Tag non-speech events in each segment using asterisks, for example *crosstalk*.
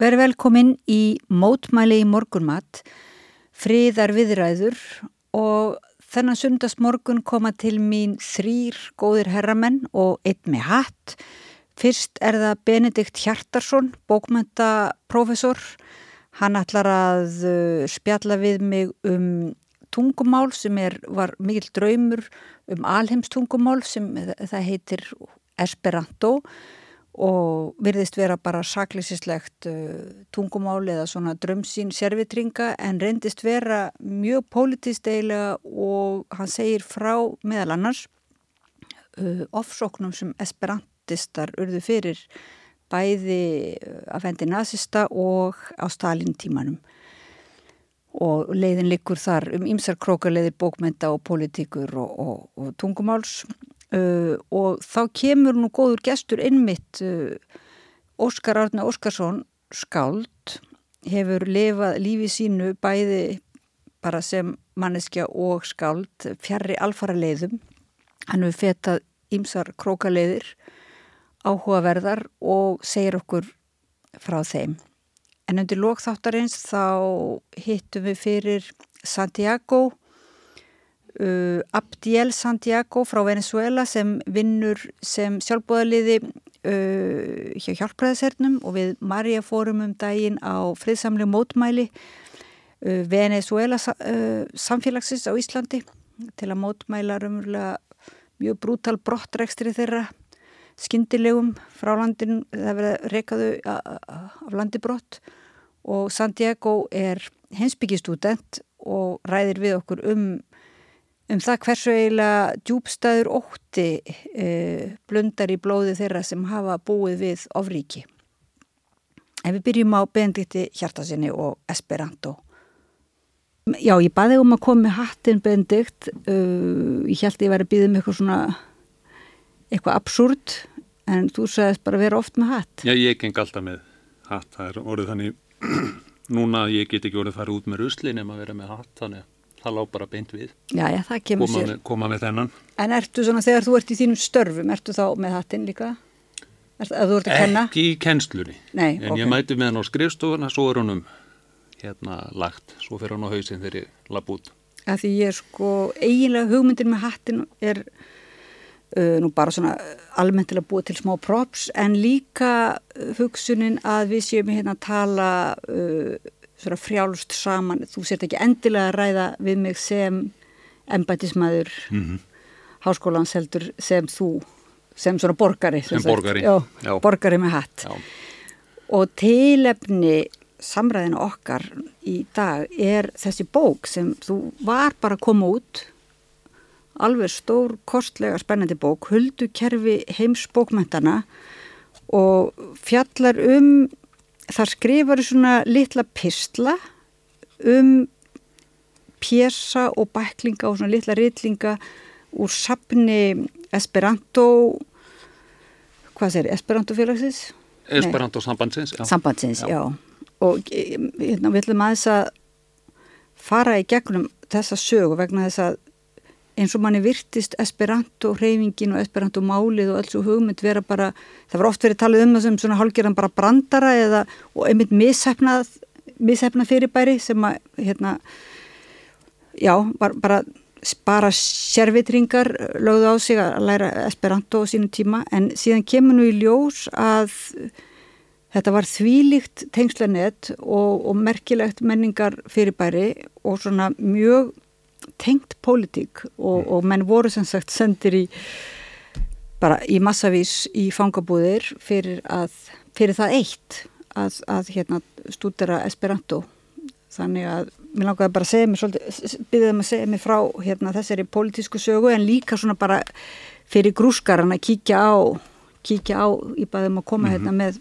Verið velkomin í mótmæli í morgunmatt, friðar viðræður og þennan sundagsmorgun koma til mín þrýr góðir herramenn og einn með hatt. Fyrst er það Benedikt Hjartarsson, bókmöntaprofessor. Hann ætlar að uh, spjalla við mig um tungumál sem er, var mikil draumur um alheimstungumál sem það heitir Esperanto og virðist vera bara saklisislegt uh, tungumál eða svona drömsín servitringa en reyndist vera mjög politist eiginlega og hann segir frá meðal annars uh, ofsóknum sem esperantistar urðu fyrir bæði af hendi nazista og á Stalin tímanum og leiðin likur þar um ymsar krókarleiðir bókmenta og politíkur og, og, og tungumáls uh, og þá kemur nú góður gestur innmitt uh, Óskar Arne Óskarsson skáld hefur lifað lífi sínu bæði bara sem manneskja og skáld fjarrri alfara leiðum hann hefur fetað ymsar krókarleiðir áhugaverðar og segir okkur frá þeim. En undir lókþáttarins þá hittum við fyrir Santiago, uh, Abdiel Santiago frá Venezuela sem vinnur sem sjálfbóðaliði uh, hjá hjálpræðisernum og við Marja fórum um daginn á friðsamli mótmæli uh, Venezuela uh, samfélagsins á Íslandi til að mótmæla raunverulega mjög brútal brottrekstri þeirra skindilegum frá landin, það verða reykaðu af landibrott og Santiago er hensbyggistúdent og ræðir við okkur um, um það hversu eiginlega djúbstæður ótti e, blundar í blóði þeirra sem hafa búið við ofríki. En við byrjum á Benedikti Hjartasinni og Esperanto. Já, ég baði um að koma með hattin Benedikt, uh, ég held ég væri að býða með eitthvað svona, eitthvað absúrt, en þú sagðist bara að vera oft með hatt. Já, ég geng alltaf með hatt, það er orðið þannig *clears throat* núna ég get ekki orðið að fara út með rusli nema að vera með hatt, þannig að það lág bara beint við. Já, já, það kemur koma. Með, koma með þennan. En ertu svona, þegar þú ert í þínum störfum, ertu þá með hattinn líka? Er? Ekki í kennslunni. Nei, en ok. ég mæti með hann á skrifstofuna, svo er hann um hérna lagt, svo fyrir hann á hausinn þegar ég lapp út. Að því ég er sko, eiginlega hugmyndin með hattin er uh, nú bara svona almenntilega búið til smá props en líka uh, hugsunin að við séum hérna að tala uh, svona frjálst saman. Þú sért ekki endilega að ræða við mig sem embætismæður Mm -hmm. háskólans heldur sem þú sem svona borgari Sem borgari, Já, já. borgari með hatt. Já, og tilefni samræðinu okkar í dag er þessi bók sem þú var bara að koma út. Alveg stór, kostlega spennandi bók Huldukerfi heimsbókmentana og fjallar um þar skrifar svona litla pistla um pjessa og bæklinga og svona litla ritlinga úr sapni Esperanto hvað segir, Esperanto félagsins? Esperanto sambandsins. Já. Sambandsins, já. Já. Og eh, hérna, við ætlum aðeins að fara í gegnum þessa sögu vegna þess að eins og manni virtist Esperanto hreyfingin og Esperanto málið og alls og hugmynd vera bara, það var oft verið talið um það sem svona hálfgerðan bara brandara eða einmitt mishefnað mishefnað fyrirbæri sem að hérna, já, var bara bara sérvitringar lögðu á sig að læra Esperanto á sínu tíma. En síðan kemur nú í ljós að þetta var þvílíkt tengslanett og, og merkilegt menningar fyrirbæri og svona mjög tengt pólitík og, og menn voru sem sagt sendir í bara í massavís í fangabúðir fyrir, að, fyrir það eitt að, að hérna, stúdera Esperanto þannig að mér langaði bara að segja mér svolítið, byrðið að segja mér frá hérna, þessari pólitísku sögu en líka svona bara fyrir grúskaran að kíkja á kíkja á, ég baði um að koma hérna með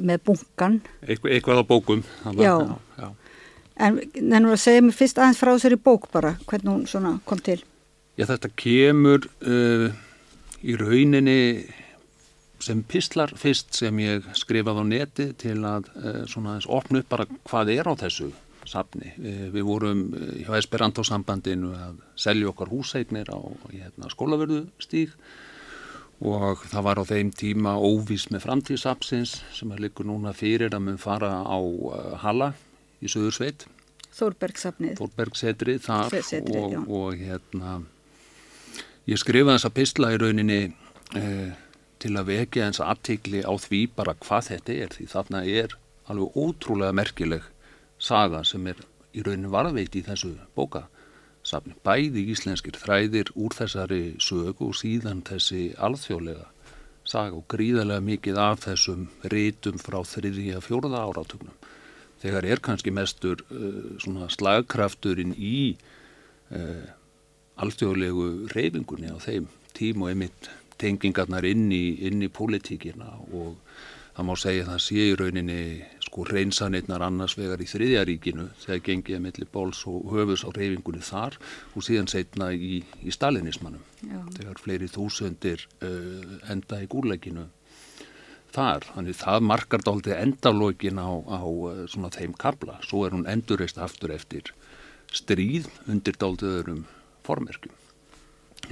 með bunkan Eitthvað, á bókum. að- Já. já, já. En nefnur að segja mér fyrst aðeins frá þessari bók bara, hvernig hún svona kom til Já, þetta kemur uh, í rauninni sem pistlar fyrst sem ég skrifaði á neti til að uh, svona þess opna upp bara hvað er á þessu safni. Uh, við vorum uh, hjá Esperanto sambandinu að selja okkar húseignir á hérna, skólaverðu stíg og það var á þeim tíma óvís með framtíðsapsins sem er líka núna fyrir að mun fara á uh, Halla í Suðursveit. Þórbergsafnið. Þórbergsetrið þar Setrið, og, og hérna ég skrifaði þessa pistla í rauninni eh, til að vekja eins aðtikli á því bara hvað þetta er því þarna er alveg ótrúlega merkileg saga sem er í rauninni varðveit í þessu bókasafni. Bæði íslenskir þræðir úr þessari sögu og síðan þessi alþjóðlega saga og gríðarlega mikið af þessum rítum frá þriðja fjóraða áratugnum þegar er kannski mestur uh, slagkrafturinn í uh, alþjóðlegu reyfingunni á þeim tím og einmitt tengingarnar inn í, inn í pólitíkina og það má segja að það sé í rauninni sko reynsanirnar annars vegar í þriðjaríkinu þegar gengið að milli bóls og höfus á reyfingunni þar og síðan setna í, í stalinismannum þegar fleiri þúsundir uh, enda í gúrleikinu þar, þannig það markar dálítið endalókin á, á uh, svona þeim kabla, svo er hún endurreist aftur eftir stríð undir dálítið öðrum formerkjum.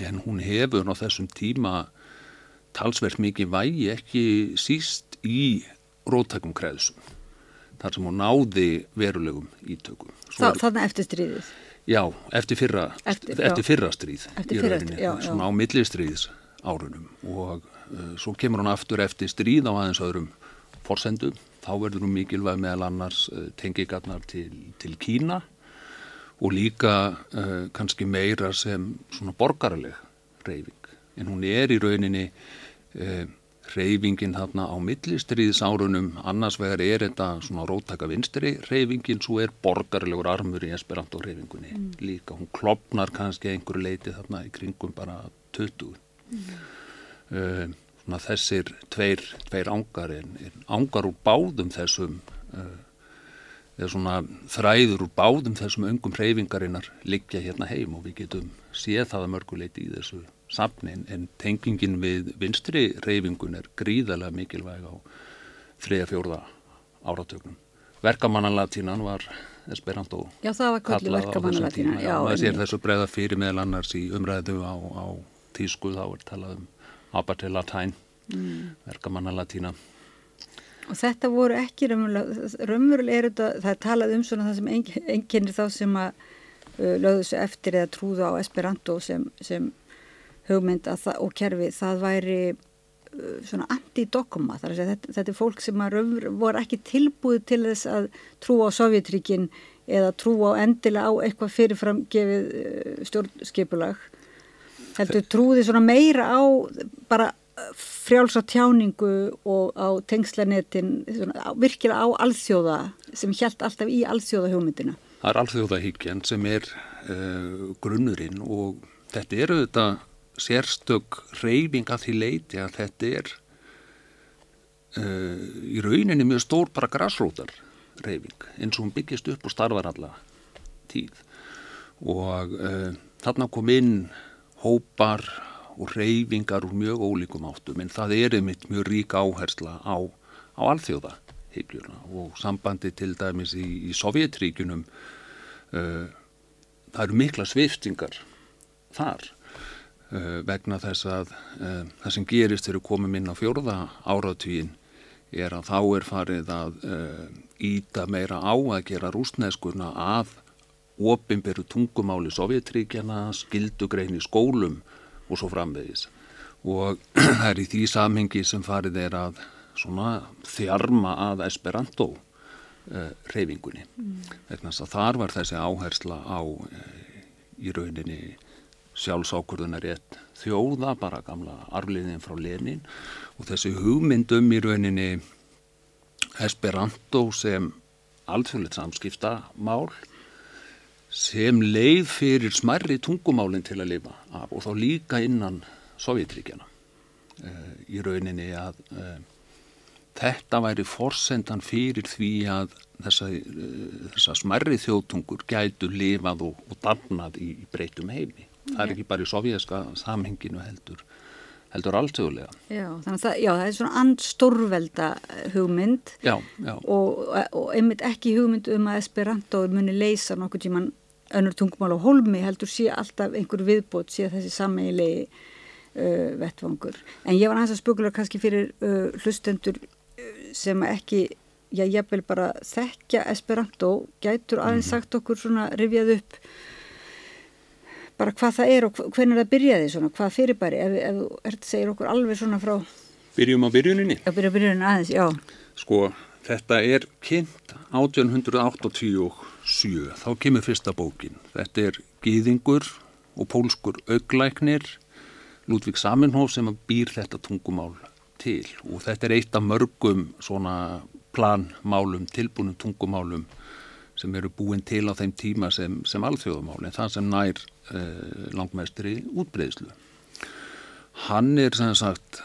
En hún hefur á þessum tíma talsvert mikið vægi ekki síst í róttækum kreðsum þar sem hún náði verulegum ítökum. Þa, Þannig eftir stríðið? Já, eftir fyrra, Eftir- eftir, fyrra stríð Eftir fyrra já, já. svona á millistriðis árunum og svo kemur hún aftur eftir stríð á aðeins öðrum forsendum, þá verður hún mikilvæg meðal annars uh, tengigarnar til, til Kína og líka uh, kannski meira sem svona borgaraleg reyfing, en hún er í rauninni uh, reyfingin þarna á millistriðisárunum annars vegar er þetta svona róttaka vinstri reyfingin, svo er borgarlegur armur í Esperanto reyfingunni líka, hún klopnar kannski einhverju leiti þarna í kringum bara 20 uh, svona þessir tveir, tveir ángar en, en ángar úr báðum þessum uh, eða svona þræður úr báðum þessum öngum reyfingarinnar liggja hérna heim og við getum séð það að mörguleiti í þessu safni en- en tengingin við vinstri reyfingun er gríðarlega mikilvæg á þriða fjórða áratögnum. Verkamannalatínan var Esperanto Já, það var köllu kallað á þessum verkamannalatína tíma. Já, maður sér einmitt. þessu bregða fyrir meðal annars í umræðu á, á tísku þá er talað um Abatilatæn, mm. verkamannalatína. Og þetta voru ekki raunverulega, raunverulega er þetta, það er talað um svona það sem enginnir þá sem að uh, lögðu sig eftir eða trúðu á Esperanto sem, sem hugmynd að það, og kerfi, það væri uh, svona anti-dogma, þar að segja þetta, þetta er fólk sem að raunver, voru ekki tilbúið til þess að trúa á Sovjetríkin eða trúa á endilega á eitthvað fyrirframgefið stjórnskipulag heldur trúði svona meira á bara frjálsa tjáningu og á tengslanetin virkilega á alþjóða sem hjælt alltaf í alþjóða hugmyndina. Það er alþjóðahyggjan sem er uh, grunnurinn og þetta eru þetta sérstök reyfing að því leiti að þetta er uh, í rauninni mjög stór bara grassrótar reyfing eins og hún byggist upp og starfar alla tíð og uh, þarna kom inn hópar og reyfingar úr mjög ólíkum áttum en það er einmitt mjög rík áhersla á, á alþjóða hyggjuna og sambandi til dæmis í, í Sovjetríkunum uh, það eru mikla sviftingar þar uh, vegna þess að uh, það sem gerist við komum inn á fjórða áratvíin er að þá er farið að uh, íta meira á að gera rúsneskuna að opinberu tungumáli Sovjetríkjana, skildugrein í skólum og svo framvegis. Og *clears throat* það er í því samhengi sem farið er að svona þjarma að Esperanto uh, reyfingunni. Mm. Þar var þessi áhersla á uh, í rauninni sjálfsákurðunar rétt þjóða, bara gamla arfliðin frá Lenin og þessi hugmyndum í rauninni Esperanto sem alþjóðleitt samskipta mál sem leið fyrir smerri tungumálinn til að lifa af og þá líka innan Sovjetríkjana uh, í rauninni að uh, þetta væri forsendan fyrir því að þessa, uh, þessa smerri þjóðtungur gætu lifað og, og darnað í, í breytum heimi. Það er ekki bara í sovjerska samhenginu heldur, heldur alltögulega. Já, þannig að já, það er svona andstórvelda hugmynd Já, já. og, og einmitt ekki hugmynd um að Esperanto muni leysa nokkur tíman önnur tungumál á holmi heldur sé alltaf einhver viðbót sé þessi sameigilegi uh, vettvangur. En ég var næst að spökulega kannski fyrir uh, hlustendur uh, sem ekki, já, ég vil bara þekkja Esperanto, gætur aðeins Mhm. sagt okkur svona rifjað upp bara hvað það er og hvernig það byrjaði svona, hvað fyrirbæri, ef, ef þú ert segir okkur alveg svona frá, Byrjum á byrjuninni. að byrja byrjunin aðeins, já, Sko, þetta er kynnt 1887, þá kemur fyrsta bókin. Þetta er Gýðingur og pólskur auglæknir, Ludvig Saminhof sem býr þetta tungumál til og þetta er eitt af mörgum svona planmálum, tilbúnum tungumálum sem eru búin til á þeim tíma sem, sem alþjóðumálin, það sem nær eh, langmestri útbreyðslu. Hann er sem sagt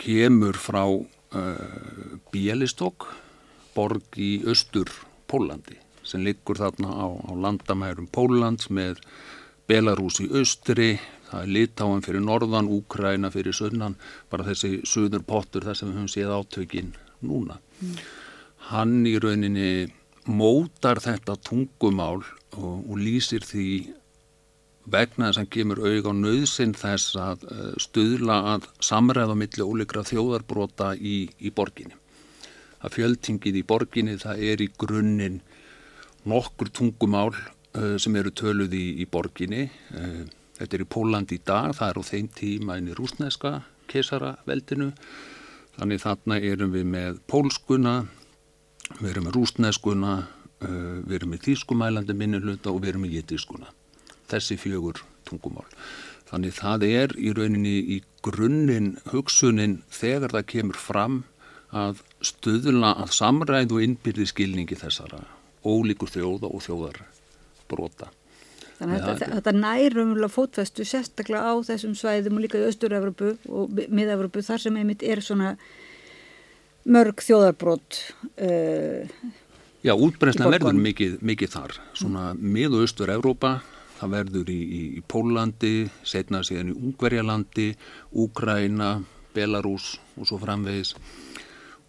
kemur frá uh, Bielistok, borg í austur Pólandi sem liggur þarna á, á landamærum Póllands með Belarus í austri, það er Litáin fyrir norðan, Úkræna fyrir sunnan, bara þessi söður pottur þar sem við höfum séð átökin núna. Hann í rauninni mótar þetta tungumál og, og lýsir því vegna þess að hann kemur auðg á nöðsinn þess að uh, stuðla að samræða milli ólíkra þjóðarbrota í, í borginni. Það fjöldtingið í borginni, það er í grunninn nokkur tungumál uh, sem eru töluð í, í borginni. Uh, þetta er í Pólandi í dag, það er á þeim tíma inn í rúsneska kesaraveldinu. Þannig þarna erum við með pólskuna, við erum með rúsneskuna, uh, við erum með þýskumælandi minnuluta og við erum með jitískuna þessi fjögur tungumál. Þannig það er í rauninni í grunninn hugsunin þegar það kemur fram að stuðla að samræðu og innbyrði skilningi þessara ólíkur þjóða og þjóðar brota. Þannig að þetta, þetta nærum fótvestu sérstaklega á þessum svæðum og líka í Östur-Evropu og Mið-Evropu þar sem einmitt er svona mörg þjóðarbrot uh, Já, útbreynslan Í verður mikið, mikið þar. Svona mið- og austur-Európa, það verður í, í, í Pólandi, setna síðan í Ungverjalandi, Úkraina, Belarus og svo framvegis.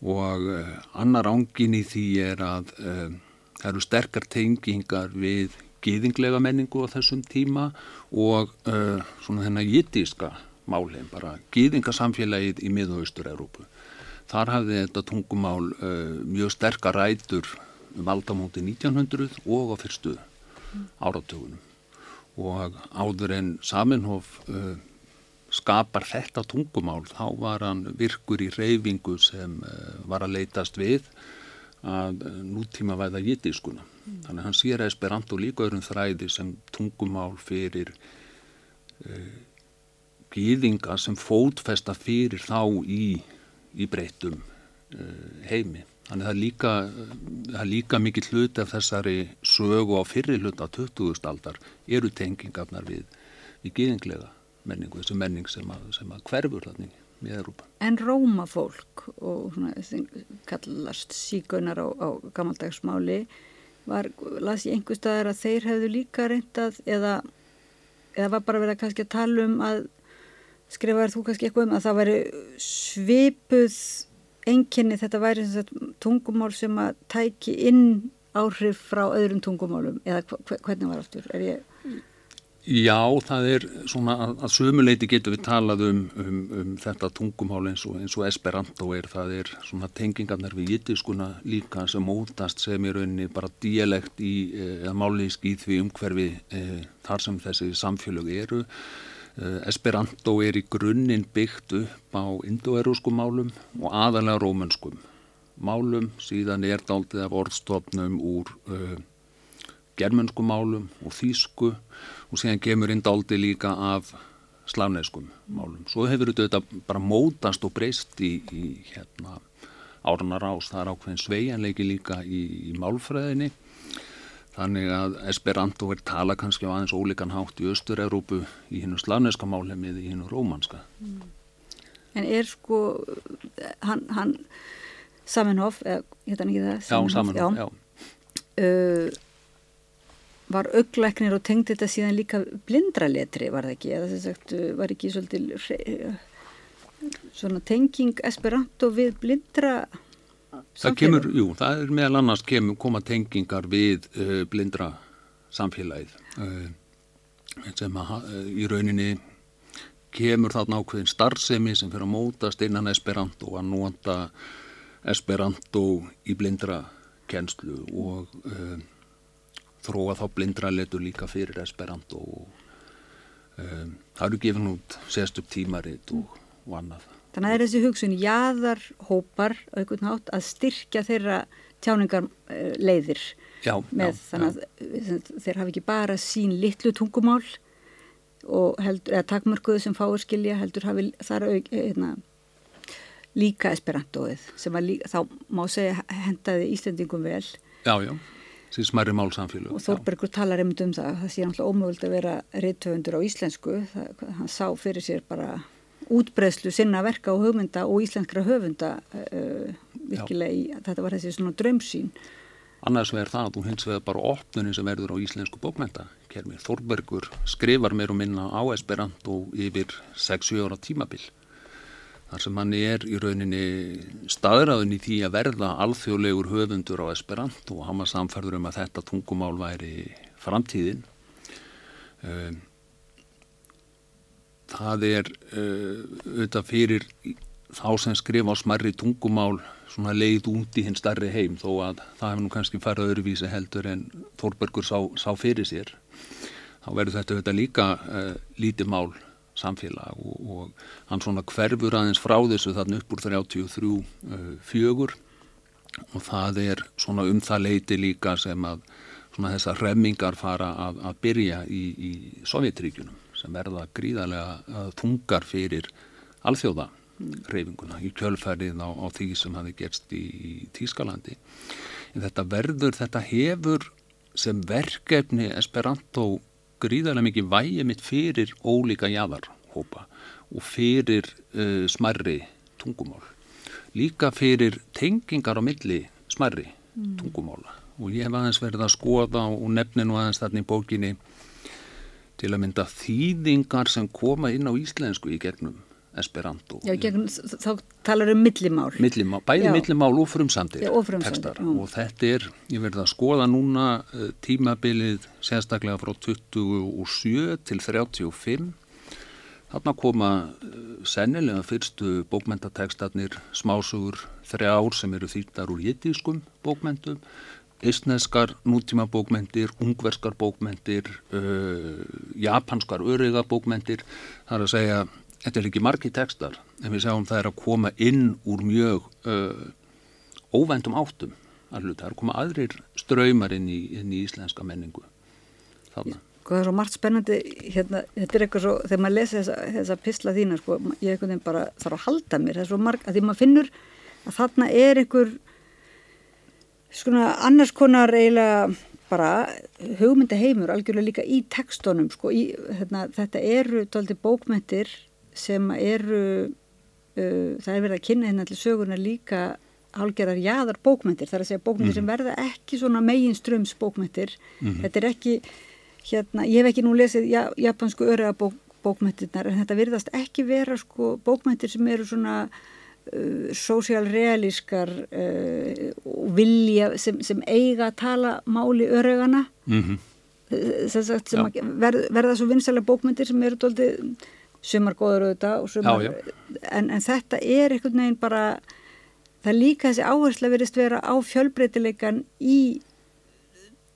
Og uh, annar ángin í því er að uh, það eru sterkar tengingar við gýðinglega menningu á þessum tíma og uh, svona þennan jittíska málheim, bara gýðingasamfélagið í mið- og austur-Európu. Þar hafði þetta tungumál uh, mjög sterkar rætur um aldamóti 1900 og á fyrstu áratögunum. Og áður en Saminhof uh, skapar þetta tungumál, þá var hann virkur í reyfingu sem uh, var að leitast við að uh, nútíma væða jittískuna. Þannig að hann sér Esperanto líka öðrum þræði sem tungumál fyrir uh, gýðinga sem fótfesta fyrir þá í, í breytum uh, heimi. Þannig að það er líka, mikið hluti af þessari sögu á fyrri hluta 20. aldar eru tengingarnar við, við gýðinglega menningu, þessu menning sem að, sem að hverfur þannig. En rómafólk og kallast sígaunar á, á gammaldagsmáli var, las ég einhver staðar að þeir hefðu líka reyndað eða, eða var bara verið að kannski að tala um að skrifaður þú kannski eitthvað um að það væri svipuð enginni þetta væri tungumál sem að tæki inn áhrif frá öðrum tungumálum eða hvernig var aftur? Er ég Já, það er svona að, sömuleiti getur við talað um, um, um þetta tungumál eins og, eins og Esperanto er, það er svona tengingarnar við jittiskuna líka sem mótast sem er rauninni bara dialekt í, eh, eða máliðsk í því umhverfi e, þar sem þessi samfélög eru. E, Esperanto er í grunninn byggt upp á indoeróskum málum og aðalega rómönskum málum, síðan er daldið af orðstofnum úr e, germönskum málum og þýsku. og síðan kemur inn dálti líka af slavneskum málum. Svo hefur þetta bara mótast og breyst í, í hérna, áranar ás. Það er ákveðin sveianleiki líka í, í málfræðinni. Þannig að Esperanto er tala kannski á aðeins ólíkan hátt í Östur-Európu í hinnu slavneska málheim eða í hinnu rómanska. En er sko, hann, hann Saminhof, eða hétt hann ekki það? Já, saman, já. Uh, var auglæknir og tengdi þetta síðan líka blindraletri, var það ekki? Eða þess sagt, uh, var ekki svolítið hre- svona tenging Esperanto við blindra Það kemur, jú, það er meðal annars kemur, koma tengingar við uh, blindra samfélagið uh, sem að, uh, í rauninni kemur þarna ákveðin starfsemi sem fyrir að mótast innan Esperanto að nota Esperanto í blindra kennslu og þróa þá blindra letur líka fyrir Esperanto og um, það eru gefin út sérstup tímaritt og, og annað. Þannig að það er þessi hugsun jáðar hópar nátt, að styrkja þeirra tjáningar uh, leiðir já, með já, þannig að þeir hafi ekki bara sín litlu tungumál og heldur, eða takmörkuðu sem fáir skilja heldur hafi þar auk, hérna, líka esperantóið sem líka, þá má segja hendaði Íslandingum vel. Já, já, því smerri málsamfélag. Og Þórbergur talar einmitt um það, það sé náttúrulega ómöguld að vera reytöfundur á íslensku, það, hann sá fyrir sér bara útbreðslu sinna verka og hugmynda og íslenskra höfunda uh, virkilega í, þetta var þessi svona drömsýn. Annars verður það að þú hins vegar bara opnunin sem verður á íslensku bókmentakermi. Þorbergur skrifar mér og minna á Esperanto yfir 6-7 ára tímabil. Þar sem hann er í rauninni staðræðin í því að verða alþjóðlegur höfundur á Esperanto og hann var samferður um að þetta tungumál væri framtíðin. Um, það er uh, auðvitað fyrir þá sem skrifa á smarri tungumál svona leið út í hinn starri heim þó að það hefur nú kannski farið öðruvísi heldur en Þórbergur sá, sá fyrir sér þá verður þetta, þetta líka uh, lítið mál samfélag og, og hann svona hverfur aðeins frá þessu þarna upp úr 33 uh, fjögur og það er svona um það leiti líka sem að svona þessar remmingar fara að, að byrja í, í Sovjetríkunum sem verða gríðarlega þungar fyrir alþjóða reyfinguna í kjölfærið á, á því sem hafi gerst í, í Tískalandi. En þetta verður, þetta hefur sem verkefni Esperanto gríðarlega mikið vægi mitt fyrir ólíka jæðarhópa og fyrir uh, smarri tungumál. Líka fyrir tengingar á milli smarri mm. tungumála og ég hef aðeins verið að skoða og nefninu aðeins þarna í bókinni til að mynda þýðingar sem koma inn á íslensku í gegnum Esperanto. Já, gegn, þá talar um millimál. Millimál, bæði já. millimál og frumsamdir tekstar og þetta er, ég verði að skoða núna uh, tímabilið sérstaklega frá 27 til 35 þarna koma uh, sennilega fyrstu bókmentatekstarnir smásugur þrjár sem eru þýttar úr jittískum bókmentum Ísneskar nútíma bókmentir, ungverskar bókmentir, uh, japanskar öryga bókmentir, það er að segja þetta er ekki margi tekstar en við sjáum það er að koma inn úr mjög uh, óvendum áttum hluta, það er að koma aðrir ströymar inn í, inn í íslenska menningu þarna. Sko það er svo margt spennandi hérna, þetta er eitthvað svo, þegar maður lesa þessa, þessa písla þína, sko, ég er einhvern veginn bara þarf að halda mér, það er svo margt, að því maður finnur að þarna er einhver svona annars konar eiginlega bara hugmynda heimur algjörlega líka í tekstónum sko, í, hérna, þetta eru tólti bókmyndir sem eru uh, það er verið að kynna hérna til sögurna líka hálgerðar jáðar bókmyndir þar að segja bókmyndir mm. sem verða ekki svona megin ströms bókmyndir mm. þetta er ekki hérna, ég hef ekki nú lesið ja, japansku öryga bók, bókmyndirnar en þetta virðast ekki vera sko bókmyndir sem eru svona uh, sósjálrealískar uh, vilja sem, sem eiga að tala máli örygana mm -hmm. sem, sagt, sem verð, verða svo vinsalega bókmyndir sem eru doldið sumar góður auðvitað sumar, já, já. En, en þetta er einhvern veginn bara það líka þessi áherslu að verist vera á fjölbreytileikan í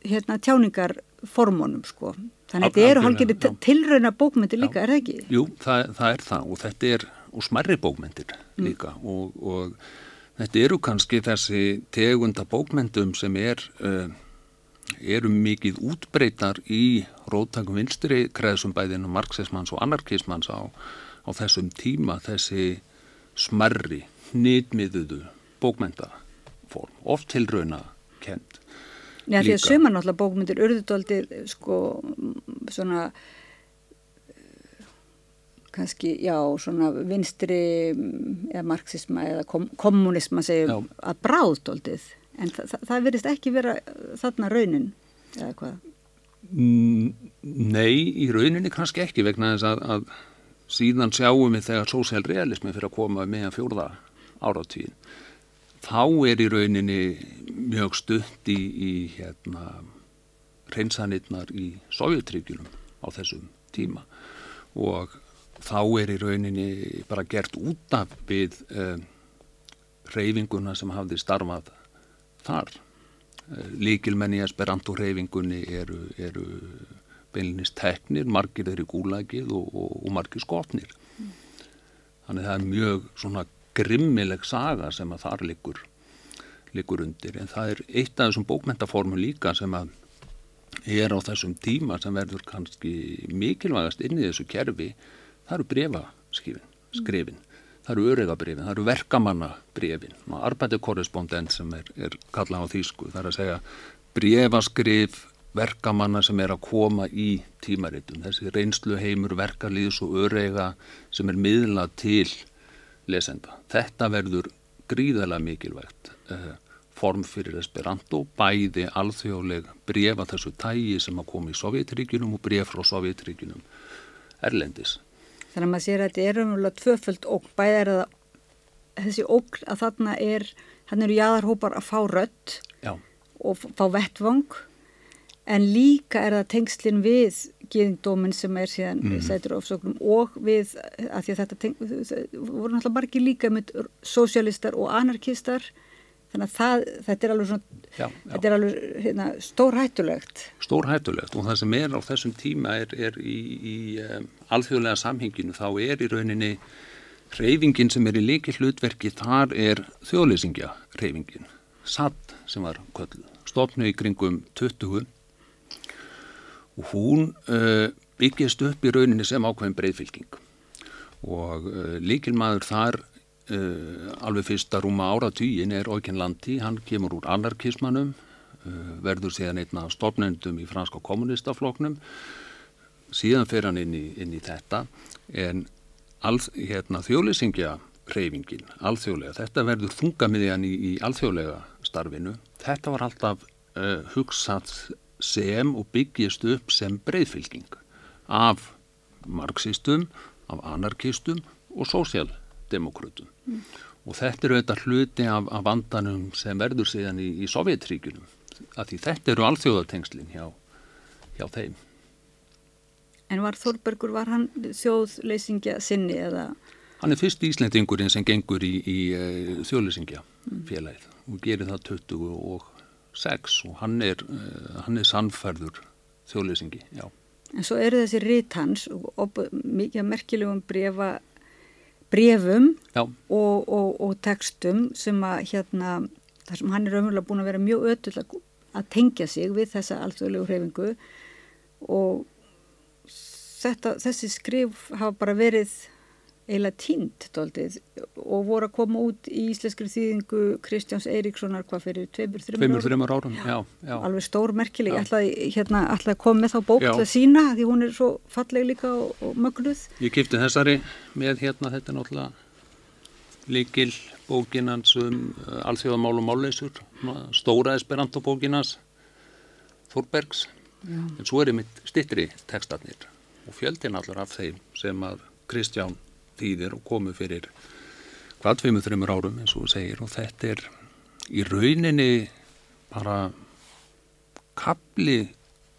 hérna tjáningarformónum sko þannig að þetta eru halgirði tilrauna bókmyndir líka, já. er það ekki? Jú, það, það er það og þetta er, og smerri bókmyndir mm. líka mm. og, og þetta eru kannski þessi tegunda bókmyndum sem er uh, eru mikið útbreytar í róttakum vinstri kreðsum bæðinu marxismans og anarkismans á, á þessum tíma þessi smerri, nýtmiðuðu bókmyndaform, oft til rauna kent. Já því að söma náttúrulega bókmyndir urðutóldir sko svona kannski, já, svona vinstri eða marxisma eða kom, kommunisma segjum já. að bráðdóldið en það, það, það verist ekki vera þarna raunin eða hvað? Mm, nei, í rauninni kannski ekki vegna þess að, að síðan sjáum við þegar sósélrealismi fyrir að koma meðan fjórða áratíðin þá er í rauninni mjög stutt í, í hérna, reynsanirnar í Sovjetryggjunum á þessum tíma og þá er í rauninni bara gert út af við uh, reyfinguna sem hafði starfað þar. Uh, Líkilmenni Esperanto reyfingunni eru, eru beinlinnist teknir, margir eru gúlagið og, og, og margir skotnir. Mm. Þannig það er mjög svona grimmileg saga sem að þar liggur, liggur undir en það er eitt af þessum bókmentaformum líka sem að er á þessum tíma sem verður kannski mikilvægast inn í þessu kerfi það eru brefaskifin, skrifin það eru örygabrifin, það eru verkamannabrifin arbeidekorrespondent sem er, er kallað á þýsku, það er að segja brefaskrif verkamanna sem er að koma í tímaritum þessi reynslu heimur verkalýðs og öryga sem er miðlað til lesenda. Þetta verður gríðarlega mikilvægt uh, form fyrir Esperanto, bæði alþjóðleg brefa þessu tægi sem að koma í Sovjetríkunum og bref frá Sovjetríkunum erlendis. Þannig að maður sér að þetta er umhverjulega tvöföld og bæði er það þessi ógl að þarna er, hann eru jáðarhópar að fá rött Já. og fá vettvang en líka er það tengslinn við geðingdóminn sem er síðan mm. sætur ofsóknum og við, að því að þetta teng, voru náttúrulega margir líka með sosialistar og anarkistar þannig að það, þetta er alveg svona já, já. þetta er alveg hérna, stórhættulegt. Stórhættulegt. Og það sem er á þessum tíma er, er í, í um, alþjóðlega samhenginu þá er í rauninni reyfingin sem er í leiki hlutverki þar er þjóðlýsingja reyfingin SAT sem var stofnu í kringum 20 og hún uh, byggjast upp í rauninni sem ákveðin breyðfylking og uh, líkilmaður þar Uh, alveg fyrsta rúma áratýgin er Ókin Landi, hann kemur úr anarkismannum, uh, verður síðan einna stofnendum í franska kommunistafloknum, síðan fer hann inn í, inn í þetta. En all, hérna, þjóðlýsingja reyfingin, alþjóðlega, þetta verður þungamiðjan í, í alþjóðlega starfinu, þetta var alltaf uh, hugsað sem og byggjast upp sem breyðfylging af marxistum, af anarkistum og sósjál demokrutum mm. og þetta eru þetta hluti af, af vandanum sem verður síðan í, í Sovjetríkunum þetta eru alþjóðatengslinn hjá, hjá þeim En var Þorbergur, var hann þjóðleysingja sinni eða? Hann er fyrst íslendingurinn sem gengur í, í uh, þjóðleysingja félagið mm. og gerir það 26 og hann er, uh, hann er sannferður þjóðleysingi, já En svo eru þessi rítans og, og mikið merkilegum brefa brefum og, og, og textum sem að hérna, þar sem hann er raunverulega búin að vera mjög öll að tengja sig við þessa alþjóðlegu hreyfingu. Og þetta, þessi skrif hafa bara verið eiginlega tínt doldið og voru að koma út í íslenskri þýðingu Kristjáns Eiríkssonar hvað fyrir tveimur, þreimur árum. Já, já. alveg stór merkileg, ég ætlaði hérna, ætla að koma með þá bók til að sína því hún er svo falleg líka og, og mögnuð Ég kipti þessari með hérna þetta er náttúrulega líkil bókinans um uh, alþjóðamál og máleysur stóra esperanto bókinans Þorbergs já. en svo er ég mitt stittri textatnir og fjöldin allar af þeim sem að Kristján þýðir og komu fyrir hvað tveimur, þreimur árum eins og segir og þetta er í rauninni bara kapli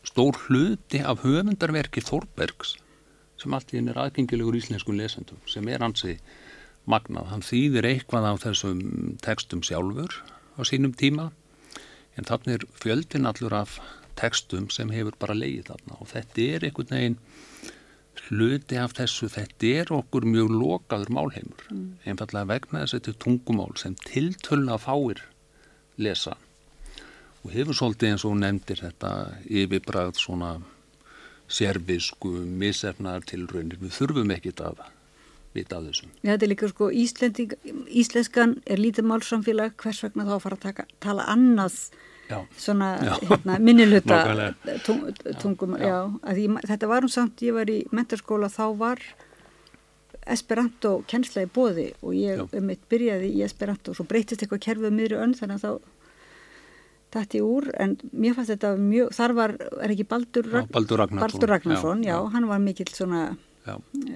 stór hluti af höfundarverki Þorbergs sem allt í henni er aðgengilegur íslenskum lesendum sem er hansi magnað. Hann þýðir eitthvað á þessum tekstum sjálfur á sínum tíma en þannig er fjöldin allur af tekstum sem hefur bara leið þarna og þetta er einhvern veginn hluti af þessu, þetta er okkur mjög lokaður málheimur mm. einfallega vegna þess að þetta er tungumál sem tiltölu að fáir lesa og hefur svolítið eins og nefndir þetta yfirbræð svona servisku, misefnar tilraunir, við þurfum ekkit að vita af þessum. Já, þetta er líka sko Íslenskan er lítið málsamfélag hvers vegna þá að fara að taka, tala annað. Svona hérna, minniluta tung, tungum já, ég, þetta var um samt, ég var í mentarskóla þá var Esperanto kennsla í bóði og ég um mitt byrjaði í Esperanto. Og svo breytist eitthvað kerfið miðri önn þannig að þá dætti úr. En mér fannst þetta mjög, þar var, er ekki Baldur, já, Baldur Ragnarsson, Baldur Ragnarsson já, já, hann var mikill svona Já.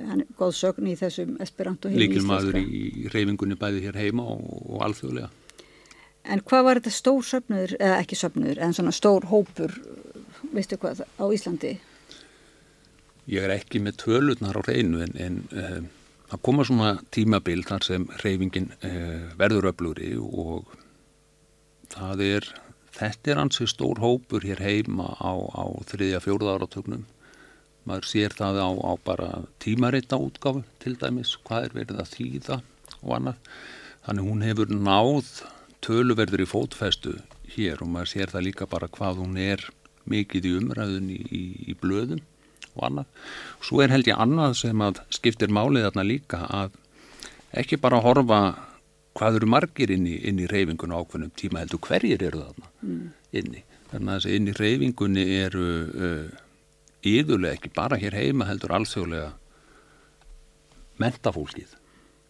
hann er góð sögn í þessum esperanto heim líkil maður í reyfingunni bæði hér heima og, og alþjóðlega En hvað var þetta stór söfnur, eða ekki söfnur, en svona stór hópur, veistu hvað, á Íslandi? Ég er ekki með tvölutnar á reynu en, en um, það koma svona tímabil þar sem reyfingin uh, verður öflugri og það er, þetta er ansið stór hópur hér heima á, á þriðja fjóruða áratögnum. Maður sér það á, á bara tímarita útgáfu til dæmis, hvað er verið að þýða og annað. Þannig hún hefur náð töluverður í fótfestu hér og maður sér það líka bara hvað hún er mikið í umræðun í, í, í blöðum og annað. Svo er held ég annað sem að skiptir málið þarna líka að ekki bara horfa hvað eru margir inn í, inn í reyfingun ákveðnum tíma heldur hverjir eru þarna mm. inni. Þannig að þessi inn í reyfingunni eru uh, yðurlega ekki bara hér heima heldur alþjóðlega mentafólkið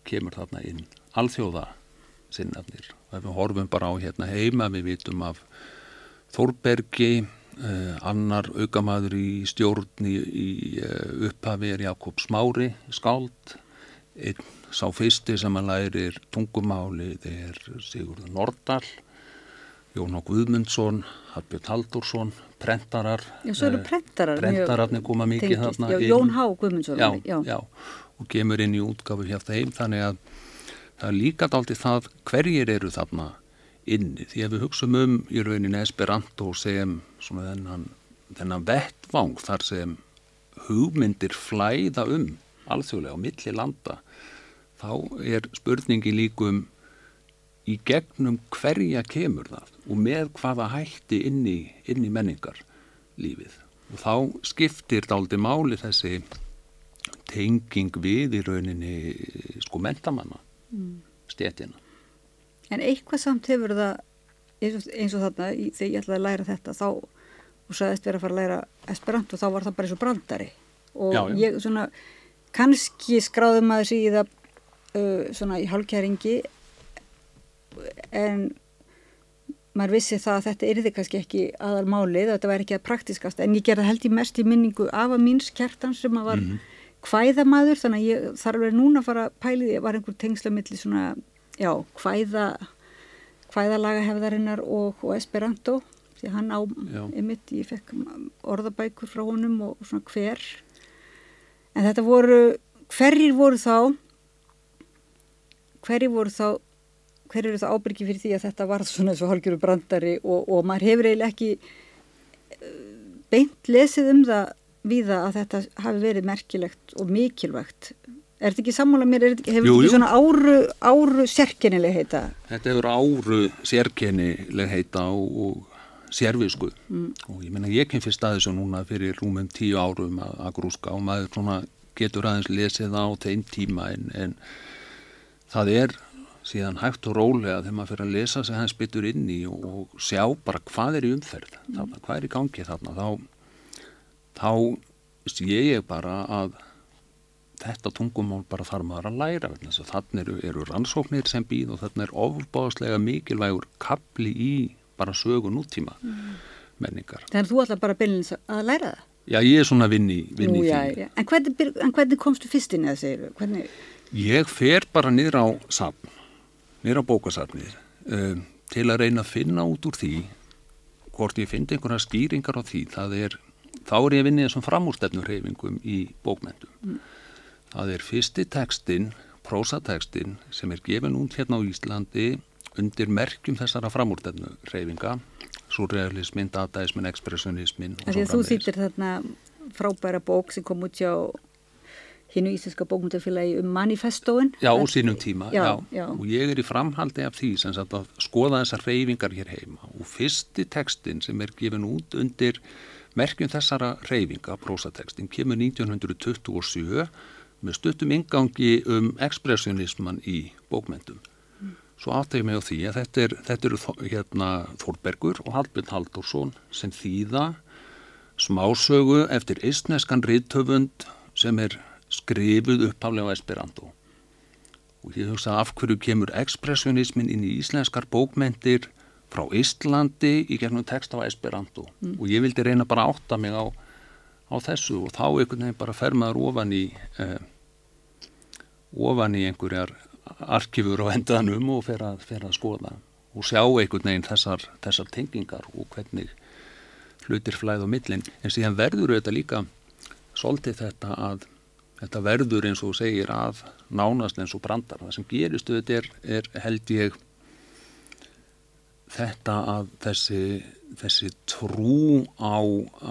kemur þarna inn alþjóða sinnafnir. Ef við horfum bara á hérna heima við vitum af Þórbergi Uh, annar aukamaður í stjórn í, uh, upphafi er Jakob Smári skáld einn sá fyrsti sem að lærir tungumáli er Sigurður Nordal Jón H. Guðmundsson Harbjörn Haldursson, prentarar Já, eh, prentarar Prentararnir koma mikið tengist, þarna já, Jón H. Guðmundsson já, já. já, og kemur inn í útgafu hjá þeim þannig að það er líka dálti það hverjir eru þarna inni. Því að við hugsaum um í rauninni Esperanto sem svona þennan, þennan vettvang þar sem hugmyndir flæða um alþjóðlega á milli landa þá er spurningi líkum í gegnum hverja kemur það og með hvaða hætti inn í, inn í menningar lífið. Og þá skiptir daldi máli þessi tenging við í rauninni sko mentamanna mm. stjetina En eitthvað samt hefur það eins og, eins og þarna þegar ég ætlaði að læra þetta þá og sagðist verið að fara að læra esperanto þá var það bara eins og brandari og já, já. ég svona kannski skráðum að þessi í það uh, svona í hálkjæringi en maður vissi það að þetta erði kannski ekki aðal málið, þetta væri ekki að praktiskast en ég gerði held í mest í minningu af að míns kjartan sem að var mm -hmm. Hvæðamaður þannig að ég þarf verið núna að fara að pæli því að var einhver tengslamilli svona já, hvæða hvæðalaga hefðarinnar og, og Esperanto því hann á ymitt, ég fekk orðabækur frá honum og, og svona hver. En þetta voru hverjir voru þá hverjir voru þá hver eru það ábyrgi fyrir því að þetta var svona svo hálfgjörðu brandari og, og maður hefur eiginlega ekki eh, beint lesið um það við það að þetta hafi verið merkilegt og mikilvægt Er þetta ekki sammála mér, þetta, hefur þetta ekki svona áru, áru sérkennileg heita? Þetta hefur áru sérkennileg heita og, og sérvisku mm. og ég menna ég kem fyrst aðeins og núna fyrir rúmum tíu árum að, að grúska og maður svona getur aðeins lesið á þeim tíma en, en það er síðan hægt og rólega þegar maður fyrir að lesa sig hans byttur inn í og, og sjá bara hvað er í umferð, mm. hvað er í gangi þarna, þá, þá sé ég bara að þetta tungumál bara þarf maður að læra þannig eru, eru rannsóknir sem býð og þannig er ofbáðslega mikilvægur kapli í bara sögu nútíma mm. menningar. Þannig að þú ætla bara að læra það? Já, ég er svona vinn í, því. En, hvernig, en hvernig komstu fyrst inn eða segir þú? Ég fer bara niður á sapn, niður á bókasapnið um, til að reyna að finna út úr því hvort ég finn einhverja skýringar á því það er, þá er ég að vinna þessum framúrstefnurhefingum í bókmyndum. Mm Það er fyrsti tekstin, prósatekstin sem er gefin út hérna á Íslandi undir merkjum þessara framúrtefnu reyfinga, surrealismin, dataismin, ekspressionismin og svo framvegis. Þú þýttir þarna frábæra bók sem kom út hjá hinnu Íslenska bókmyndafélagi um manifestóin. Já, og sínum tíma, já, já. já. Og ég er í framhaldi af því sem sagt að skoða þessar reyfingar hér heima og fyrsti tekstin sem er gefin út undir merkjum þessara reyfinga, prósatekstin, kemur 1927 með stuttum ingangi um ekspressionisman í bókmyndum. Mm. Svo áttæg ég á því að þetta, er, þetta eru hérna, Þórbergur og Hallbjörn Haldursson sem þýða smásögu eftir eistneskan rittöfund sem er skrifuð upphálega á Esperanto. Og ég hugsa af hverju kemur ekspressionismin inn í íslenskar bókmyndir frá Íslandi í gegnum text á Esperanto. Mm. Og ég vildi reyna bara átta mig á, á þessu og þá einhvern veginn bara fer maður ofan í... Eh, ofan í einhverjar arkifur á endanum og fer að, fer að skoða og sjá einhvern veginn þessar, þessar tengingar og hvernig hlutir flæð á millin en síðan verður þetta líka svolítið þetta að þetta verður eins og segir að nánast eins og brandar. Það sem gerist auðvitað er, er held ég þetta að þessi, þessi trú á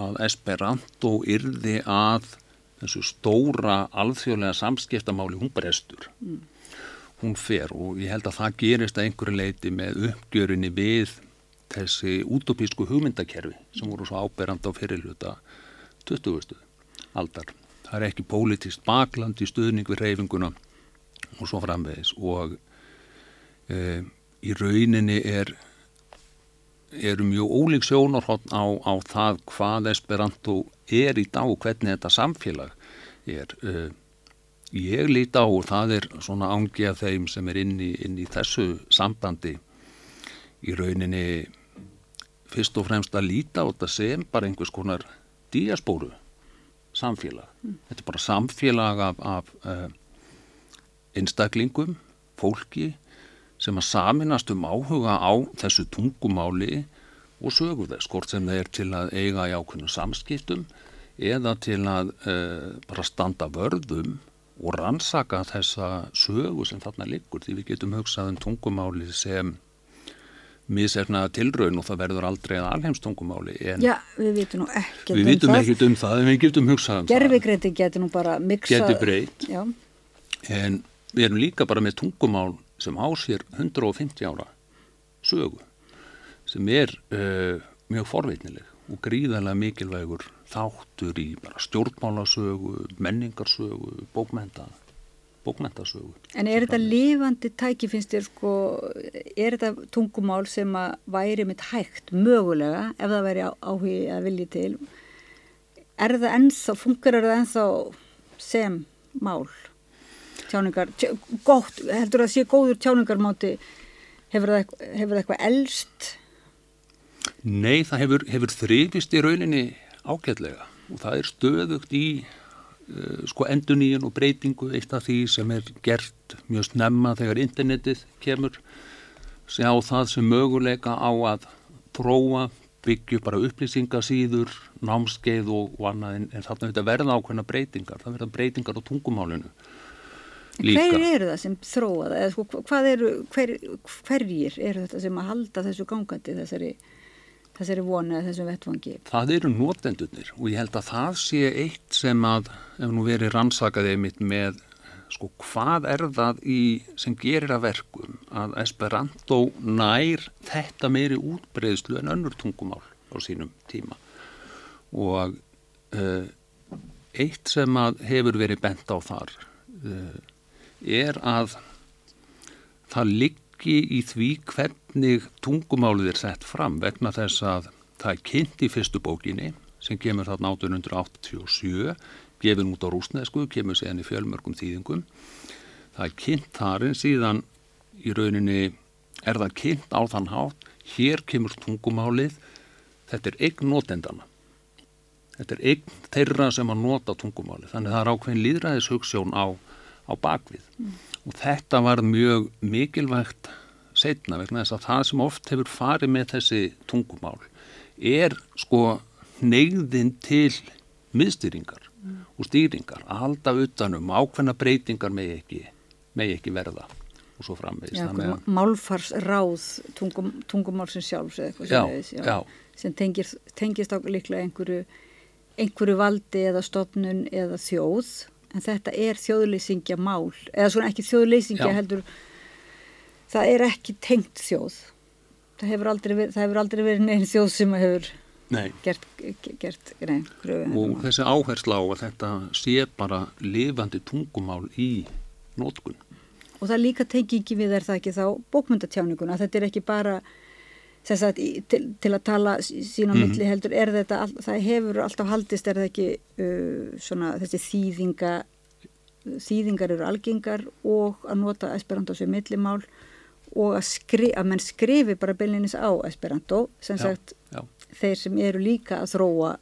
að Esperanto yrði að þessu stóra alþjóðlega samskiptamáli hún brestur. Mm. Hún fer og ég held að það gerist að einhverju leiti með uppgjörinni við þessi útopísku hugmyndakerfi sem voru svo áberand á fyrirluta 20. aldar. Það er ekki pólitist bakland í stuðning við reyfinguna og svo framvegis og e, í rauninni er eru mjög ólík sjónarhótt á, á það hvað Esperanto er í dag og hvernig þetta samfélag er. Uh, ég líti á og það er svona ángi af þeim sem er inn í, inn í þessu sambandi í rauninni fyrst og fremst að líta á þetta sem bara einhvers konar díaspóru samfélag. Mm. Þetta er bara samfélag af, af uh, einstaklingum, fólki sem að saminast um áhuga á þessu tungumáli og sögu þess, hvort sem það er til að eiga í ákveðnum samskiptum eða til að uh, bara standa vörðum og rannsaka þessa sögu sem þarna liggur því við getum hugsað um tungumáli sem miserna tilraun og það verður aldrei að alheimstungumáli Já, við vitum nú ekkert um Við vitum ekkert um það en við getum hugsað um Gerfi það. Gerfigreiti getur nú bara miksað Getur breytt. En við erum líka bara með tungumál sem á sér 150 ára sögu sem er uh, mjög forveitnileg og gríðarlega mikilvægur þáttur í stjórnmálasögu, menningarsögu, bókmenta, bókmentasögu. En er þetta lifandi tæki finnst þér sko, er þetta tungumál sem að væri mitt hægt mögulega ef það væri áhugi að vilja til? Er það ennþá, fungerar það ennþá sem mál? Tjáningar, tjá, gott, heldur að sé góður tjáningarmáti, hefur það, hefur það eitthvað elst? Nei, það hefur, hefur þrifist í rauninni ágætlega. Og það er stöðugt í uh, sko enduníun og breytingu eitt af því sem er gert mjög snemma þegar internetið kemur. Sjá það sem möguleika á að prófa byggju bara upplýsingasýður, námskeið og, og annað en, en þarna verða ákveðna breytingar, það verða breytingar á tungumálinu líka. Hver eru það sem þróa það? Eða, sko, eru, hver, hverjir eru þetta sem að halda þessu gangandi þessari, þessari vonu eða þessum vettfangi? Það eru notendunir og ég held að það sé eitt sem að, ef nú verið rannsakaðið mitt með sko hvað er það í, sem gerir að verkum að Esperanto nær þetta meiri útbreyðslu en önnur tungumál á sínum tíma og uh, eitt sem að hefur verið bent á þar uh, er að það liggi í því hvernig tungumálið er sett fram vegna þess að það er kynnt í fyrstu bókinni sem kemur þarna 1887 gefin út á rúsnesku, kemur séðan í fjölmörgum þýðingum. Það er kynnt þarinn síðan í rauninni er það kynnt á þann hátt hér kemur tungumálið. Þetta er eign notendana þetta er eign þeirra sem að nota tungumálið. Þannig það er ákveðin líðræðis hugssjón á á bakvið mm. og þetta var mjög mikilvægt setna vegna þess að það sem oft hefur farið með þessi tungumál er sko neyðin til miðstýringar mm. og stýringar að halda utanum ákveðna breytingar með ekki, með ekki verða og svo framvegist ja, Málfarsráð tungum, tungumálsins sjálfs eða eitthvað já, sem, já. sem tengir, tengist á líklega einhverju, einhverju valdi eða stofnun eða þjóð en þetta er þjóðleysingja mál eða svona ekki þjóðleysingja Já. heldur það er ekki tengt þjóð það hefur aldrei verið, hefur aldrei verið neina þjóð sem hefur nei. gert, gert nei, og þessi áhersla á að þetta sé bara lifandi tungumál í nótkun og það líka tengi ekki við er það ekki þá bókmyndatjáninguna þetta er ekki bara Að, til, til að tala sín á mhm. milli heldur er þetta, það hefur alltaf haldist er það ekki uh, svona þessi þýðinga þýðingar eru algengar og að nota Esperanto sem millimál og að, skri, að menn skrifi bara beilinnis á Esperanto sem já, sagt já. þeir sem eru líka að þróa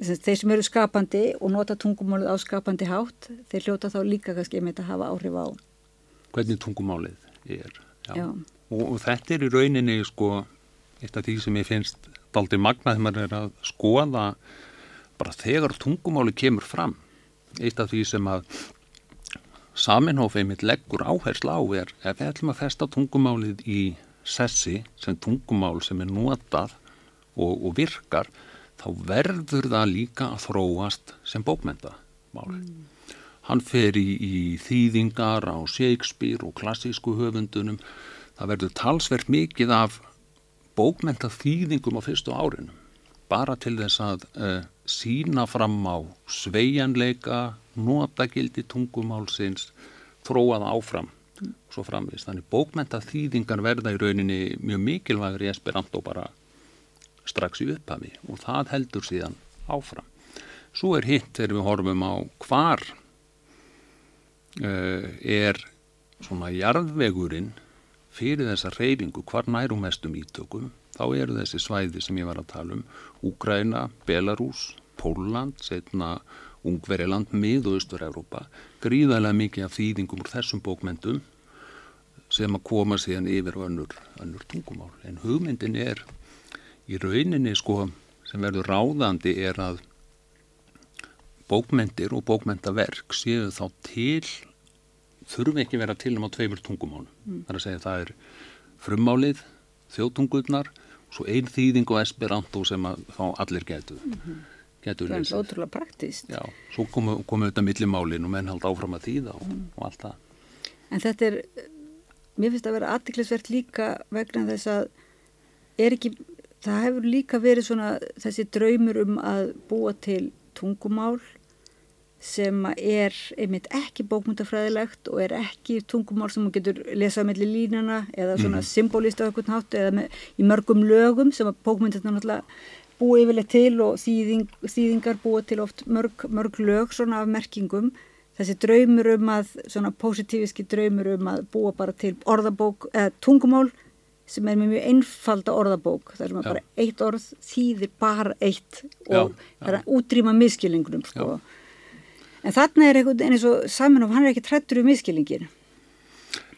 þeir sem eru skapandi og nota tungumálið á skapandi hátt þeir hljóta þá líka kannski með að hafa áhrif á hvernig tungumálið er já, já og, og þetta er í rauninni sko eitt af því sem ég finnst daldi magnað þegar maður er að skoða bara þegar tungumáli kemur fram eitt af því sem að Saminhof einmitt leggur áherslu á er ef við ætlum að festa tungumálið í sessi sem tungumál sem er notað og, og virkar þá verður það líka að þróast sem bókmyndamál. Mm. Hann fer í, í þýðingar á Shakespeare og klassísku höfundunum. Það verður talsvert mikið af bókmyndaþýðingum á fyrstu árinu bara til þess að uh, sína fram á sveianleika, notagildi tungumálsins, þróað áfram og svo framvist. Þannig bókmyndaþýðingar verða í rauninni mjög mikilvægur í Esperanto bara strax í upphafi og það heldur síðan áfram. Svo er hitt þegar við horfum á hvar uh, er svona jarðvegurinn fyrir þessa reyfingu, hvar nærum mestum ítökum, þá eru þessi svæði sem ég var að tala um, Úgræna, Belarus, Póland, setna Ungveriland, mið og Östur-Európa, gríðarlega mikið af þýðingum úr þessum bókmyndum sem að koma síðan yfir önnur, önnur tungumál. En hugmyndin er í rauninni sko sem verður ráðandi er að bókmyndir og bókmyndaverk séu þá til þurfi ekki vera til um á tveimur tungumálum. Mm. Það er að segja það er frummálið, þjóttungurnar og svo einn þýðing og esperanto sem að þá allir getur. Mm -hmm. getur það er lesið. ótrúlega praktist. Já, svo komu, komu þetta millimálin og menn hald áfram að þýða og, mm. og allt það. En þetta er, mér finnst að vera aðtiklisvert líka vegna þess að er ekki það hefur líka verið svona þessi draumur um að búa til tungumál sem er einmitt ekki bókmyndafræðilegt og er ekki tungumál sem maður getur lesað mellir línana eða svona mm. symbolist á einhvern hátt eða með, í mörgum lögum sem að bókmyndirna náttúrulega búið yfirlega til og þýðing, þýðingar búið til oft mörg, mörg lög svona af merkingum þessi draumur um að svona positífiski draumur um að búa bara til orðabók eða tungumál sem er með mjög einfalda orðabók þar sem að bara eitt orð þýðir bara eitt og já, það er að útrýma miskilningunum sko. En þarna er einhvern veginn eins og Saminov, hann er ekki trættur um miskilningin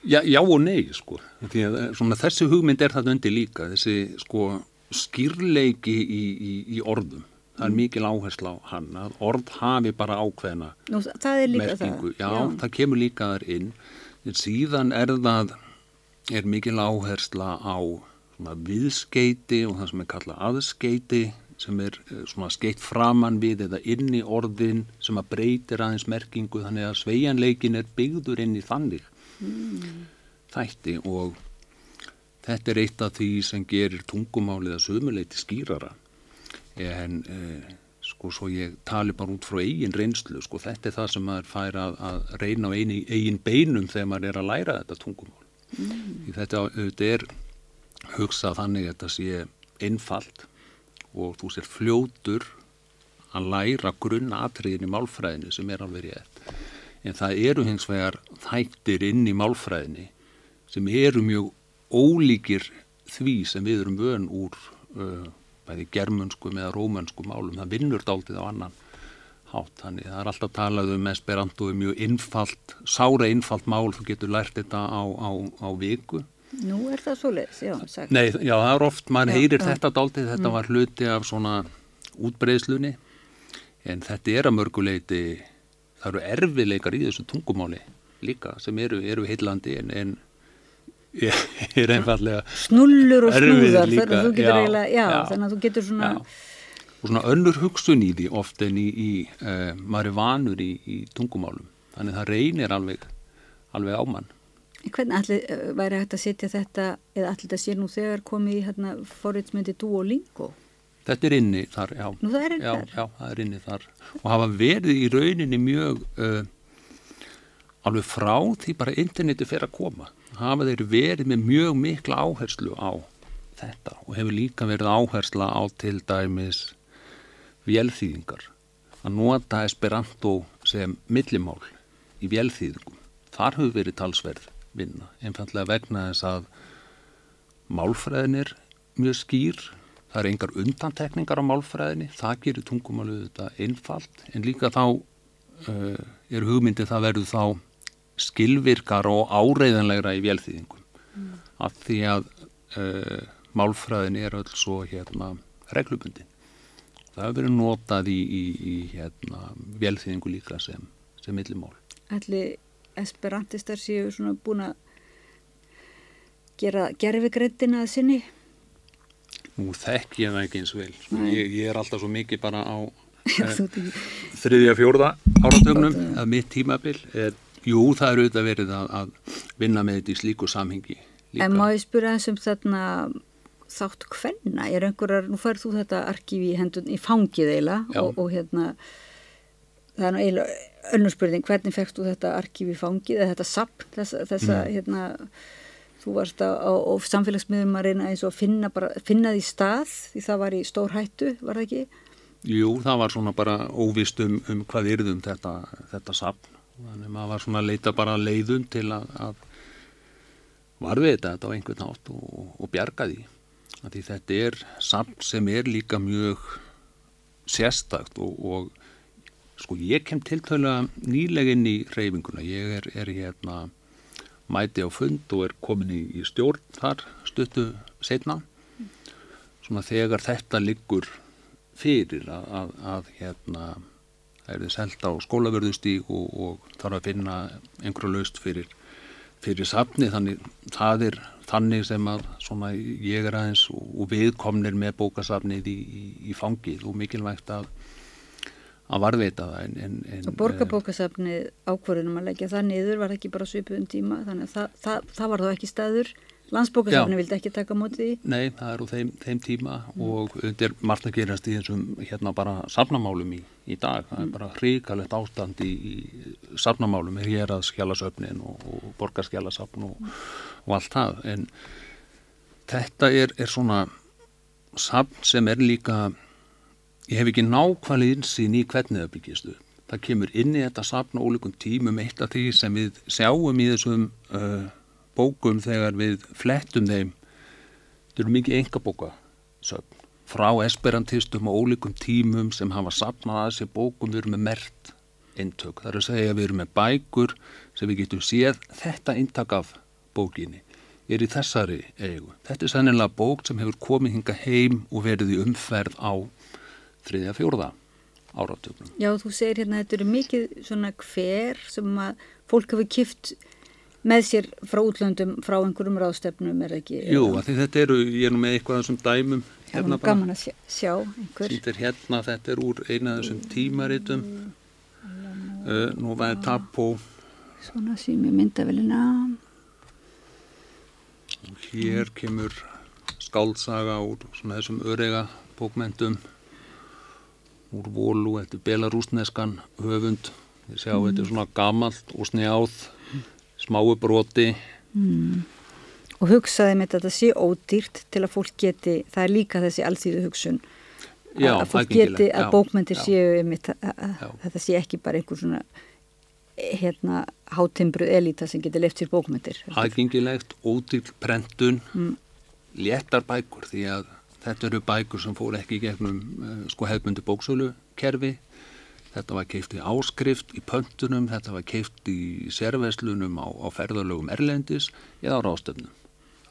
já, já og nei sko. Því að, svona, þessi hugmynd er þetta undir líka þessi sko skýrleiki í, í, í orðum. Það er mm. mikil áhersla á hann að orð hafi bara ákveðna Nú, það merkingu, það. Já, já, það kemur líka þar inn. En síðan er það er mikil áhersla á viðskeiti og það sem er kallað aðskeiti sem er eh, svona skeitt framann við eða inn í orðin sem að breytir aðeins merkingu þannig að sveianleikin er byggður inn í þannig mm. þætti og þetta er eitt af því sem gerir tungumálið að sömuleiti skýrara en eh, sko svo ég tali bara út frá eigin reynslu sko þetta er það sem maður fær að, að reyna á eini, eigin beinum þegar maður er að læra þetta tungumál mm. þetta auðvitað er hugsað þannig að þetta sé einfalt og þú sér fljótur að læra grunna atriðin í málfræðinu sem er alveg rétt en það eru hins vegar þættir inn í málfræðinu sem eru mjög ólíkir því sem við erum vön úr uh, bæði germunskum eða rómunskum málum, það vinnur dáltið á annan hátt. Þannig það er alltaf talað um esperanto mjög innfalt, sára innfalt mál, þú getur lært þetta á, á, á viku. Nú er það svo leiðis, já, sagt. Nei, já, það er oft, maður heyrir já. þetta dáltið, þetta mm. var hluti af svona útbreyðslunni, en þetta er að mörguleiti, það eru erfileikar í þessu tungumáli líka, sem eru, eru heillandi, en, en *laughs* er einfallega snullur og snúðar þannig að þú getur eiginlega, já, já, þannig að þú getur svona og svona önnur hugsun í því oft en í, í uh, maður er vanur í, í tungumálum þannig það reynir alveg, alveg á mann Hvernig allir eh, væri hægt að setja þetta eða allir þetta sé nú þegar komið í hérna, forriðsmyndi Duolingo? Þetta er inni þar, já. Nú það er inni já, þar? Já, það er inni þar og hafa verið í rauninni mjög uh, alveg frá því bara interneti fer að koma hafa þeir verið með mjög mikla áherslu á þetta og hefur líka verið áhersla á til dæmis vélþýðingar að nota esperanto sem millimál í vélþýðingum. Þar hefur verið talsverð vinna, einfallega vegna þess að málfræðin er mjög skýr, það er engar undantekningar á málfræðinni, það gerir tungumáluðu þetta einfalt, en líka þá uh, er hugmyndið það verður þá skilvirkar og áreiðanlegra í vélþýðingum, mm. af því að uh, málfræðin er öll svo hérna reglubundin það hefur verið notað í, í, í hérna, velþýðingu líka sem, sem millimál. Ætli esperantistar séu svona búin að gera gerfigreitina að sinni? Nú þekk ég það ekki eins vel. Ég, ég er alltaf svo mikið bara á *laughs* eh, þriðja fjórða áratögnum að mitt tímabil er, jú það er auðvitað verið að, að vinna með þetta í slíku samhengi líka. En má ég spura eins um þarna þátt hvenna? Er einhverjar, nú færð þú þetta arkífi í hendun í fangið Já. og, og hérna það er nú eiginlega önnur spurning, hvernig fegst þú þetta arkífi í fangið eða þetta sapn þessa, þessa Mm. hérna þú varst á, á, á samfélagsmiðum að reyna eins og að finna, bara, finna því stað því það var í stór hættu, var það ekki? Jú, það var svona bara óvist um, um hvað yrðum þetta, þetta sapn. Þannig maður var svona að leita bara leiðum til að, að varðveita þetta á einhvern nátt og, og bjarga því. Að því þetta er sapn sem er líka mjög sérstakt og, og sko ég kem tiltölulega nýlega inn í reyfinguna. Ég er, er hérna mæti á fund og er komin í, í stjórn þar stuttu setna. Svona þegar þetta liggur fyrir að, að, að hérna það er þið selt á skólavörðustík og, og þarf að finna einhverju laust fyrir, fyrir safni þannig það er þannig sem að svona ég er aðeins og, og viðkomnir með bókasafnið í, í, í fangið og mikilvægt að að varðveita það en, en, en, Og borgarbókasafni ákvörðunum að leggja það niður var ekki bara svipuðum tíma þannig að það, það, það var þó ekki staður landsbókasafni vildi ekki taka á móti því Nei, það er úr þeim, þeim tíma og undir margt að gerast í þessum hérna bara safnamálum í, í dag. Það er bara hrikalegt ástand í, í safnamálum er hér að skjálasöfnin og, og borgarskjálasafn og, og allt það. En þetta er, er svona safn sem er líka, ég hef ekki nákvæmlega insýn í hvernig það byggist upp. Það kemur inn í þetta safn á ólíkum tímum. Eitt af því sem við sjáum í þessum uh, bókum þegar við flettum þeim eru mikið engabóka sögn frá esperantistum og ólíkum tímum sem hafa sapnað að sér bókum. Við erum með mert eintök. Það er að segja að við erum með bækur sem við getum séð þetta eintak af bókinni er í þessari eigu. Þetta er sennilega bók sem hefur komið hinga heim og verið í umferð á þriðja fjórða áratögnum Já, þú segir hérna þetta eru mikið svona hver sem að fólk hefur kift með sér frá útlöndum frá einhverjum ráðstefnum er það ekki? Jú, því þetta eru, ég er nú með eitthvað þessum dæmum Það er nú gaman að sjá, sjá einhver. Sýnt er hérna, þetta er úr eina af þessum tímaritum. Uh, Nú var þetta på Svona sým ég myndavelina Hér kemur skáldsaga úr svona þessum örega bókmentum úr vólu, þetta er belarúsneskan höfund. Þið sjá, þetta er svona gamalt og snjáð smáu broti. Og hugsaði að þetta sé ódýrt til að fólk geti, það er líka þessi alþýðu hugsun. Já, að fólk geti, að já, bókmentir já. séu einmitt, þetta sé ekki bara einhver svona hérna hátimbruð elita sem getur left sér bókmentir aðgengilegt, ódýr prentun Mm. léttar bækur því að þetta eru bækur sem fór ekki gegnum uh, sko hefbundi bóksölu kerfi þetta var keift í áskrift í pöntunum, þetta var keift í sérveslunum á, á ferðalögum erlendis eða á ráðstöfnum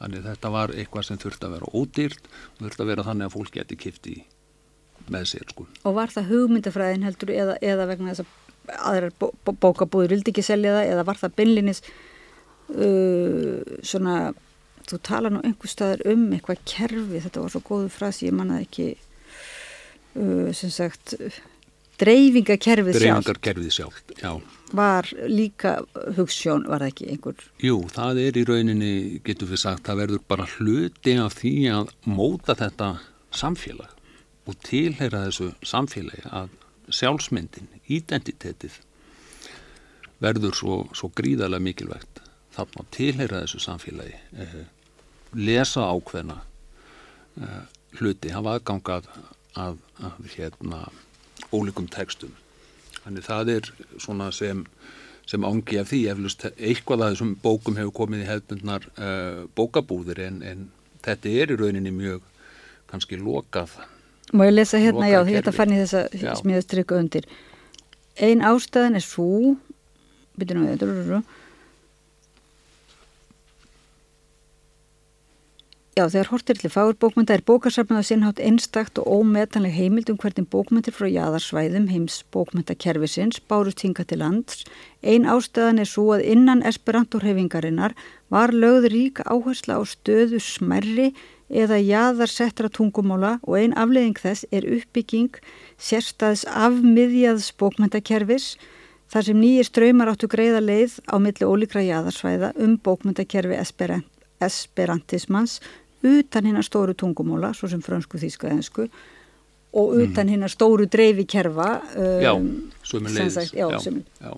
þannig þetta var eitthvað sem þurfti að vera ódýrt og þurfti að vera þannig að fólk geti keift í með sér sko. Og var það hugmyndafræðin heldur eða, eða vegna þess að aðrar bó, bó, bókabúður vildi ekki selja það eða var það beinlinis uh, svona þú tala nú einhver staðar um eitthvað kerfi, þetta var svo góðu frasi ég mannaði ekki uh, sem sagt dreifingakerfið sjálf já. Var líka hugssjón, var það ekki einhver? Jú, það er í rauninni, getur við sagt, það verður bara hluti af því að móta þetta samfélag og tilheyra þessu samfélagi að sjálfsmyndin, identitetið verður svo, svo gríðarlega mikilvægt þarna að tilheyra þessu samfélagi eh, lesa ákveðna eh, hluti, hafa aðgangað að, að hérna ólíkum textum Þannig það er svona sem, sem ángi af því eflust eitthvað að þessum bókum hefur komið í hefðbundnar uh, bókabúðir en, en þetta er í rauninni mjög kannski lokað. Má ég lesa hérna, já, þetta fann ég ég hef strykkuð undir. Ein ástæðan er svo, byrju nú við, drururu, Já, þegar hortir til fagurbókmynda er bókarsafnaða sinnhátt einstakt og ómetanleg heimild um hvernig bókmyndir frá jæðarsvæðum heims bókmyndakerfisins bárust hinga til lands. Ein ástæðan er svo að innan esperantorhefingarinnar var lögð ríka áhersla á stöðu smerri eða jæðarsettra tungumála og ein afleðing þess er uppbygging sérstaðs afmiðjaðs bókmyndakerfis þar sem nýjir ströymar áttu greiða leið á milli ólíkra jæðarsvæða um bókmyndakerfi esperant, esperantismans utan hinn að stóru tungumóla, svo sem fransku, þísku, ensku og mhm. utan mm. hinn að stóru dreifi kerfa um, sömur leiðis já, já, já.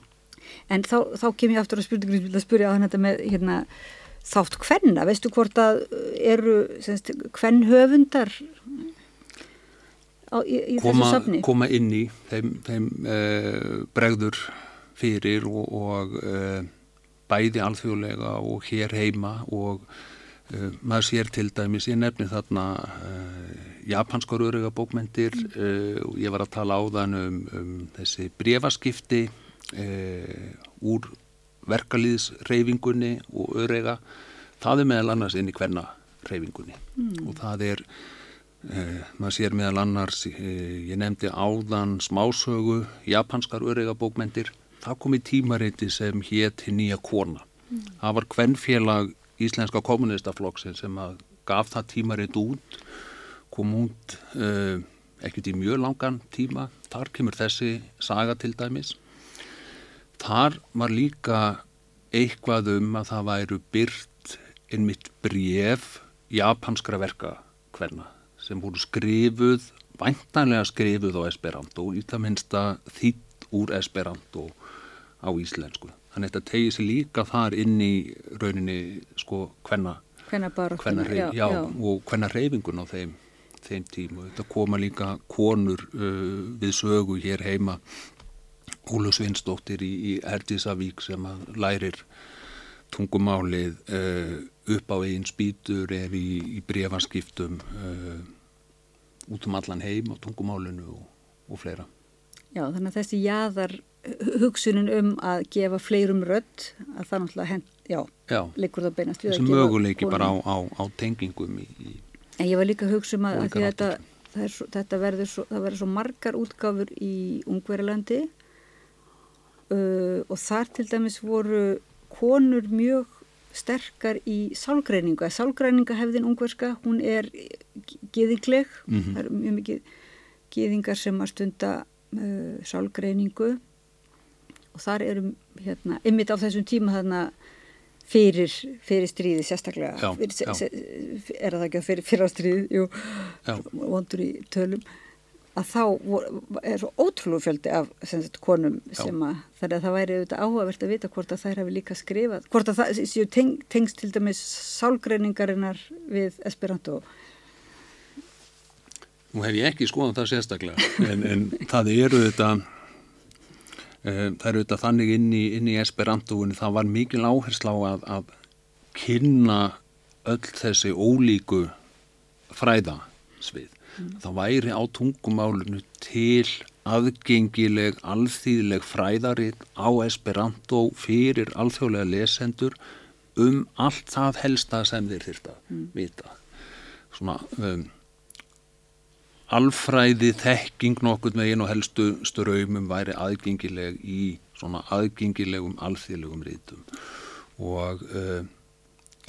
En þá, þá kem ég aftur að spurningu að spurja á hann þetta með hérna, þátt hvenna, veistu hvort að eru hvenn höfundar á, í, í koma, þessu safni? Koma inn í þeim, þeim uh, bregður fyrir og, og uh, bæði alþjóðlega og hér heima og Uh, maður sér til dæmis, ég nefni þarna uh, japanskar öruga bókmentir uh, og ég var að tala á þann um, um þessi brefaskipti úr verkalýðsreyfingunni og öruga það er meðal annars inn í hverna reyfingunni mm. og það er maður sér meðal annars ég nefndi áðan smásögu japanskar öruga bókmentir það kom í tímareiti sem hétt nýja kona mm. það var hvernfélag Íslenska kommunistaflokksinn sem að gaf það tímaritt út kom út uh, ekkert í mjög langan tíma. Þar kemur þessi saga til dæmis. Þar var líka eitthvað um að það væru byrt einmitt bref japanskra verka hverna sem voru skrifuð væntanlega skrifuð á Esperanto í það minnsta þýtt úr Esperanto á íslensku þannig að þetta tegir sér líka þar inn í rauninni sko hvenna og hvenna reyfingun á þeim, þeim tím og þetta koma líka konur uh, við sögu hér heima. Ólu Svinsdóttir í, í Erdisavík sem að lærir tungumálið uh, upp á einn spýtur er í, í brefanskiptum uh, út um allan heim á tungumálinu og, og fleira. Já þannig að þessi jæðar hugsunin um að gefa fleirum rödd að það náttúrulega hend, já, já. líkur það beinast við að gefa möguleiki bara á, á, á tengingum í, í en ég var líka að hugsa um að, að þetta, svo, þetta verður svo, það verður svo margar útgáfur í Ungverilandi uh, og þar til dæmis voru konur mjög sterkar í sálgreininga sálgreininga hefðin ungverska hún er geðingleg mm -hmm. það er mjög mikið geðingar sem að stunda uh, sálgreiningu og þar erum hérna, ymmit á þessum tíma þarna fyrir, fyrir stríði sérstaklega. Fyrir, já. er það ekki að fyrir fyrrastriði jú, vondur í tölum. Að þá er svo ótrúlega fjöldi af sagt, konum sem að að það væri auðvitað áhugavert að vita hvort að þær hefur líka skrifað, hvort að það séu teng, tengst til dæmis sálgreiningarinnar við Esperanto. Nú hef ég ekki skoðan það sérstaklega en, en það eru þetta það eru auðvitað þannig inn í, inn í Esperantúinu, það var mikil áhersla á að, að kynna öll þessi ólíku fræðasvið. Mm. Það væri á tungumálunu til aðgengileg, alþýðileg fræðaritt á Esperantó fyrir alþjóðlega lesendur um allt það helsta sem þeir þurft að mm. vita. Svona um, alfræði þekking nokkur með einu helstu ströymum væri aðgengileg í svona aðgengilegum alþýðlegum rítum og uh,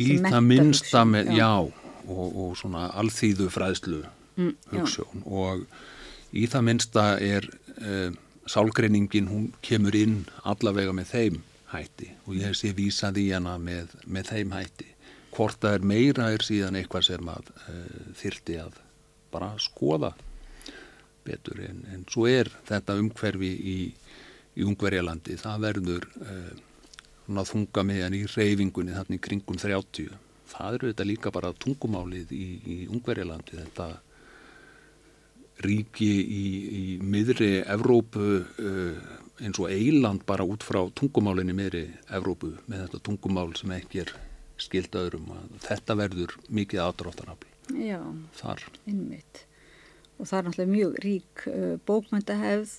í það minnsta með, já, já og, og svona alþýðu fræðslu mm, hugssjón og í það minnsta er uh, sálgreiningin, hún kemur inn allavega með þeim hætti. Og ég sé vísað í hana með, með þeim hætti. Hvort það er meira er síðan eitthvað sem að uh, þyrti að bara skoða betur en, en svo er þetta umhverfi í, í Ungverjalandi. Það verður eh, þunga meðan í reyfingunni þannig kringum 30 það eru þetta líka bara tungumálið í, í Ungverjalandi þetta ríki í, í miðri Evrópu eh, eins og eiland bara út frá tungumálinni miðri Evrópu með þetta tungumál sem ekki er skild öðrum. Þetta verður mikið aðdráttanafl Já, þar. Innmitt og það er náttúrulega mjög rík uh, bókmyndahefð,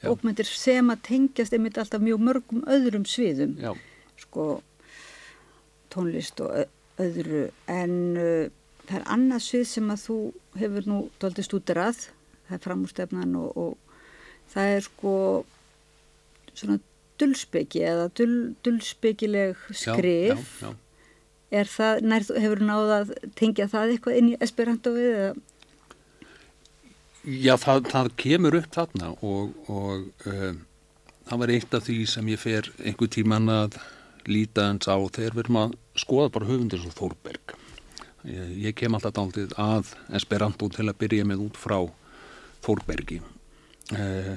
bókmyndir sem að tengjast einmitt alltaf mjög mörgum öðrum sviðum, Já. sko tónlist og öðru. En uh, það er annað svið sem að þú hefur nú doldið stúderað, það er framúrstefnan og, og það er sko svona dullspeki eða dull, dullspekileg skrif. Já, já, já. Það, nær, hefur náða að tengja það eitthvað inn í Esperanto eða? Já, það, það kemur upp þarna og, og um, það var eitt af því sem ég fer einhver tíman að líta eins á þegar við erum að skoða bara höfundir svo Þórberg. Ég, ég kem alltaf dáltið að Esperanto til að byrja með út frá Þórbergi. Uh,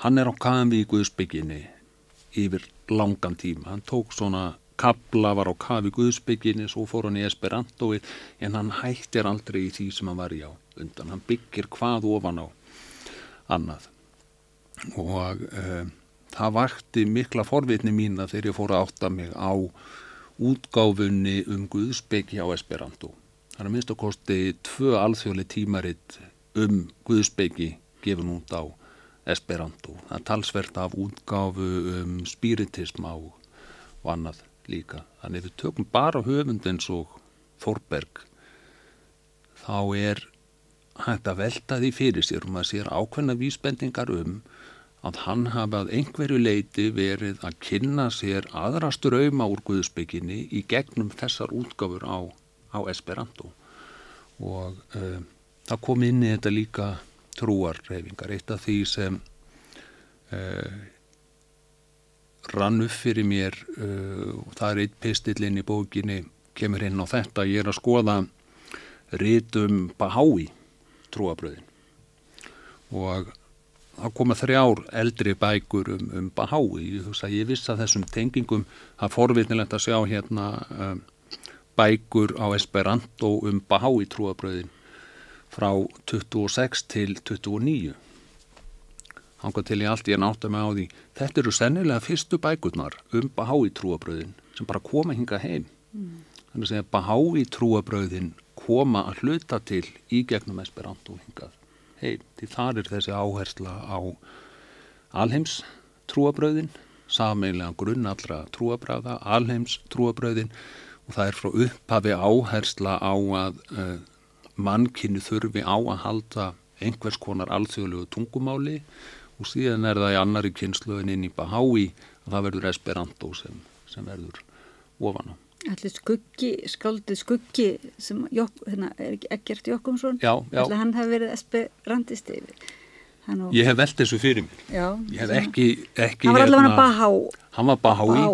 hann er á KMV Guðsbygginni yfir langan tíma. Hann tók svona kabla var á kafi Guðsbygginni svo fór hann í Esperantoið en hann hættir aldrei í því sem hann var í á undan. Hann byggir hvað ofan á annað og um, það vakti mikla forvitni mína þegar ég fór að átta mig á útgáfunni um Guðsbyggi á Esperanto. Það er að minnst að kosti tvö alþjóðli tímaritt um Guðsbyggi gefin út á Esperanto. Það er talsvert af útgáfu um spiritisma og, og annað líka. Þannig við tökum bara höfund eins og Þorberg þá er hægt að velta því fyrir sér um að sér ákveðna vísbendingar um að hann hafa að einhverju leiti verið að kynna sér aðra ströyma úr Guðsbygginni í gegnum þessar útgáfur á, á Esperanto og uh, það kom inn í þetta líka trúarreifingar. Eitt af því sem uh, rann upp fyrir mér uh, og það er eitt pistillinn í bókinni kemur inn á þetta. Ég er að skoða rítum Bahái trúabröðin og það koma þrjár eldri bækur um, um Bahái ég, ég viss að þessum tengingum. Það er forvitnilegt að sjá hérna um, bækur á Esperanto um Bahái trúabröðin frá 26 til 29 hangað til ég allt ég nátt að með á því. Þetta eru sennilega fyrstu bækurnar um Bahái trúabröðin sem bara koma hinga heim. Mm. þannig að segja Bahái trúabröðin koma að hluta til í gegnum Esperanto hingað heim. Því þar er þessi áhersla á alheims trúabröðin sameinlega grunn allra trúabræða alheims trúabröðin og það er frá upphafi áhersla á að uh, mannkynni þurfi á að halda einhvers konar alþjóðlegu tungumáli og síðan er það í annari kynsluðin inn í Bahái að það verður Esperanto sem, sem verður ofan á. Allir skuggi, skáldið skuggi sem Jok, hérna, er ekkert Jokkumsson allir hann hafi verið Esperantisti og... Ég hef velt þessu fyrir mér. Já, ég hef ekki, ekki Hann var allavega hérna, Bahá. Hann var Bahái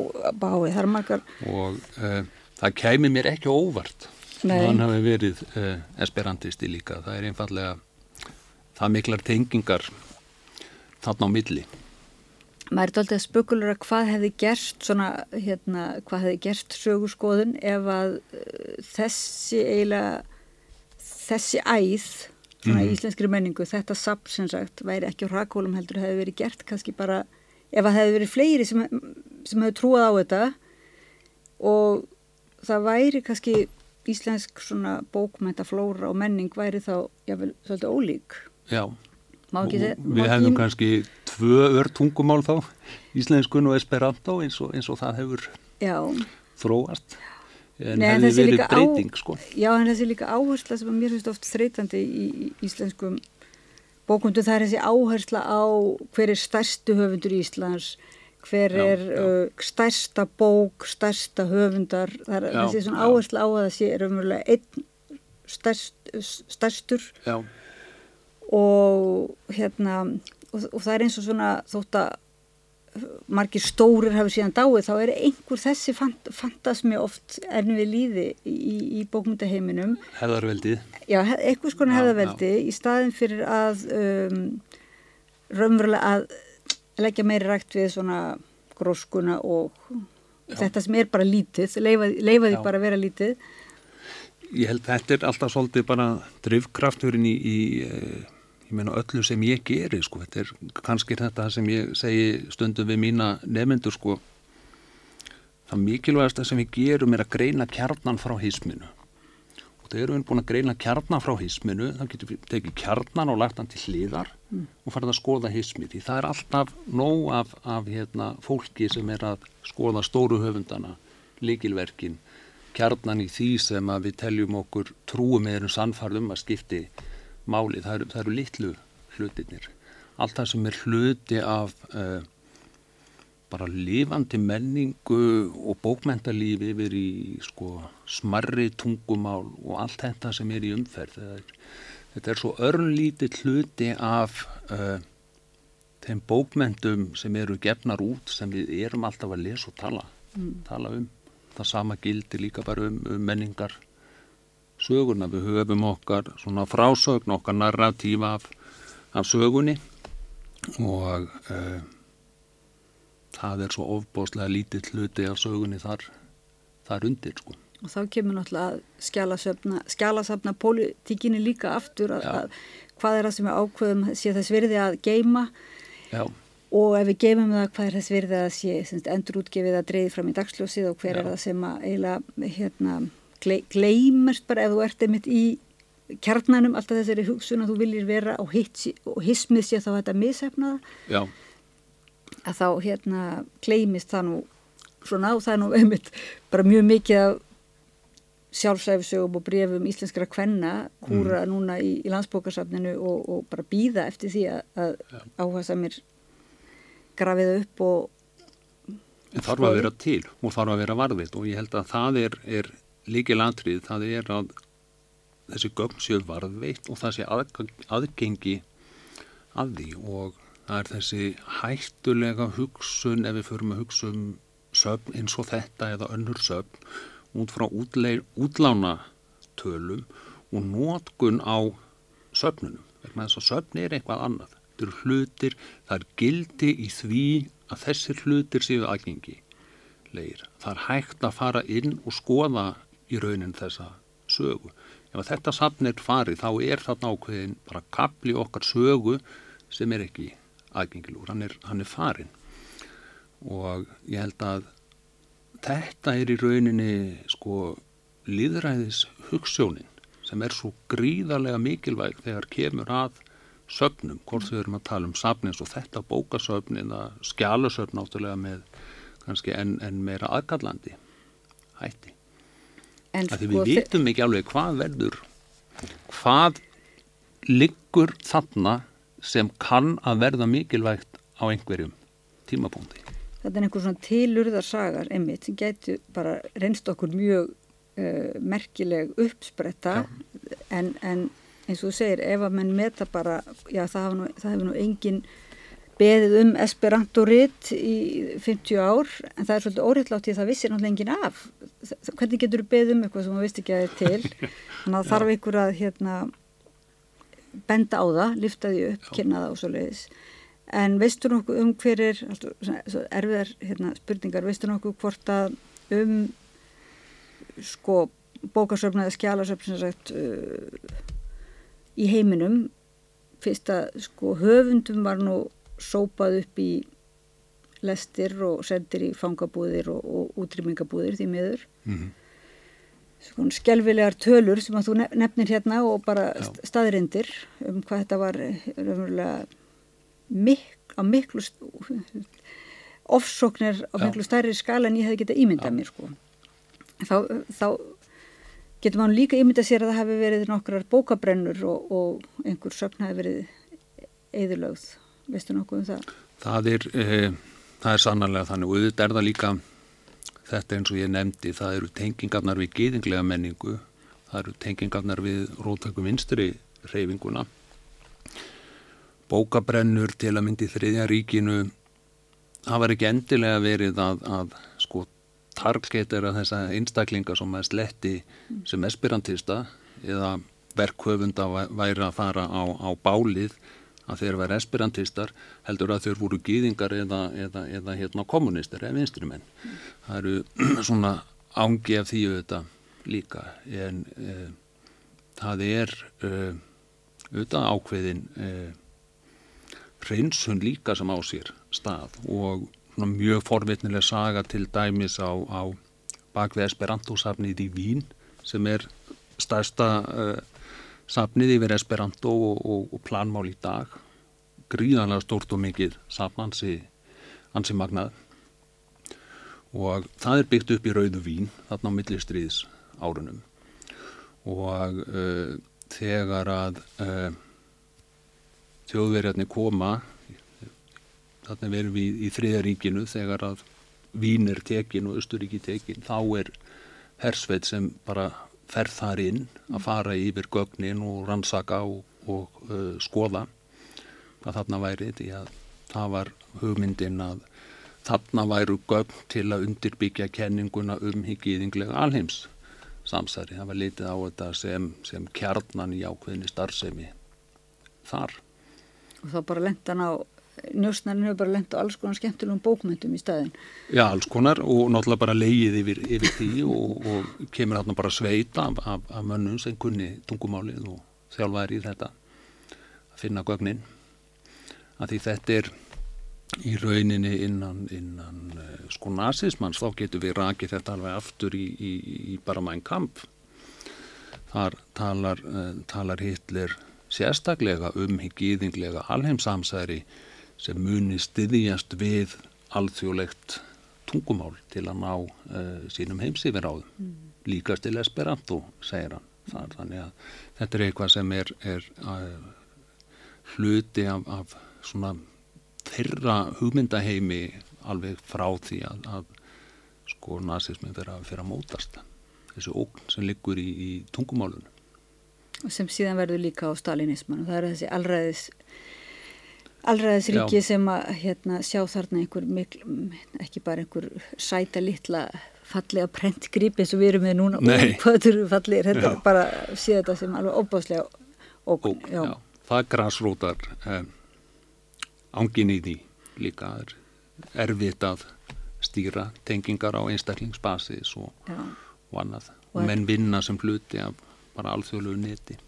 Bahái, það er margar. Og uh, það kæmi mér ekki óvart Nei. hann hafi verið uh, Esperantisti líka. Það er einfallega það miklar tengingar þarna á milli. Maður er alltaf spökulur að hvað hefði gerst svona, hérna, hvað hefði gerst sögurskoðun ef að uh, þessi eiginlega þessi æð svona mm. íslenskri menningu, þetta sapp sem sagt væri ekki á rakólum heldur hefði verið gert kannski bara, ef að hefði verið fleiri sem, sem hefði trúað á þetta og það væri kannski íslensk svona bókmæntaflóra og menning væri þá jáfnvel svolítið ólík. Já við hefðum kannski tvö ör tungumál þá íslenskun og esperanto eins og, eins og það hefur já. þróast en Nei, hefði verið breyting á, sko. Já, en þessi líka áhersla sem mér finnst oft þreytandi í, í íslenskum bókundu það er þessi áhersla á hver er stærstu höfundur í Íslands hver já, er já. Uh, stærsta bók, stærsta höfundar það er þessi svona áhersla á að það sé er umverulega einn stærst, stærstur já og hérna og, og það er eins og svona þótt að margir stórir hafi síðan dáið þá er einhver þessi fant fantasmi oft enn við líði í, í bókmyndaheiminum Hefðarveldið. Já, einhvers konar hefðarveldi í staðin fyrir að um, raunverulega að leggja meiri rægt við svona gróskuna og Já. þetta sem er bara lítið leifa, leifa bara að vera lítið. Ég held þetta er alltaf svolítið bara drivkrafturinn í, í ég meina öllu sem ég geri sko, þetta er kannski þetta sem ég segi stundum við mína nefnendur sko það mikilvægast sem við gerum er að greina kjarnan frá hísminu og þegar við erum búin að greina kjarnan frá hísminu þá getum við tekið kjarnan og lagt hann til hliðar mm. og farið að skoða hísmi því það er alltaf nóg af, af hérna, fólki sem er að skoða stóru höfundana líkilverkin kjarnan í því sem að við teljum okkur trúum eða sannfarðum að skipti máli, það eru, það eru litlu hlutinir. Allt það sem er hluti af uh, bara lifandi menningu og bókmentalífi yfir í sko, smarri tungumál og allt þetta sem er í umferð. Er, þetta er svo örnlítið hluti af uh, þeim bókmentum sem eru gefnar út sem við erum alltaf að lesa og tala, mm. tala um. Það sama gildi líka bara um, um menningar söguna. Við höfum okkar svona frásögn, okkar narratífa af, af sögunni og uh, það er svo ofbóslega lítið hluti af sögunni þar, þar undir sko. Og þá kemur náttúrulega skjálasafna pólitíkinni líka aftur að, að hvað er það sem við ákveðum sé þess virði að geima Já. og ef við geymum það hvað er þess virði að sé endur útgefið að dreyði fram í dagsljósið og hver Já. er það sem að eiginlega hérna, gleymast bara ef þú ert einmitt í kjarnanum alltaf þessari hugsun að þú viljir vera og, og hismið sé þá þetta mishefnaða að þá hérna gleymist það nú svona og það nú einmitt bara mjög mikið af sjálfsæfisögum og brefum íslenskara kvenna húra mm. núna í, í landsbókarsafninu og, og bara býða eftir því að, að ja. áhuga samir grafið upp og en þarf að vera til og þarf að vera varðvitt og ég held að það er, er líkið landrið, það er að þessi gögn séu varðvitt og það sé að, aðgengi að því og það er þessi hættulega hugsun ef við förum að hugsa um söfn eins og þetta eða önnur söfn út frá útlánatölum og nótkun á söfnunum. Vegna þess að söfni er eitthvað annað. Þetta eru hlutir, það er gildi í því að þessir hlutir séu aðgengi leir það er hægt að fara inn og skoða í raunin þessa sögu. Ef þetta safn er farið þá er þarna ákveðin bara kapli okkar sögu sem er ekki aðgengilúr, hann er, hann er farin og ég held að þetta er í rauninni sko líðræðis hugssjónin sem er svo gríðarlega mikilvæg þegar kemur að söfnum, hvort þau erum að tala um safn eins og þetta bókasöfn eða skjálusöfn áttúrulega með kannski enn en meira aðgallandi hætti. En sko við vitum ekki alveg hvað verður, hvað liggur þarna sem kann að verða mikilvægt á einhverjum tímapunkti? Þetta er einhver svona tilurðarsagar einmitt sem getur bara reynst okkur mjög uh, merkileg uppspretta. En, en eins og þú segir ef að menn meta bara já það hefur nú, hefur nú engin beðið um esperantoritt í 50 ár en það er svolítið óriðlátt í það vissir náttúrulega engin af. Hvernig getur þú beðið um eitthvað sem þú vist ekki að það er til? *laughs* Þannig að þarf ykkur að hérna benda á það, lifta því upp, kynna það og svo leiðis en veistu nokkuð um hver er erfiðar hérna, spurningar, veistu nokkuð hvort að um sko bókasöfn eða sagt uh, í heiminum fyrst að sko höfundum var nú sópað upp í lestir og sendir í fangabúðir og, og útrýmingabúðir því miður mm -hmm. sko skelvilegar tölur sem að þú nefnir hérna og bara Já. staðrindir um hvað þetta var umverulega mik á miklu ofsóknir á miklu stærri skala en ég hef getað ímyndað mér sko. þá, þá getur mann líka ímyndað sér að það hefði verið nokkrar bókabrennur og, og einhver sögn hefði verið eðurlögð, veistu nokkuð um það? Það er, e, það er sannarlega þannig. Og auðvitað er það líka þetta eins og ég nefndi, það eru tengingarnar við geðinglega menningu, það eru tengingarnar við róttökum vinstri reyfinguna bókabrennur til að myndi þriðja ríkinu. Það var ekki endilega verið að, að sko targetera þessa einstaklinga sem er sletti sem esperantista eða verkhöfunda væri að fara á, á bálið að þeir vera esperantistar heldur að þeir voru gýðingar eða, eða, eða hérna kommunistar eða vinstrimenn mm. það eru *clears throat* svona ángi af því auðvitað líka en e, það er e, auðvitað ákveðin e, hreinsun líka sem á sér stað og mjög forvitnileg saga til dæmis á, á bakvið Esperanto-safnið í Vín sem er stærsta uh, safnið yfir Esperanto og, og, og planmál í dag gríðanlega stórt og mikið safn hansi, hansi magnað. Og það er byggt upp í rauðu vín þarna á millistriðs árunum og uh, þegar að uh, þjóðverjarnir koma þarna verum við í þriðaríkinu þegar að Vín er tekin og Östuríki tekin þá er hersveit sem bara ferð þar inn að fara yfir gögnin og rannsaka og, og uh, skoða að þarna væri því að það var hugmyndin að þarna væru gögn til að undirbyggja kenninguna um higgiðinglega alheims samsæri. Það var litið á þetta sem, sem kjarnan í ákveðinni starfsemi þar. Og þá bara lendan á njósnarinn hefur bara lendt á alls konar skemmtilegum bókmyndum í staðin. Já, alls konar og náttúrulega bara leiðið yfir, yfir því og, og kemur þarna bara sveita af, af, af mönnum sem kunni tungumálið og þjálfaður í þetta að finna gögnin. Að því þetta er í rauninni innan, innan uh, sko nazismanns, þá getur við rakið þetta alveg aftur í, í, í bara mæn kamp. Þar talar, uh, talar Hitler sérstaklega um higgiðinglega alheimsamsæri sem muni styðjast við alþjóðlegt tungumál til að ná uh, sínum heimsífir á þeim. Mm. Líkast til Esperanto, segir hann. Það, þannig að þetta er eitthvað sem er, er uh, hluti af, af svona þeirra hugmyndaheimi alveg frá því að, að sko nazismi fyrir að, fyrir að mótast þessu ógn sem liggur í, í tungumálunum. Og sem síðan verður líka á stalinisman og það er þessi allræðis Allraðisríki sem að hérna, sjá þarna einhver mikl, ekki bara einhver sæta litla fallega prentgripi eins og við erum með núna og hvað þurfum fallir, þetta er bara sé þetta sem alveg óbáslega ókn. Ók, já. Já. Það er græsrótar eh, ángin í því líka er erfitt að stýra tengingar á einstaklingsbasis og, og annað og menn vinna sem hluti af bara alþjóðlegu neti.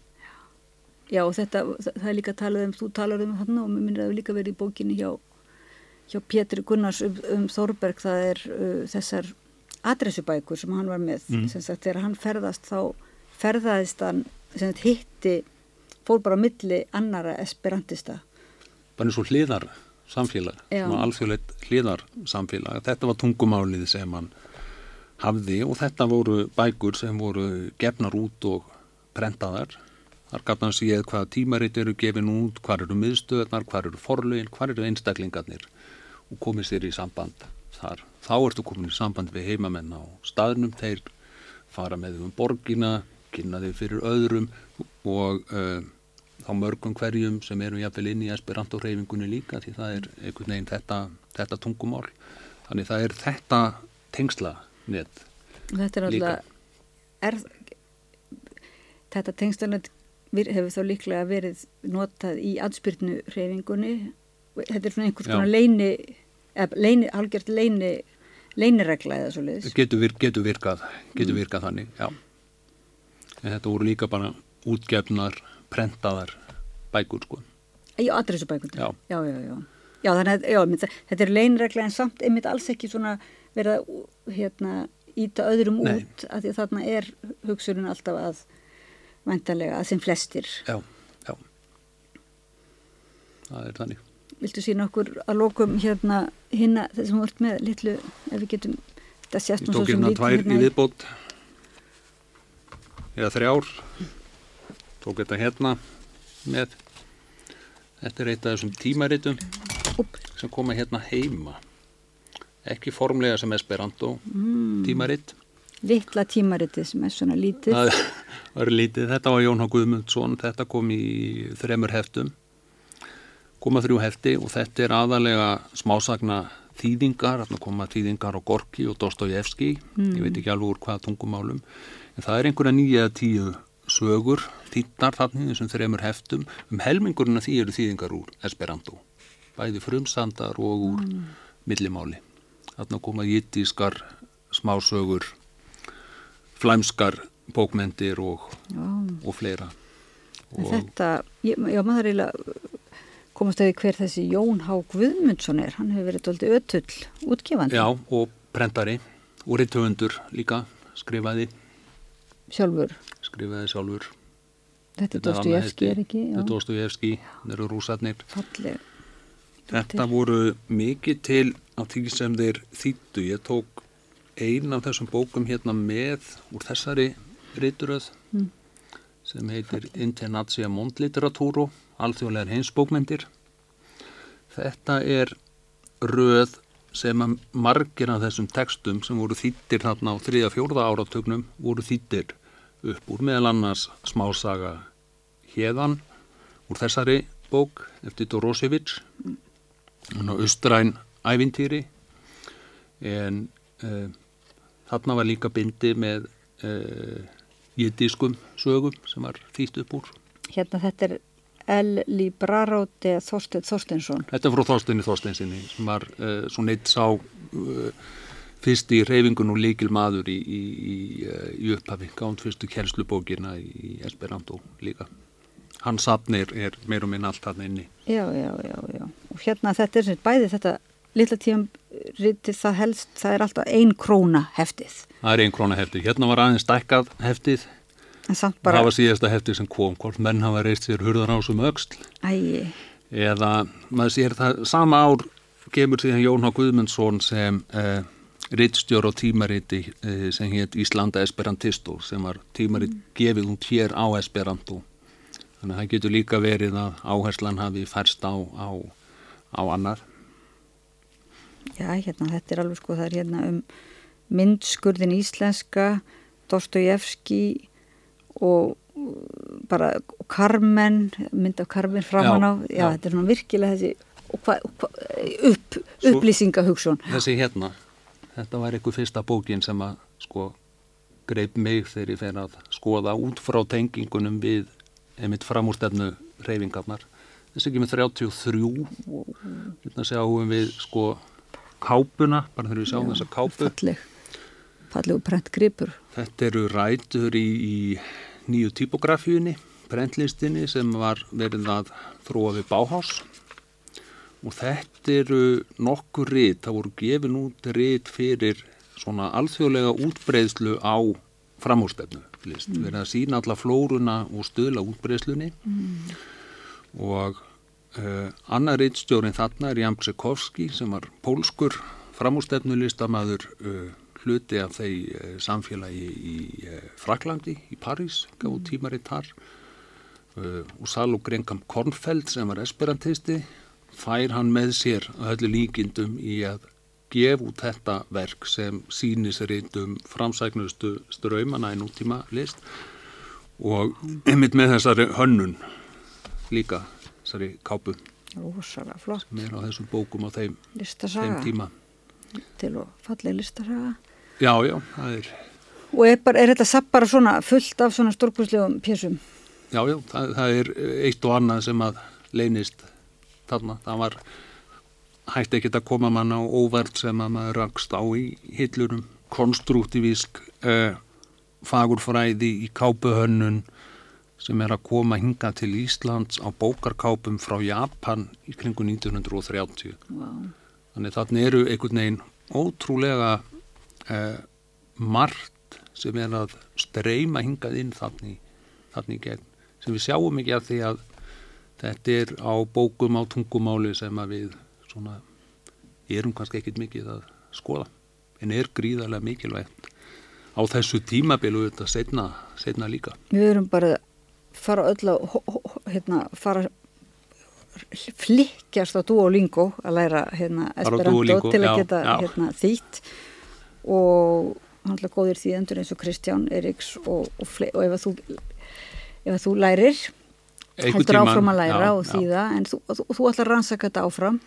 Já og þetta, það er líka talað um, þú talar um þarna og mér minnir að það hefur líka verið í bókinni hjá, hjá Pétur Gunnars um, um Þorberg, það er uh, þessar adressubækur sem hann var með, mm. sem sagt þegar hann ferðast þá ferðaðist hann, sem þetta hitti, fór bara milli annara esperantista. Bara eins og hliðar samfélag, alþjóðleitt hliðar samfélag, þetta var tungumálið sem hann hafði og þetta voru bækur sem voru gefnar út og prentaðar. Þar gaf hann séð hvaða tímaritt eru gefin út, hvað eru miðstöðnar, hvað eru forlögin, hvað eru einstaklingarnir og komið sér í samband þar. Þá ertu komin í samband við heimamenn á staðnum, þeir fara með um borgina, kynna þeir fyrir öðrum og uh, þá mörgum hverjum sem eru jáfnvel inn í esperanto reyfingunni líka því það er einhvern veginn þetta, þetta tungumál. Þannig það er þetta tengsla líka. Þetta er alltaf, þetta tengsla nett hefur þá líklega verið notað í aðspyrnu hreyfingunni þetta er svona einhvers konar leini leini, halgjört leini leiniregla eða svo leiðis getur, vir, getur virkað, getur mm. virkað þannig já en þetta voru líka bara útgefnar prentaðar bækur sko já, adressubækur já. Já, já, já já, þannig að þetta er leiniregla en samt einmitt alls ekki svona verið að hérna íta öðrum Nei. út af því að þarna er hugsunin alltaf að vantarlega að sem flestir. Já, já. Það er þannig. Viltu sína okkur að lókum hérna hinna þessum vort með litlu, ef við getum þetta sést um svo sem lítið hérna. Ég tók hérna tvær í viðbót, eða þrjár, tók þetta hérna með, þetta er eitt af þessum tímaritum sem koma hérna heima, ekki formlega sem Esperanto mm. tímaritt. Littla tímaritið sem er svona lítið. Það var lítið, þetta var Jón H. Guðmundsson, þetta kom í þremur heftum, koma þrjú hefti og þetta er aðalega smásagna þýðingar, þarna koma þýðingar á Gorki og Dostojevski, mm. ég veit ekki alveg úr hvaða tungumálum, en það er einhverja nýja tíu sögur, þýttar þarna þessum þremur heftum, um helmingurinn að því eru þýðingar úr Esperanto, bæði frumsandar og úr mm. millimáli. Þarna koma jittískar smásögur flæmskar bókmendir og, og fleira. Og Þetta, ég, já maður eiginlega komast að því hver þessi Jón Há Guðmundsson er, hann hefur verið doldið ötull útgefandi. Já, og prentari og rittöfundur líka skrifaði. Sjálfur Skrifaði sjálfur. Þetta er Dostojevski, er ekki? Þetta er Dostojevski, þetta eru rúsarnir Falleg Þetta voru mikið til á því sem þeir þýttu, ég tók ein af þessum bókum hérna með úr þessari ríturöð mm. sem heitir Internazia Mondliteratúru, alþjóðlegar heimsbókmyndir. Þetta er röð sem að margir af þessum textum sem voru þýttir þarna á 3-4 áratögnum voru þýttir upp úr meðal annars smásaga hérðan úr þessari bók eftir Dorosevic og austræn ævintýri en uh, þarna var líka bindi með uh, jidískum sögum sem var þýtt upp úr. Hérna þetta er El Libraro de Þorstein Þorsteinsson Þetta er frá Þorsteini Þorsteinsinni sem var uh, svo neitt sá fyrst í reyfingun og líkil maður í, í, í, í upphafi gánd fyrstu kjærslubókina í Esperanto líka hans safnir er meir og minn allt hann inni Já, já, já, já og hérna þetta er sem bæði þetta litla tíum ritið það helst, það er alltaf ein króna heftið. Það er ein króna heftið. Hérna var aðeins stækkað heftið. Bara... Það var síðasta heftið sem kom, hvort menn hafa reist sér hurðan á sem auksl. Ægi. Eða, maður sér það, sama ár kemur síðan Jón H. Guðmundsson sem eh, rittstjór og tímariti eh, sem hétt Íslanda Esperantisto sem var tímarit mm. gefið hún hér á Esperanto. Þannig að það getur líka verið að áherslan hafi færst á, á, á annar. Já, hérna, þetta er alveg sko, það er hérna um myndskurðin íslenska, Dostojevski og bara og Carmen, mynd af Carmen framan á, já, já, þetta er svona virkilega þessi hva, hva, upp, upplýsingahugsun. Þessi hérna, þetta var eitthvað fyrsta bókin sem að sko greip mig þegar ég fer að skoða út frá tengingunum við einmitt framúrstefnu reyfingarnar. Þessi ekki með 33, hérna sjáum við sko kápuna, bara þegar við sjáum þessa kápu. Falleg, falleg og prentgripur. Þetta eru rætur í, í nýju typografíunni, prentlistinni sem var verið að þróa við báhás og þetta eru nokkur rít, það voru gefin út rít fyrir svona alþjóðlega útbreyðslu á framhústefnu list, mm. verið að sína alla flóruna og stöðla útbreyðslunni mm. og Uh, annar reittstjórin þarna er Jan Psekovski sem var pólskur framústefnulistamæður uh, eh, hluti af þeir uh, samfélagi í Fraklandi, í París, gáð mm. tímaritt þar og Salo Grengam Kornfeld sem var esperantisti, fær hann með sér að höllu líkindum í að gefa út þetta verk sem sínis reyndum framsæknustu ströymana í nútíma list og einmitt með þessari hönnun líka þessari kápu Rósalega flott. sem er á þessum bókum á þeim, þeim tíma. Til og fallið listasaga. Já, já, það er Og er, bara, er þetta satt bara svona fullt af svona stórkvæslegum pjessum? Já, já, það, það er eitt og annað sem að leynist þarna, það var hætti ekkert að koma mann á óvert sem að maður rakst á í hillurum konstruktívísk eh, fagurfræði í kápuhönnun sem er að koma hinga til Íslands á bókarkápum frá Japan í kringu 1930 wow. þannig þannig eru einhvern veginn ótrúlega eh, margt sem er að streyma hingað inn þannig, þannig gegn sem við sjáum ekki að því að þetta er á bókum á tungumáli sem að við svona erum kannski ekkit mikið að skoða en er gríðarlega mikilvægt á þessu tímabilu þetta setna, setna líka Við erum bara fara öll að hérna, fara flikkjast á Duolingo að læra hérna, Esperanto til að geta. Hérna, þýtt og hann er góðir þýðendur eins og Kristján Eriks og, og, og ef, að þú, ef að þú lærir heldur áfram að læra já, og þýða en þú, þú, þú ætlar að rannsaka þetta áfram.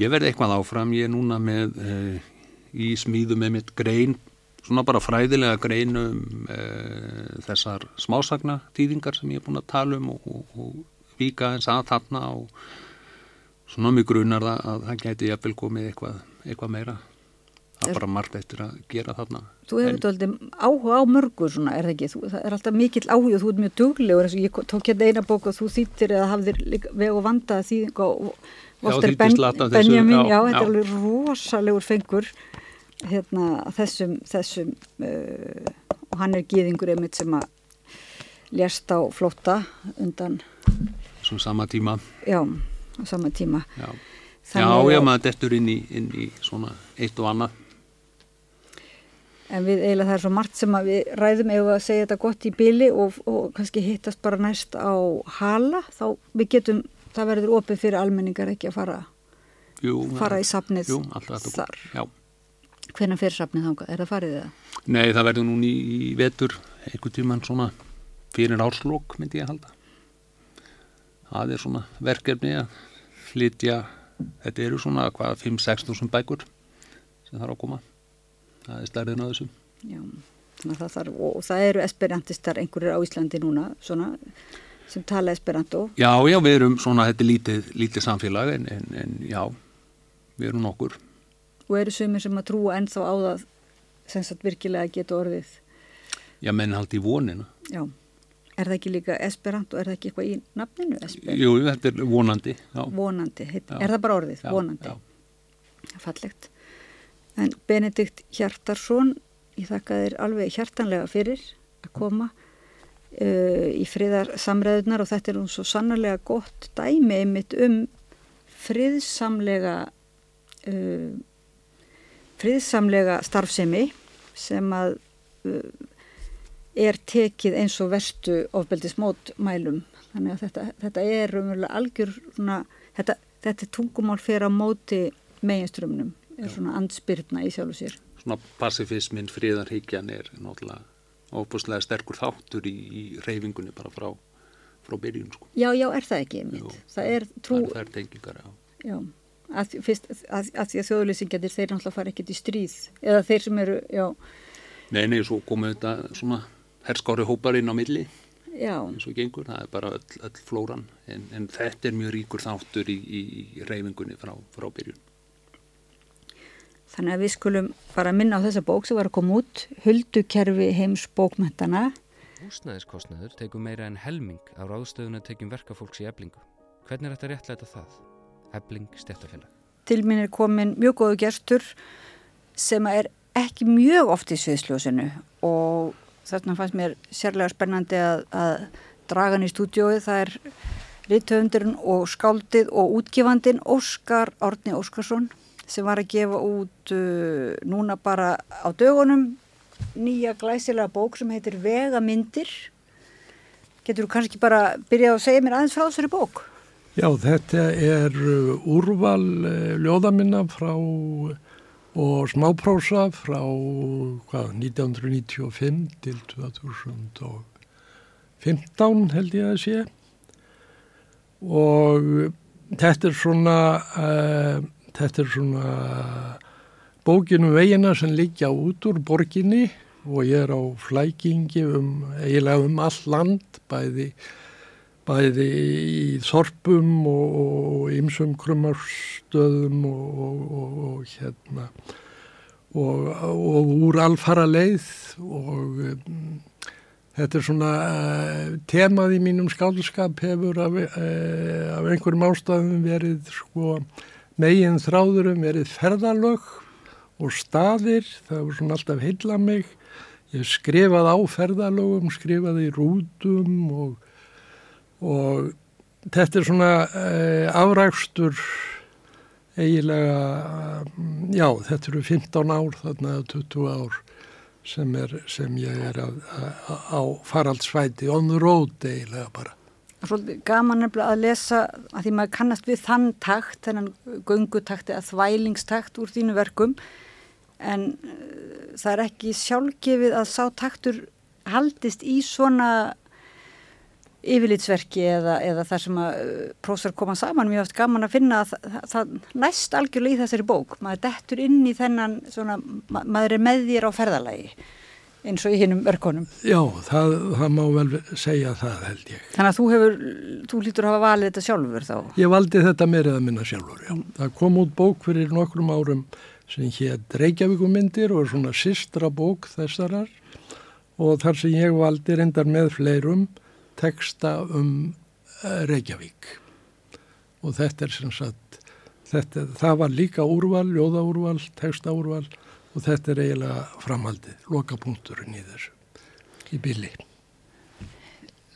Ég verði eitthvað áfram, ég er núna með uh, í smíðu með mitt grein svona bara fræðilega greinum e, þessar smásagna týðingar sem ég er búin að tala um og, og, og vika eins að þarna og svona mjög grunar það að það geti jafnvel komið eitthvað, eitthvað meira. Það er bara margt eftir að gera þarna Þú hefur aldrei áhuga á mörgu svona, er það ekki? Þú, það er alltaf mikill áhuga og þú ert mjög duglegur eins og ég tók hérna eina bók og þú þýttir eða hafðir veg og vandað þýðing og ben, Benjamin, já, já, þetta er alveg rosalegur fengur hérna, þessum, þessum uh, og hann er gíðingur einmitt sem að lérst á flótta undan Svo sama tíma. Já, sama tíma. Já, já, já maður dettur inn í, inn í svona eitt og annað En við eiginlega það er svo margt sem að við ræðum ef að segja þetta gott í byli og, og kannski hittast bara næst á hala, þá við getum, það verður opið fyrir almenningar ekki að fara, jú, fara í safnið jú, alltaf þar. Já. Hvernig fyrir safnið þangað? Er það farið það? Nei, það verður núni í, í vetur einhvern tíman svona fyrir árslokk myndi ég halda. Það er svona verkefni að flytja, þetta eru svona hvað 5-6 þúsund bækur sem þarf að koma. Það er stærðin á þessu. Já, að það þarf, og, það eru esperantistar einhverjir á Íslandi núna, svona, sem tala esperanto. Já, já, við erum svona, þetta er lítið, lítið samfélag en, en, en já, við erum nokkur. Og eru sumir sem að trúa ennþá á það sem sagt virkilega geta orðið. Já, menn haldi í vonina. Já, er það ekki líka esperanto, er það ekki eitthvað í nafninu? Esper? Jú, þetta er vonandi. Já. Vonandi, heit, Já. er það bara orðið? Já, vonandi. já. Fallegt. En Benedikt Hjartarsson, ég þakka þér alveg hjartanlega fyrir að koma uh, í friðar samræðunar og þetta er nú svo sannarlega gott dæmi einmitt um friðsamlega uh, friðsamlega starfsemi sem að uh, er tekið eins og verstu ofbeldismót mælum. Þannig að þetta, þetta er umverulega algjör svona, þetta, þetta tungumál fyrir á móti meginströmmnum, er svona andspyrna í sjálfu sér. Svona pacifismin, friðarhyggjan er náttúrulega óbúslega sterkur þáttur í, í reyfingunni bara frá, frá byrjun, sko. Já, já, er það ekki einmitt. Jú, það er trú, Það er tengingar, já. já, að, fyrst, að, að því að þjóðlýsingarnir þeir náttúrulega fara ekkert í stríð, eða þeir sem eru, já, Nei, nei, svo komið þetta svona herskári hópar inn á milli já, eins og gengur, það er bara öll, öll flóran en, en þetta er mjög ríkur þáttur í, í, í reyfingunni frá, frá byrjun. Þannig að við skulum bara minna á þessa bók sem var að koma út, Huldukerfi heims bókmentana, Húsnæðiskostnaður tekur meira en helming á ráðstöðuna tekjum verkafólks í eblingu. Hvernig er þetta réttlæta það? Ebling stjættafélag. til minn er komin mjög góðu gestur sem er ekki mjög oft í sviðsljósinu og þarna fannst mér sérlega spennandi að, að draga hann í stúdióið, það er rithöfundurinn og skáldið og útgifandinn Óskar Árni Óskarsson sem var að gefa út uh, núna bara á dögunum nýja glæsilega bók sem heitir Vegamyndir Getur þú kannski bara byrjað að segja mér aðeins frá þessari bók? Já, þetta er uh, úrval uh, ljóðaminna frá og smáprósa frá hvað, 1995 til 2015 held ég að sé og þetta er svona uh, þetta er svona bókinu vegina sem liggja út úr borginni og ég er á flækingi um, eiginlega um all land bæði bæði í þorpum og ymsum krummarstöðum og, og, og, hérna. Og, og úr alfara leið og um, þetta er svona uh, temað í mínum skálskap hefur af, uh, af einhverjum ástæðum verið sko megin þráðurum verið ferðalög og staðir, það var svona alltaf heilla mig ég skrifaði á ferðalögum, skrifaði í rútum og og þetta er svona uh, afrækstur eiginlega, uh, já þetta eru 15 ár þarna 20 ár sem, er, sem ég er að, að, á faraldsvæti on the road eiginlega bara. Svolítið gaman að lesa að því maður kannast við þann takt, þennan göngutakti að þvælingstakt úr þínu verkum. En uh, það er ekki sjálfgefið að sá taktur haldist í svona yfirlitsverki eða, eða þar sem að uh, prósar koma saman, mjög oft gaman að finna að það, það næst algjörlega í þessari bók. Maður dettur inn í þennan svona, ma maður er með þér á ferðalagi eins og í hinnum örkonum Já, það, það má vel segja það held ég. Þannig að þú hefur, þú lítur að hafa valið þetta sjálfur þá? Ég valdi þetta meirið að minna sjálfur, já. Það kom út bók fyrir nokkrum árum sem hétt Reykjavíkumyndir og er svona sistra bók þessarar. Og þar sem ég valdi reyndar með fleirum teksta um eh, Reykjavík. Og þetta er sem sagt, þetta, það var líka úrval, ljóðaúrval, tekstaúrval og þetta er eiginlega framhaldið, lokapunkturinn í þessu, í.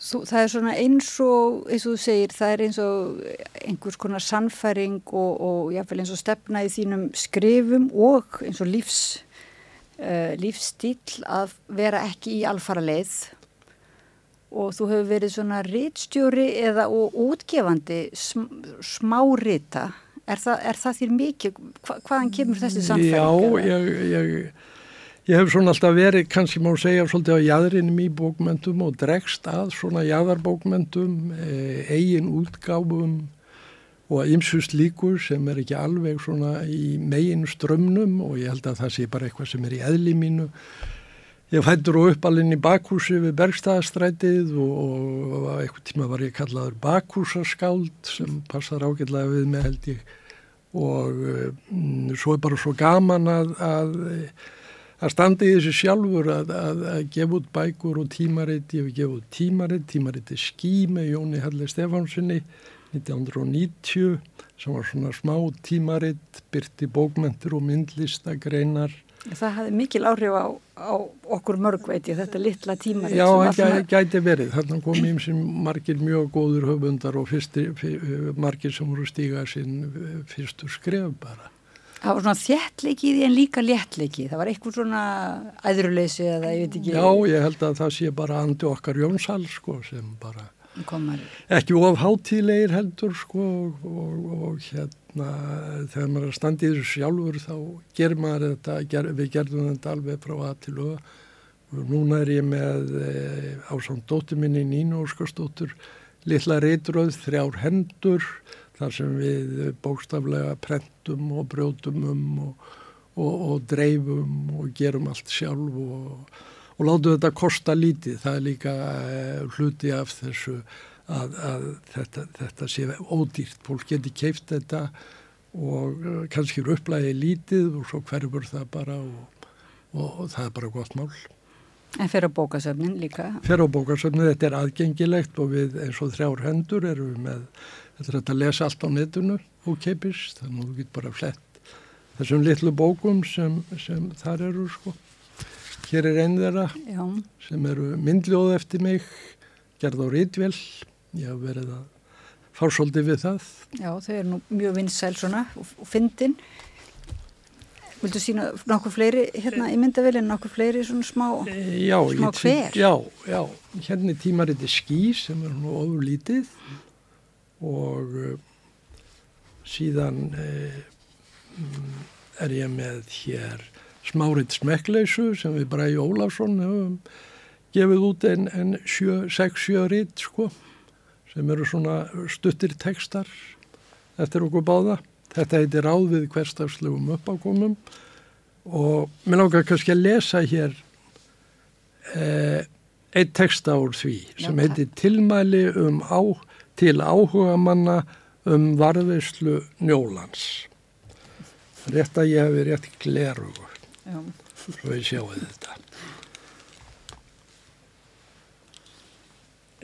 Þú, það er svona eins og, eins og þú segir, það er eins og einhvers konar sannfæring og, og jáfnvel eins og stefna í þínum skrifum og eins og lífs, uh, lífstíl að vera ekki í alfara leið og þú hefur verið svona rítstjóri eða útgefandi sm smárita. Er, þa er það þér mikið? Hva hvaðan kemur þessi samfæring? Já, ég, ég, ég hef svona alltaf verið, kannski má segja, svolítið á jæðrinum í bókmentum og dregst að svona jæðarbókmentum, eh, eigin útgáfum og ymsust líkur sem er ekki alveg svona í megin strömmnum og ég held að það sé bara eitthvað sem er í eðli mínu. Ég fættur og uppalinn í bakhúsi við Bergstæðastrætið og, og eitthvað tíma var ég kallaður bakhúsaskáld sem passar ágætlega við mig held ég. Og mm, svo er bara svo gaman að, að, að standa í þessu sjálfur að, að gefa út bækur og tímaritt, ég hef gefið út tímaritt, tímaritt er ský með Jóni Halli Stefánsinni 1990 sem var svona smá tímaritt, byrti bókmentur og myndlistagreinar. Það hafði mikil áhrif á, á okkur mörg veit ég, þetta litla tímaritt. Já, það gæti verið. Þannig kom sem margir mjög góður höfundar og fyrsti, margir sem voru stígað sinn fyrstu skref bara. Það var svona því en líka léttleiki. Það var eitthvað svona æðruleysi eða ég veit ekki. Já, ég held að það sé bara andi okkar Jónsal sko sem bara Komar. ekki of hátíðleir heldur sko og, og, og hérna þegar maður er að standa í þessu sjálfur þá ger maður þetta, ger, við gerðum þetta alveg frá að til og og núna er ég með e, á samt dóttur minni Nínu Óskarsdóttur litla reytröð þrjár hendur þar sem við bókstaflega prentum og brjótum um og, og dreifum og gerum allt sjálf og og látu þetta kosta lítið. Það er líka uh, hluti af þessu að, að þetta, þetta sé ódýrt. Fólk geti keift þetta og uh, kannski eru upplæði lítið og svo hverfur það bara og, og, og það er bara gott mál. En fyrir bókasöfnin líka? Fyrir bókasöfnin, þetta er aðgengilegt og við eins og þrjár hendur erum við með, þetta er að lesa allt á netinu og keipist, þannig að þú getur bara flett þessum litlu bókum sem, sem þar eru sko. Hér er einn þeirra Já. sem eru myndljóð eftir mig, gerð á rítvél, ég haf verið að fá svolítið við það. Já, þau eru nú mjög vinsæl svona og, fyndin. Vildu sína nokkur fleiri hérna í myndavillin, nokkur fleiri svona smá, já, smá hver? Já, já, hérna er tímariti ský sem er nú ofur lítið og uh, síðan uh, er ég með hér smárit smekkleysu sem við Bræði Ólafsson hefum gefið út en, en 6-7 rít sko sem eru svona stuttir tekstar eftir okkur báða. Þetta heitir Ráð við hverstafslegum uppákomum og mér náttúrulega kannski að lesa hér eh, eitt teksta úr því sem heitir Tilmæli um á, til áhuga manna um varðveislu njólands. Rétt að ég hefi rétt glerugu. Já. Svo ég sjáu þetta.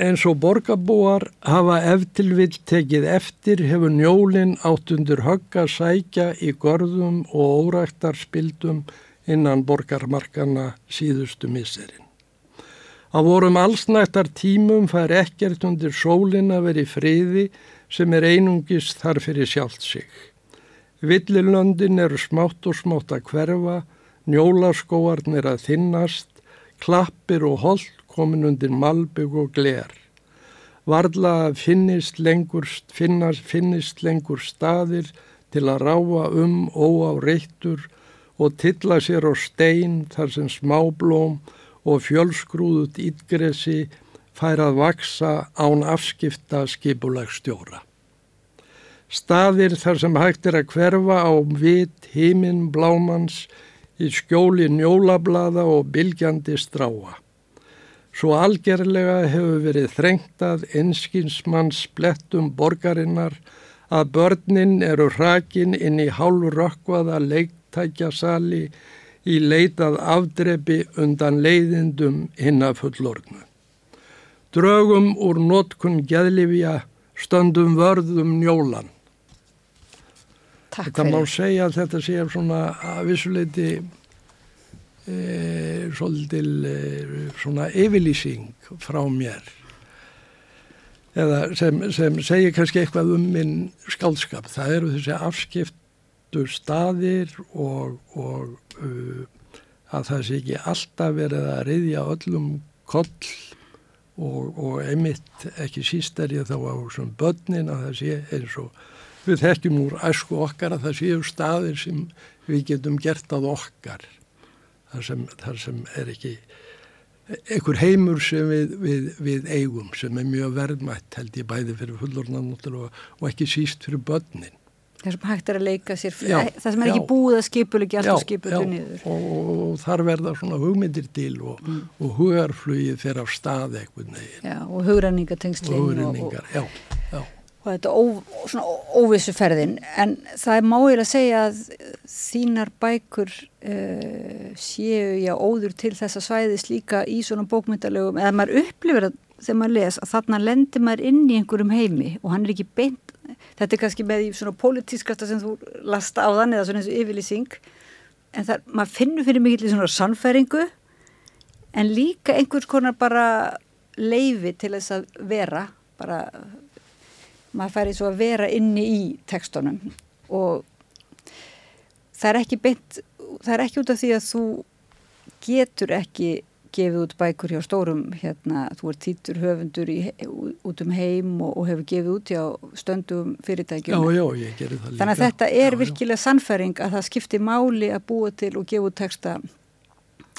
En svo borgarbúar hafa eftirvill tekið eftir hefur njólinn átt undir högga sækja í görðum og óræktarspildum innan borgarmarkana síðustu miserinn. Á vorum allsnættar tímum fær ekkert undir sólinn að veri friði sem er einungist þar fyrir sjálft sig. Villilöndin eru smátt og smátt að hverfa Njólaskóarnir að þinnast, klappir og hold komin undir malbygg og gler. Varla finnist lengur, finnast, finnist lengur staðir til að ráa um óáreittur og tilla sér á stein þar sem smáblóm og fjölsgrúðut ítgresi fær að vaksa án afskipta skipulagstjóra. Staðir þar sem hægt er að hverfa á vit heiminn blámans í skjóli njólablaða og bylgjandi stráa. Svo algerlega hefur verið þrengtað einskinsmanns blettum borgarinnar að börnin eru hrakin inn í hálfrökkvaða leiktækjasali í leitað afdrepi undan leiðindum hinna fullornu. Drögum úr notkun geðlifja stöndum vörðum njólan. Takk þetta fyrir. má segja að þetta sé svona að vissuleiti e, svolítil e, svona yfirlýsing frá mér eða sem, sem segir kannski eitthvað um minn skálskap. Það eru þessi afskiptu staðir og, og uh, að það sé ekki alltaf verið að reyðja öllum koll og, og einmitt ekki síst er ég þá á börnin að það sé eins og við þekkjum úr æsku okkar að það séu staðir sem við getum gert að okkar þar sem, þar sem er ekki einhver heimur sem við, við, við eigum sem er mjög verðmætt held ég bæði fyrir fullornan og, og ekki síst fyrir börnin Það sem hægt er að leika sér, já, það sem er já, ekki búið að skipulegja allt og skipulegja niður. Og, og, og þar verða svona hugmyndir til og, mm. og hugarflugið fyrir af stað eitthvað neginn. Já, og hugrenningatengslinn. Og hugrenningar, já, já. Og þetta ó, svona óvissu ferðin, en það er máið að segja að þínar bækur uh, séu já óður til þessa svæðis líka í svona bókmyndalegum, eða maður upplifir að þegar maður les að þarna lendir maður inn í einhverjum heimi og hann er ekki beint þetta er kannski með í svona pólitískasta sem þú lasta á þann eða svona eins og yfirlýsing. En það, maður finnur fyrir mikið svona sannfæringu en líka einhvers konar bara leifi til þess að vera bara maður færi svo að vera inni í tekstunum og það er ekki beint það er ekki út af því að þú getur ekki gefið út bækur hjá stórum hérna, þú ert týtur höfundur í, út um heim og, og hefur gefið út hjá stöndum fyrirtækjum. Já, já, þannig að þetta er já, virkilega sannfæring að það skiptir máli að búa til og gefa út texta.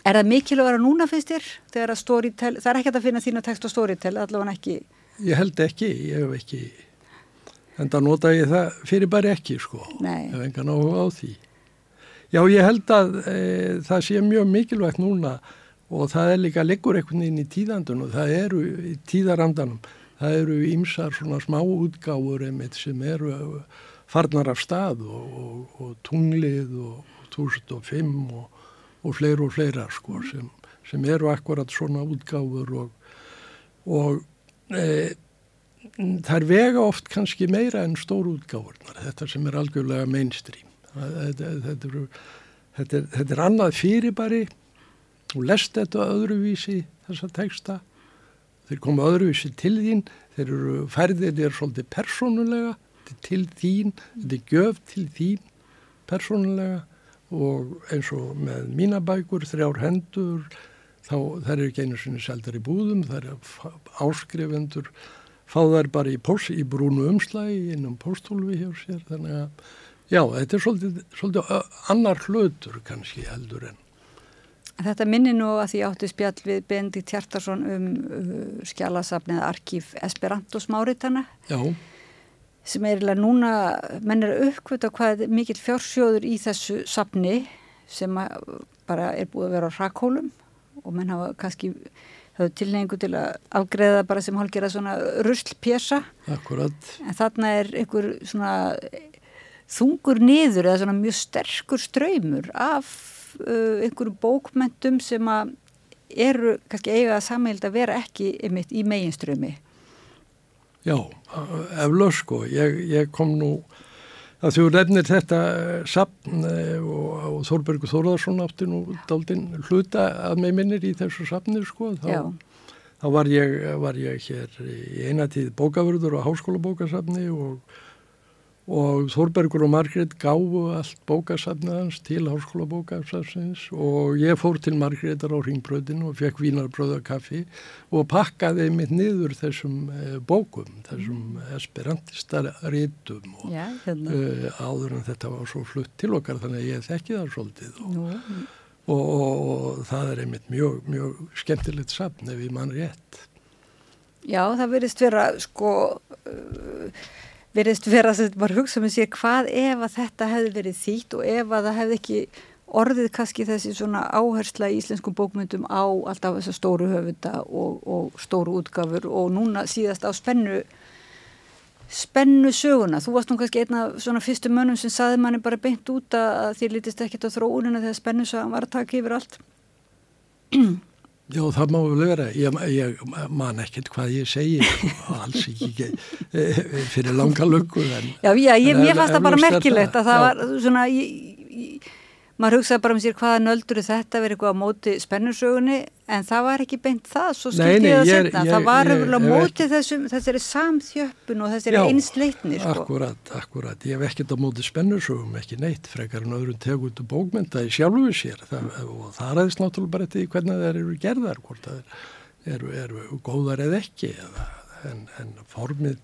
Er það mikilvæg að núna finnst þér þegar að storytel, það er ekki að finna þína text og storytel, allavega ekki? Ég held ekki, ég hef ekki en það nota ég það fyrir bara ekki sko, Nei. hef engan áhuga á því. Já, ég held að e, það sé mjög mikilvægt núna og það er líka leggur einhvern veginn í tíðandunum, það eru í tíðarandanum, það eru ymsar svona smá útgáfur einmitt sem eru farnar af stað og, og, og tunglið og 2005 og, og fleira og fleira sko sem, sem eru akkurat svona útgáfur og e, þær vega oft kannski meira en stór útgáfurnar, þetta sem er algjörlega mainstream, þetta, þetta, eru, þetta, er, þetta er annað fyrirbæri. Þú lest þetta öðruvísi þessa teksta, þeir koma öðruvísi til þín, þeir eru færðir, þeir eru svolítið persónulega til þín, þetta er göf til þín persónulega. Og eins og með mínabækur, þrjár hendur, þá þær eru ekki einu sinni seldar í búðum, þær eru áskrifendur, fá þær bara í, post, í brúnu umslægi innum póstólfi hjá sér, þannig að já, þetta er svolítið, svolítið annar hlutur kannski heldur enn Þetta minni nú að því áttu spjall við Benedikt Hjartarsson um uh, skjálasafnið Arkíf Esperanto smáritana Já. sem er eiginlega núna, menn er uppkvöld á hvað mikill fjársjóður í þessu safni sem bara er búið að vera á rakhólum og menn hafa kannski höfðu tilneingu til að afgreða bara sem hálfgerða svona ruslpjessa Akkurat. En þarna er einhver svona þungur niður eða svona mjög sterkur ströymur af uh, einhverju bókmentum sem að eru kannski eiga að samhælda að vera ekki einmitt í meginströmi Já, eflaug sko. Ég, ég kom nú að þú nefnir þetta sapn eh, og, og Þorbergur Þórðarsson átti nú daldinn hluta að með minnir í þessu sapni sko. Þá, þá var, ég, var ég hér í eina tíð bókavörður á háskóla bókasapni og og Þórbergur og Margrét gáðu allt bókasafnið hans til háskóla bókasafnsins og ég fór til Margrétar á ringbröðinu og fekk vínarbröðakaffi og pakkaði mitt niður þessum eh, bókum, þessum esperantista rítum og Já, hérna. uh, áður en þetta var svo flutt til okkar þannig að ég þekki það svolítið og, og, og, og það er einmitt mjög, mjög skemmtilegt safn ef ég mann rétt. Já, það verðist vera sko... Uh, veriðst vera að bara hugsa með sér hvað ef að þetta hefði verið þýtt og ef að það hefði ekki orðið kannski þessi svona áhersla í íslenskum bókmyndum á alltaf þessa stóru höfunda og, og stóru útgafur og núna síðast á spennu spennu söguna. Þú varst nú kannski einna svona fyrstu mönnum sem saði manni bara beint út að þér lítist ekkert á þróunina þegar spennu sögum var að taka yfir allt. *clears throat* Já, það má vel vera. Ég, ég man ekkert hvað ég segi alls ekki eh, fyrir langa löggu. Já, já, ég, mér fannst það bara merkilegt að það já. var svona, ég, ég, maður hugsaði bara um sér hvaða nöldur þetta verið eitthvað á móti spennursögunni En það var ekki beint það, svo skildi ég það er- ég- Það var hefurlega ég- mótið þessum, þessari samþjöppun og þessari einsleitni, sko. Akkurat, akkurat. Ég hef ekkert á móti spennusögum, ekki neitt, frekar en öðrum tegundu bókmynda í sjálfu sér það, og það ræðist náttúrulega bara eftir hvernig það eru gerðar, hvort það eru, eru góðar eða ekki, eða, en, en formið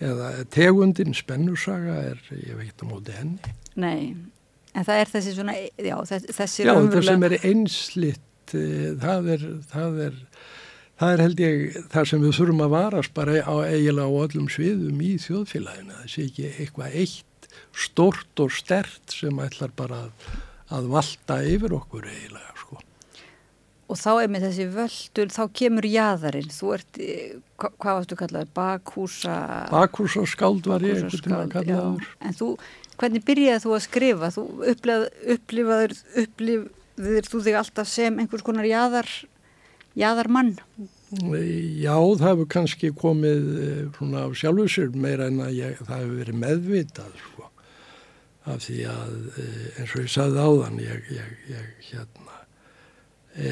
eða tegundin spennusaga er, ég hef ekkert á móti henni. Nei, en það er þessi svona, já, þess- þessi Já, það sem er einslitt, eh, það er, það er, það er held ég það sem við þurfum að varast bara á eiginlega á öllum sviðum í þjóðfélaginu. Það sé ekki eitthvað eitt stort og stert sem ætlar bara að, að valda yfir okkur eiginlega, sko. Og þá er með þessi völdur, þá kemur jaðarinn. Þú ert, eh, hva, hvað varstu kallað, bakhúsa... Bakhúsaskáld var ég einhvern tíma að bakhúsaskáld, kalla já. það. En þú, hvernig byrjaði þú að skrifa? Þú upplifað, upplifaður, upplifður þú þig alltaf sem einhvers konar jaðar, jaðarmann? Já, það hefur kannski komið eh, svona af sjálfu sér meira en að ég, það hefur verið meðvitað sko. af því að eh, eins og ég sagði áðan ég, ég, ég hérna e,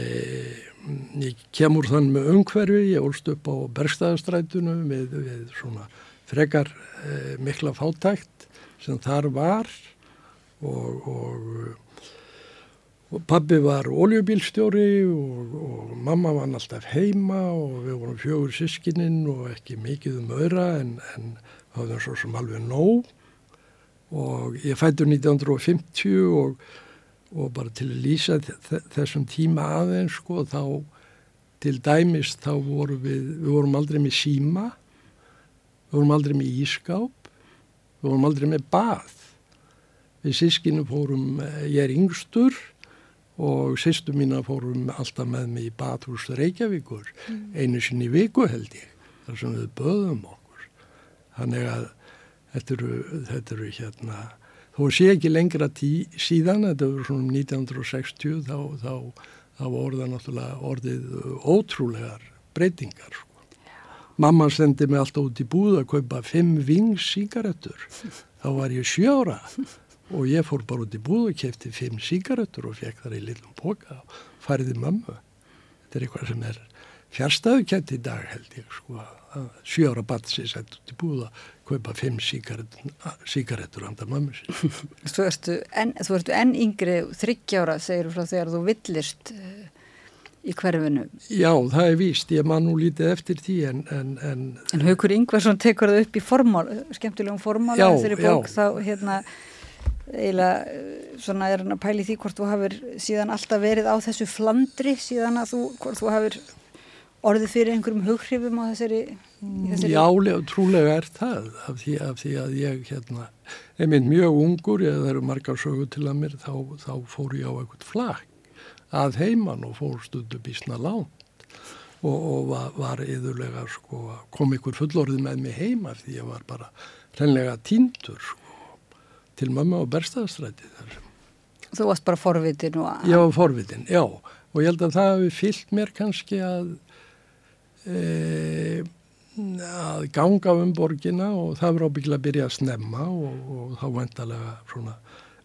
ég kemur þann með umhverfi, ég ólst upp á bergstæðastrætunu við, við svona frekar e, mikla fátækt sem þar var og, og Og pabbi var oljubílstjóri og, og mamma var alltaf heima og við vorum fjögur sískininn og ekki mikið um öðra en, en hafðum svo sem alveg nóg. Og ég fættur 1950 og, og bara til að lýsa þessum tíma aðeins sko þá til dæmis þá vorum við, við vorum aldrei með síma, við vorum aldrei með ískáp, við vorum aldrei með bað. Við sískinu fórum, ég er yngstur og sýstu mína fórum alltaf með mig í Bathús Reykjavíkur mm. einu sinni í viku held ég þar sem við böðum okkur þannig að þetta eru, þetta eru hérna þó sé ekki lengra tí, síðan þetta eru svona 1960 þá, þá, þá voru það náttúrulega orðið ótrúlegar breytingar sko. Mamma sendi mig alltaf út í búð að kaupa fimm vings síkaretur þá var ég sjóra og ég fór bara út í búð og kefti fimm síkaretur og fekk þar í lillum póka og fariði mömmu. Þetta er eitthvað sem er fjárstæðukent í dag held ég sko að sjóra batsi sett út í búð að kaupa fimm síkaretur andar mömmu sín. Þú ertu enn, þú yngri þryggjára segir frá þegar þú villist uh, í hverfinu. Já, það er víst, ég man nú lítið eftir því en... En, en, en Haukur Yngvarsson tekur það upp í formál, skemmtilegum formál já, þeirri bók já. þá hérna eiginlega svona er hann að pæli því hvort þú hafur síðan alltaf verið á þessu flandri síðan að þú, hvort þú hafur orðið fyrir einhverjum hughrifum á þessari, þessari... Já, trúlega er það af því, af því að ég hérna, mynd mjög ungur, eða það eru margar sögur til að mér, þá, þá fór ég á eitthvað flag að heiman og fór stundu bísna lánt og, og var, var yðurlega sko, kom ykkur fullorðið með mig heima því ég var bara hlenlega týndur sko til mamma og berstaðastræti þar. Þú varst bara forvitin og... Ég var forvitin, já. Og ég held að það hefði fyllt mér kannski að, e, að ganga um borgina og það var ábygglega að byrja að snemma og, og þá vantalega svona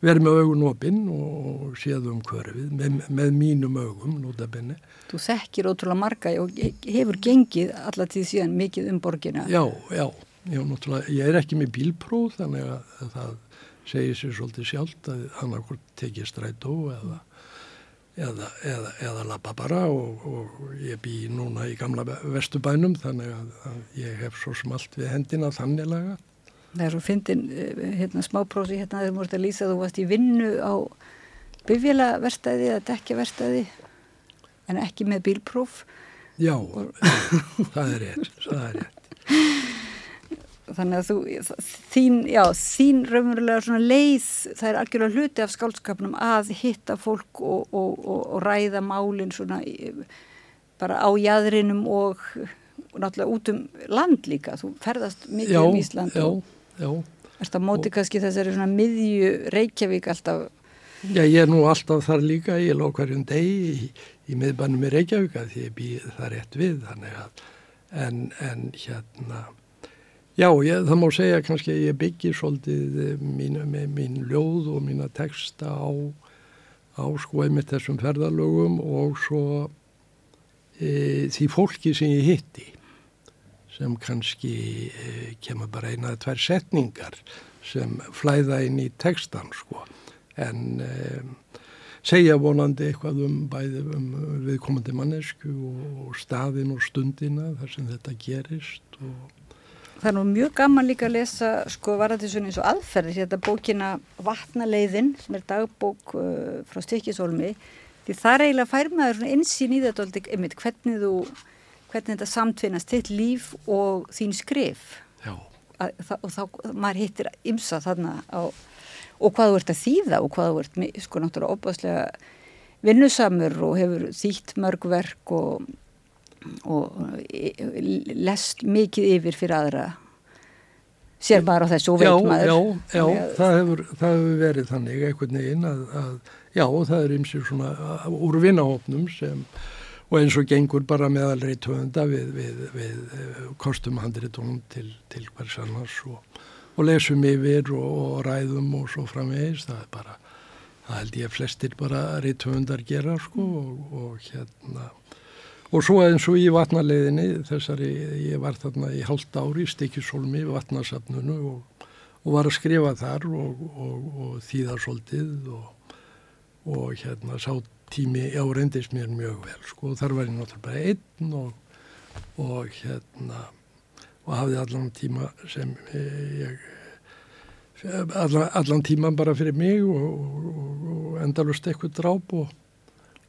verið með augun opinn og séð um hverfið með, með mínum augum, notabene. Þú þekkir ótrúlega marga og hefur gengið alla tíð síðan mikið um borgina. Já, já. Ég, ég er ekki með bílpróð þannig að það segir sér svolítið sjálft að hann okkur tekið strætó eða, eða, eða, eða lappa bara og, og ég bý núna í gamla vestubænum þannig að, að ég hef svo sem allt við hendina þannig laga. Það er svo fyndin hérna, smáprósi hérna þegar múið að lýsa þú varst í vinnu á bifjölaverstaði eða dekkjaverstaði en ekki með bílpróf. Já, og... *laughs* það er rétt, það er rétt. Þannig að þú, þín, já, þín raunverulega svona leið, það er algjörlega hluti af skálskapnum að hitta fólk og, og, og, og ræða málinn svona bara á jæðrinum og náttúrulega út um land líka. Þú ferðast mikið já, um Ísland já, og já. erst að móti kannski þessari svona miðju Reykjavík alltaf. Já, ég er nú alltaf þar líka, ég lók hverjum degi í, í miðbænum í Reykjavík að því ég býð það rétt við, þannig að en, en hérna Já, ég, það má segja kannski að ég byggi svolítið mín, með mín ljóð og mína texta á, á sko einmitt þessum ferðalögum og svo e, því fólki sem ég hitti sem kannski e, kemur bara eina eða tvær setningar sem flæða inn í textan sko. En e, segja vonandi eitthvað um bæði um viðkomandi mannesku og, staðin og stundina þar sem þetta gerist og Það er nú mjög gaman líka að lesa sko svona eins og aðferði þetta bókina Vatnaleiðin sem er dagbók uh, frá Stikisólmi því það er eiginlega fær maður svona einsýn í þetta einmitt hvernig þú hvernig þetta samtvinnast þitt líf og þín skrif. Já. Að, það, og þá maður hittir ymsa þarna á og hvað þú ert að þýða og hvað þú ert sko náttúrulega óbáslega vinnusamur og hefur þýtt mörg verk og og lest mikið yfir fyrir aðra sér bara á þessu og veit já, maður. Já, já, það hefur, það hefur verið þannig einhvern veginn að, að já, það er ymsir svona úr vinnahopnum sem og eins og gengur bara meðalri töfunda við, við, við eh, kostum handritunum til, til hvers annars og, og lesum yfir og, og ræðum og svo framvegis, það er bara það held ég að flestir bara rítöfundar gera sko og, og hérna. Og svo eins og í vatnarleiðinni, þessari, ég var þarna í halvt ári í Stikisólmi, vatnarsafnunu og, og var að skrifa þar og, og, og þýða svolítið og hérna sá tími árendist mér mjög vel, sko, þar var ég náttúrulega bara einn og hérna, og hafði allan tíma sem ég, allan, allan tíma bara fyrir mig og endalust eitthvað dráp og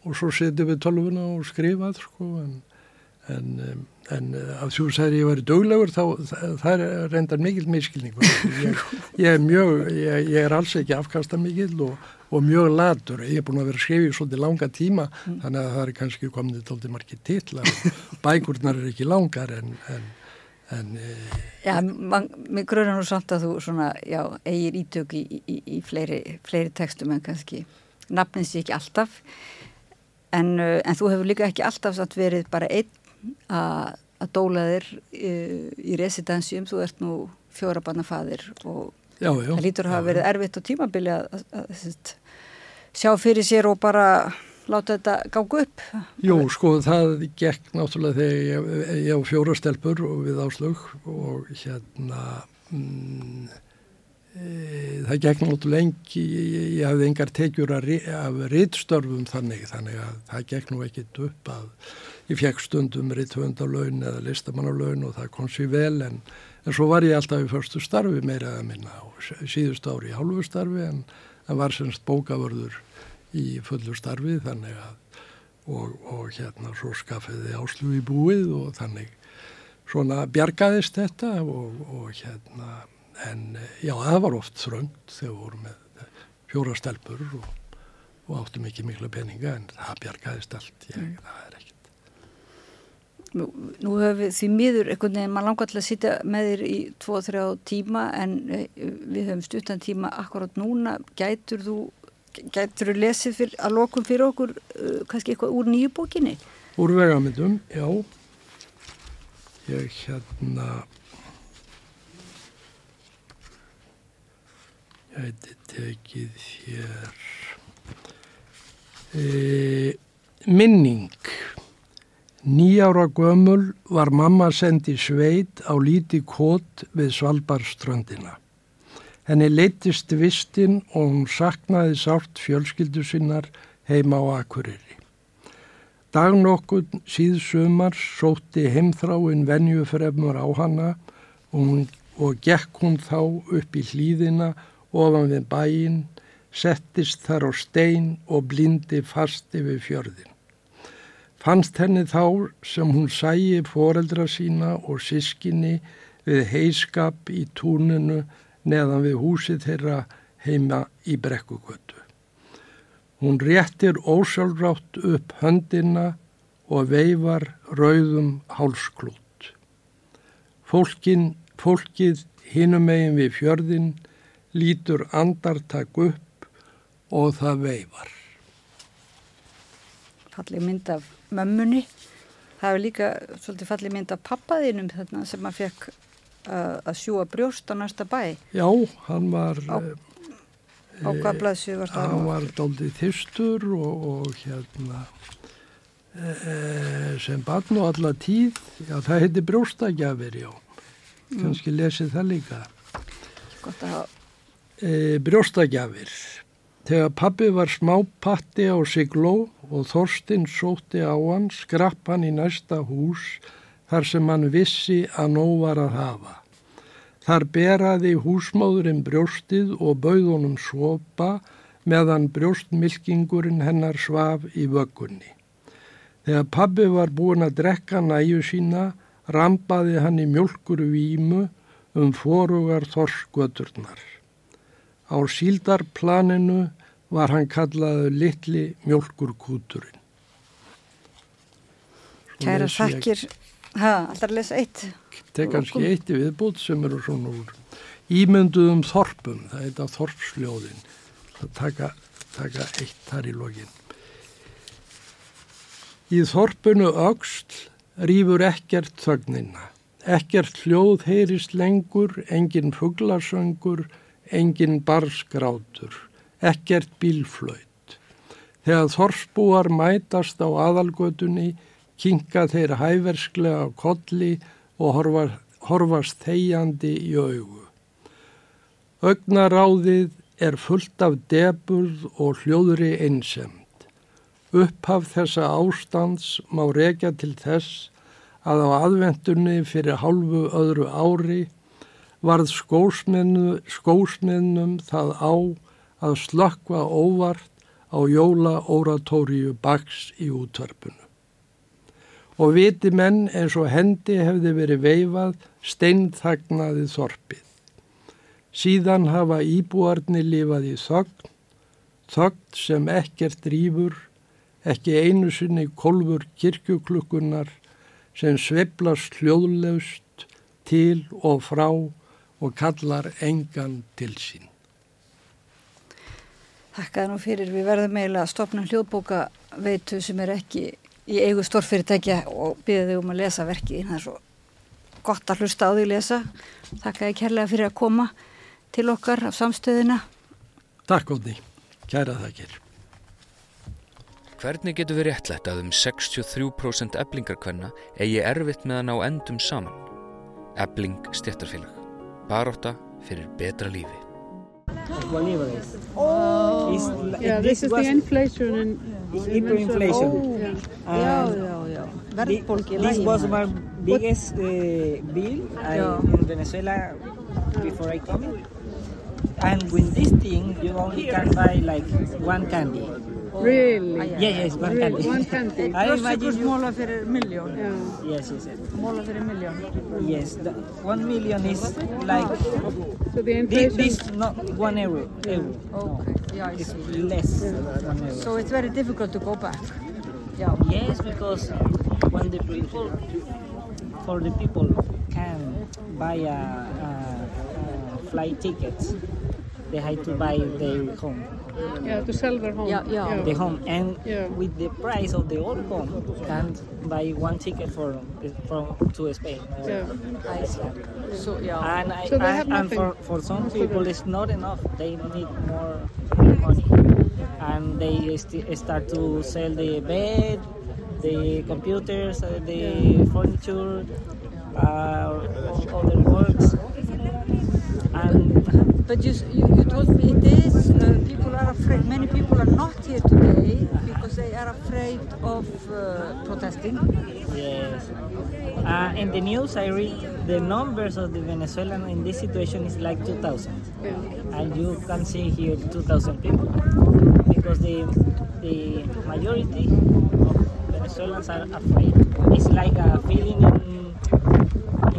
og svo setjum við tölvuna og skrifað sko en, en, en af því að það er ég verið döglegur þá það er reyndar mikil miskilningur ég, ég er mjög ég, ég er alls ekki afkasta mikil og, og mjög latur, ég er búin að vera skrifið svolítið langa tíma mm. þannig að það er kannski komið til alltaf margir titlar. *laughs* Bækurnar er ekki langar en, en En, já, man, mér gröður nú samt að þú svona, já, eigir ítök í, í, í fleiri, fleiri textum en kannski. Nafnins ég ekki alltaf En, en þú hefur líka ekki alltaf verið bara einn að dóla þér í, uh, í residansjum, þú ert nú fjórabannafaðir og já, já, það lítur að hafa já, verið erfitt og tímabili að, að, að, að sjá fyrir sér og bara láta þetta gágu upp. Jú, sko, það gekk náttúrulega þegar ég, ég á fjóra stelpur og við áslug og hérna... Mm, Eh, það gekk náttúrulega lengi, ég, ég hafði engar tekjur af rittstörfum þannig, þannig að það gekk nú ekkit upp að ég fekk stundum ritthöndalaun eða listamannalaun og það kom sér vel en, en svo var ég alltaf í förstu starfi meira að minna og síðust ári í hálfu starfi en það var semst bókavörður í fullu starfi þannig að og, og hérna svo skaffiði áslu í búið og þannig svona bjargaðist þetta og, og hérna en já, það var oft þrönd þegar vorum með fjóra stelpur og, og áttum ekki miklu peninga en það bjargaðist allt, ég, mm. það er. Nú, höfum við því miður einhvern veginn, maður langar til að sitja með þér í 2-3 tíma en eh, við höfum stuttan tíma akkurát núna, gætur þú gætur þú lesið fyr, að lokum fyrir okkur uh, kannski eitthvað úr nýju bókinni? Úr vegamindum, já. Ég hérna gæti tekið hér e, minning nýjára gömul var mamma sendi sveit á líti kót við Svalbarströndina henni leittist vistinn og hún saknaði sárt fjölskyldu sinnar heima á Akureyri dag nokkur síð sumar sótti heimþráin venjufremur á hana og, hún, og gekk hún þá upp í hlýðina ofan við bæin, settist þar á stein og blindi fast yfir fjörðin. Fannst henni þá sem hún sæi foreldra sína og sískinni við heiskap í túninu neðan við húsið þeirra heima í brekkugötu. Hún réttir ósjálfrátt upp höndina og veifar rauðum hálsklút. Fólkin, fólkið hinum eigin við fjörðin lítur andartak upp og það veifar. Fallið mynd af mömmunni. Það hefur líka svolítið fallið mynd af pappaðinum þarna sem maður fekk uh, að sjúa brjóst á næsta bæ. Já, hann var... Á, á hvað blaðsju var það? Hann var doldið þyrstur og, og hérna e, sem barn og alla tíð, já það heiti brjóstagjafir, já. Kanski lesið það líka. Gott að hafa. E, brjóstagjafir. Þegar pabbi var smápatti á Sigló og Þorstinn sótti á hann, skrapp hann í næsta hús þar sem hann vissi að nóg var að hafa. Þar beraði húsmáðurinn brjóstið og bauðunum svopa meðan brjóstmilkingurinn hennar svaf í vöggunni. Þegar pabbi var búin að drekka næju sína, rampaði hann í mjölkur vímu um forugar þorskvöturnar. Á síldarplaninu var hann kallaðu litli mjölkurkúturinn. Kæra þakkir. Alltaf að lesa eitt. Þetta er kannski eitt í viðbútt sem eru svona úr ímynduðum þorpum, það heit að þorpsljóðin. Það taka, taka eitt þar í lokin. Í þorpunu auksl rýfur ekkert þögnina. Ekkert hljóð heyrist lengur, engin fugglarsöngur, engin barskrátur, ekkert bílflöyt. Þegar þorpsbúar mætast á aðalgötunni, kinka þeir hæversklega á kolli og horfa, horfast þegjandi í augu. Ögnaráðið er fullt af deburð og hljóðri einsemd. Upphaf þessa ástands má rekja til þess að á aðvendunni fyrir hálfu öðru ári varð skósmiðnum það á að slökkva óvart á jóla oratóriu baks í útvarpunu. Og viti menn eins og hendi hefði verið veifað steinþagnaði þorpið. Síðan hafa íbúarni lifað í þögn, þögn sem ekkert rýfur, ekki einu sinni kolfur kirkjuklukkunar sem sveplast hljóðlaust til og frá og kallar engan til sín. Þakkaði nú fyrir, við verðum eiginlega að stopna hljóðbóka veitu sem er ekki í eigu stórfyrirtækja og byrja þau um að lesa verkið. Það er svo gott að hlusta á því að lesa. Þakkaði kærlega fyrir að koma til okkar af samstöðina. Takk Óni, kæra þakkir. Hvernig getur við réttlætt að um 63% eblingarkvenna eigi erfitt með að ná endum saman? Ebling stjættarfélag. Baróta fyrir betra lífi. Bolivares. Oh, It's, yeah, this, is was the inflation and hyperinflation. Oh, yeah. And já, já. thi- Verðbólgi This was my biggest uh, bill I, in Venezuela before I come. And with this thing, you only can buy like one candy. Oh, really? Yeah, yes, one Really? candy. One candy. I imagine you. Móla fyrir miljón. Yeah. Yes, yes, yes. Móla fyrir miljón. Yes, the one million is like So the this, inflation. this not one euro. euro. Okay, yeah, I It's see. less than one euro. So it's very difficult to go back. Yeah. Yes, because when the people, for the people can buy a, a, a flight ticket, they have to buy their home, Yeah, to sell their home. Yeah, yeah. the home, and Yeah. with the price of the old home, can't buy one ticket for from to Spain. or Yeah. I see. So, já. And, I, So they and, have and nothing. for, for some people it's not enough. They need more money. And they st- start to sell the bed, the computers, uh, the furniture, uh, other works. And But you, you, you told me it is, uh, people are afraid, many people are not here today because they are afraid of uh, protesting. yes. Uh, in the news I read the numbers of the Venezuelan in this situation is like 2,000. Yeah. and you can see here 2,000 people because the the majority of Venezuelans are afraid. It's like a feeling in,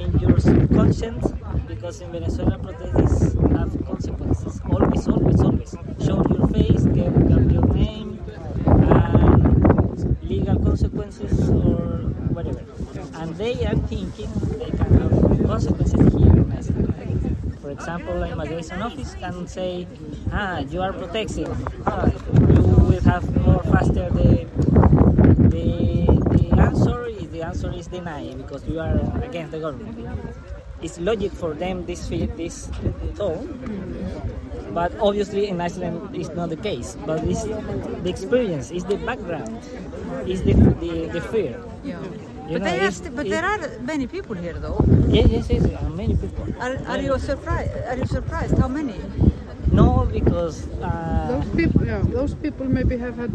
in your conscience because in Venezuela protests have consequences. Always, always, always. Show your face, get, get your name, and legal consequences or whatever. And they are thinking they can have consequences here in Iceland. For example, immigration office can say, ah, you are protecting. Ah, you will have more faster the the the answer is the answer is denied because you are against the government. It's logic for them this fi- this tone. But obviously in Iceland it's not the case. But it's the experience, it's the background, it's the the, the fear. Yeah. You But, know, they are it's- st- but it- there are many people here though. Yes, yes, yes. uh, many people. Are, are you surprised? Are you surprised? How many? No, because uh, Those people, yeah, those people maybe have had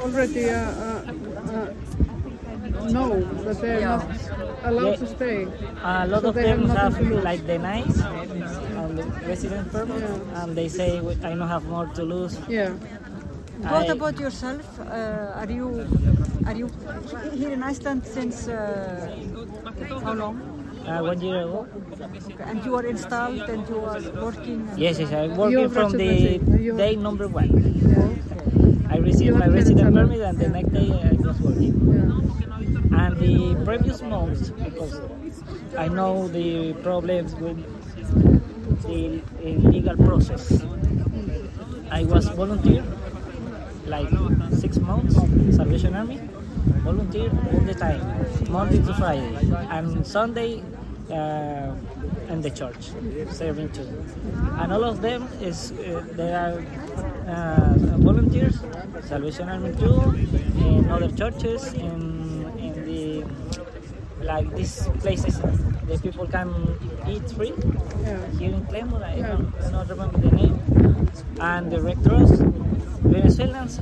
already a, a, a know that they are Yeah. not allowed Yeah. to stay. a lot So of they have them nothing have to like the nice and the resident permit, Yeah. and they say I don't have more to lose. Yeah. What I- about yourself? Uh, are you are you here in Iceland since uh, how long? Uh, one year ago. Okay. And you are installed and you are working. Yes, yes, I'm Your working from the day number one. Yeah. I received my resident permit, and the next day I was working. Yeah. And the previous months, because I know the problems with the legal process, I was volunteer, like six months, Salvation Army, volunteer all the time, Monday to Friday, and Sunday uh, in the church, serving too. And all of them is uh, they are uh, volunteers, Salvation Army too, in other churches, in like these places the people can eat free Yeah. here in Clemson. I Yeah. don't, I don't remember the name. And the Red Cross, Venezuelans,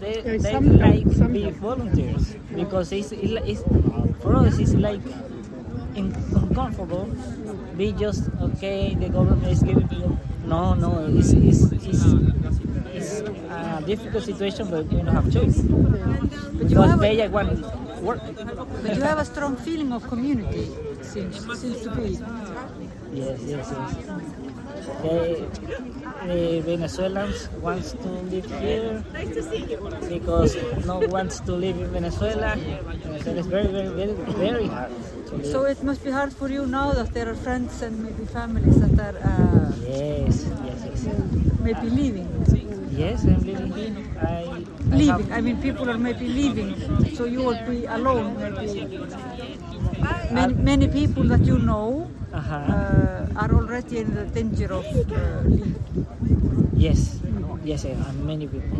they, Yeah, they like be volunteers because it's, it's, it's for us it's like in, uncomfortable. Be just okay. The government is giving you. No, no. It's it's, it's, it's a difficult situation, but you don't have choice But you because have a, they but you have a strong feeling of community. Seems seems to be. Yes, yes, yes. The, the Venezuelans wants to live here because no one wants to live in Venezuela. Venezuela is very, very, very, very hard. So it must be hard for you now that there are friends and maybe families that are uh, yes, yes, yes. maybe leaving. Yes, I'm living here. Leaving. I mean, people are maybe leaving, so you will be alone. Maybe many, many people that you know uh-huh. uh, are already in the danger of uh, leaving. Yes, yes, eh, and many people.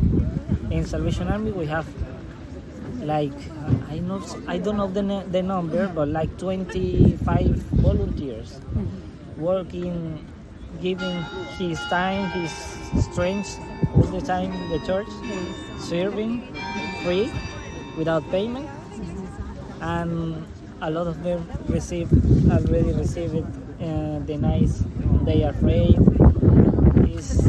In Salvation Army, we have like I know I don't know the the number, but like 25 volunteers working, giving his time, his strength all the time in the church, serving free, without payment, and a lot of them receive already received uh, the nice. They are afraid. It's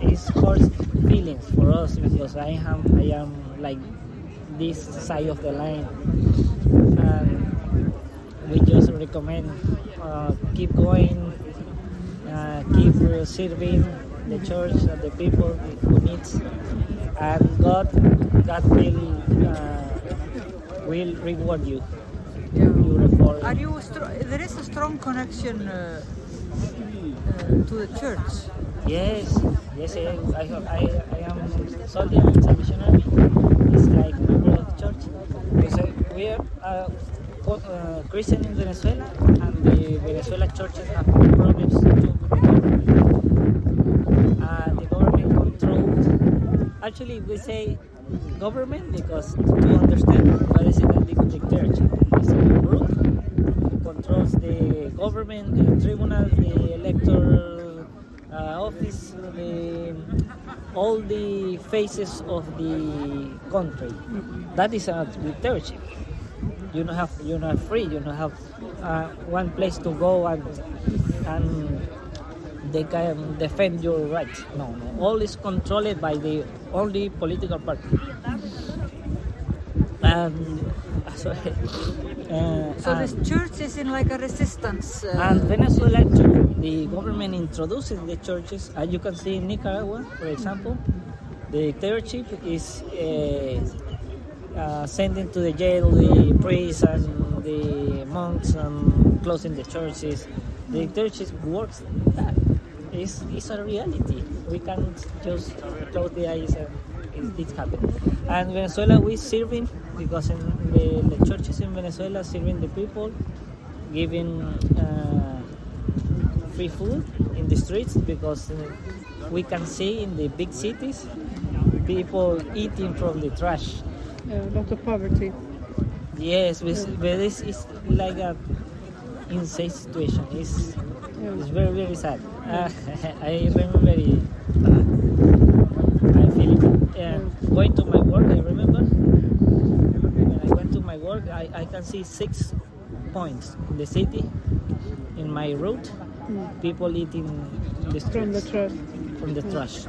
it's hard feelings for us because I am I am like this side of the line, and we just recommend uh, keep going, uh, keep serving the church and the people who needs, and God God will uh, will reward you. For Are you? Str- there is a strong connection uh, uh, to the church. Yes, yes, I, I, I, I am soldier in Salvation Army. It's like a member of the church. Because we are uh, uh, Christian in Venezuela, and the Venezuela churches have problems too with the government. Uh, the government controlled. Actually, we say government because to understand what is it that the dictatorship is a group controls the government, the tribunal, the electoral uh, office, the, all the faces of the country. That is a dictatorship. You don't have you're not free. You don't have uh, one place to go and and they can defend your rights. No, no. All is controlled by the only political party. And *laughs* sorry. Uh, So this church is in like a resistance. Uh, and Venezuela too. The government introduces the churches, as you can see in Nicaragua, for example. The dictatorship is uh, uh, sending to the jail the priests and the monks and closing the churches. The dictatorship works that. It's, it's a reality. We can't just close the eyes and it, happening. And Venezuela, we serving because in the, the churches in Venezuela serving the people giving uh, free food in the streets because uh, we can see in the big cities people eating from the trash. Yeah, a lot of poverty. Yes, but this is like a insane situation. It's, Yeah. it's very very sad. Uh, *laughs* I remember it, uh, I feel it. Uh, going to my work, I remember when I went to my work, I, I can see six points in the city, in my route, people eating the From the trash. from the trash.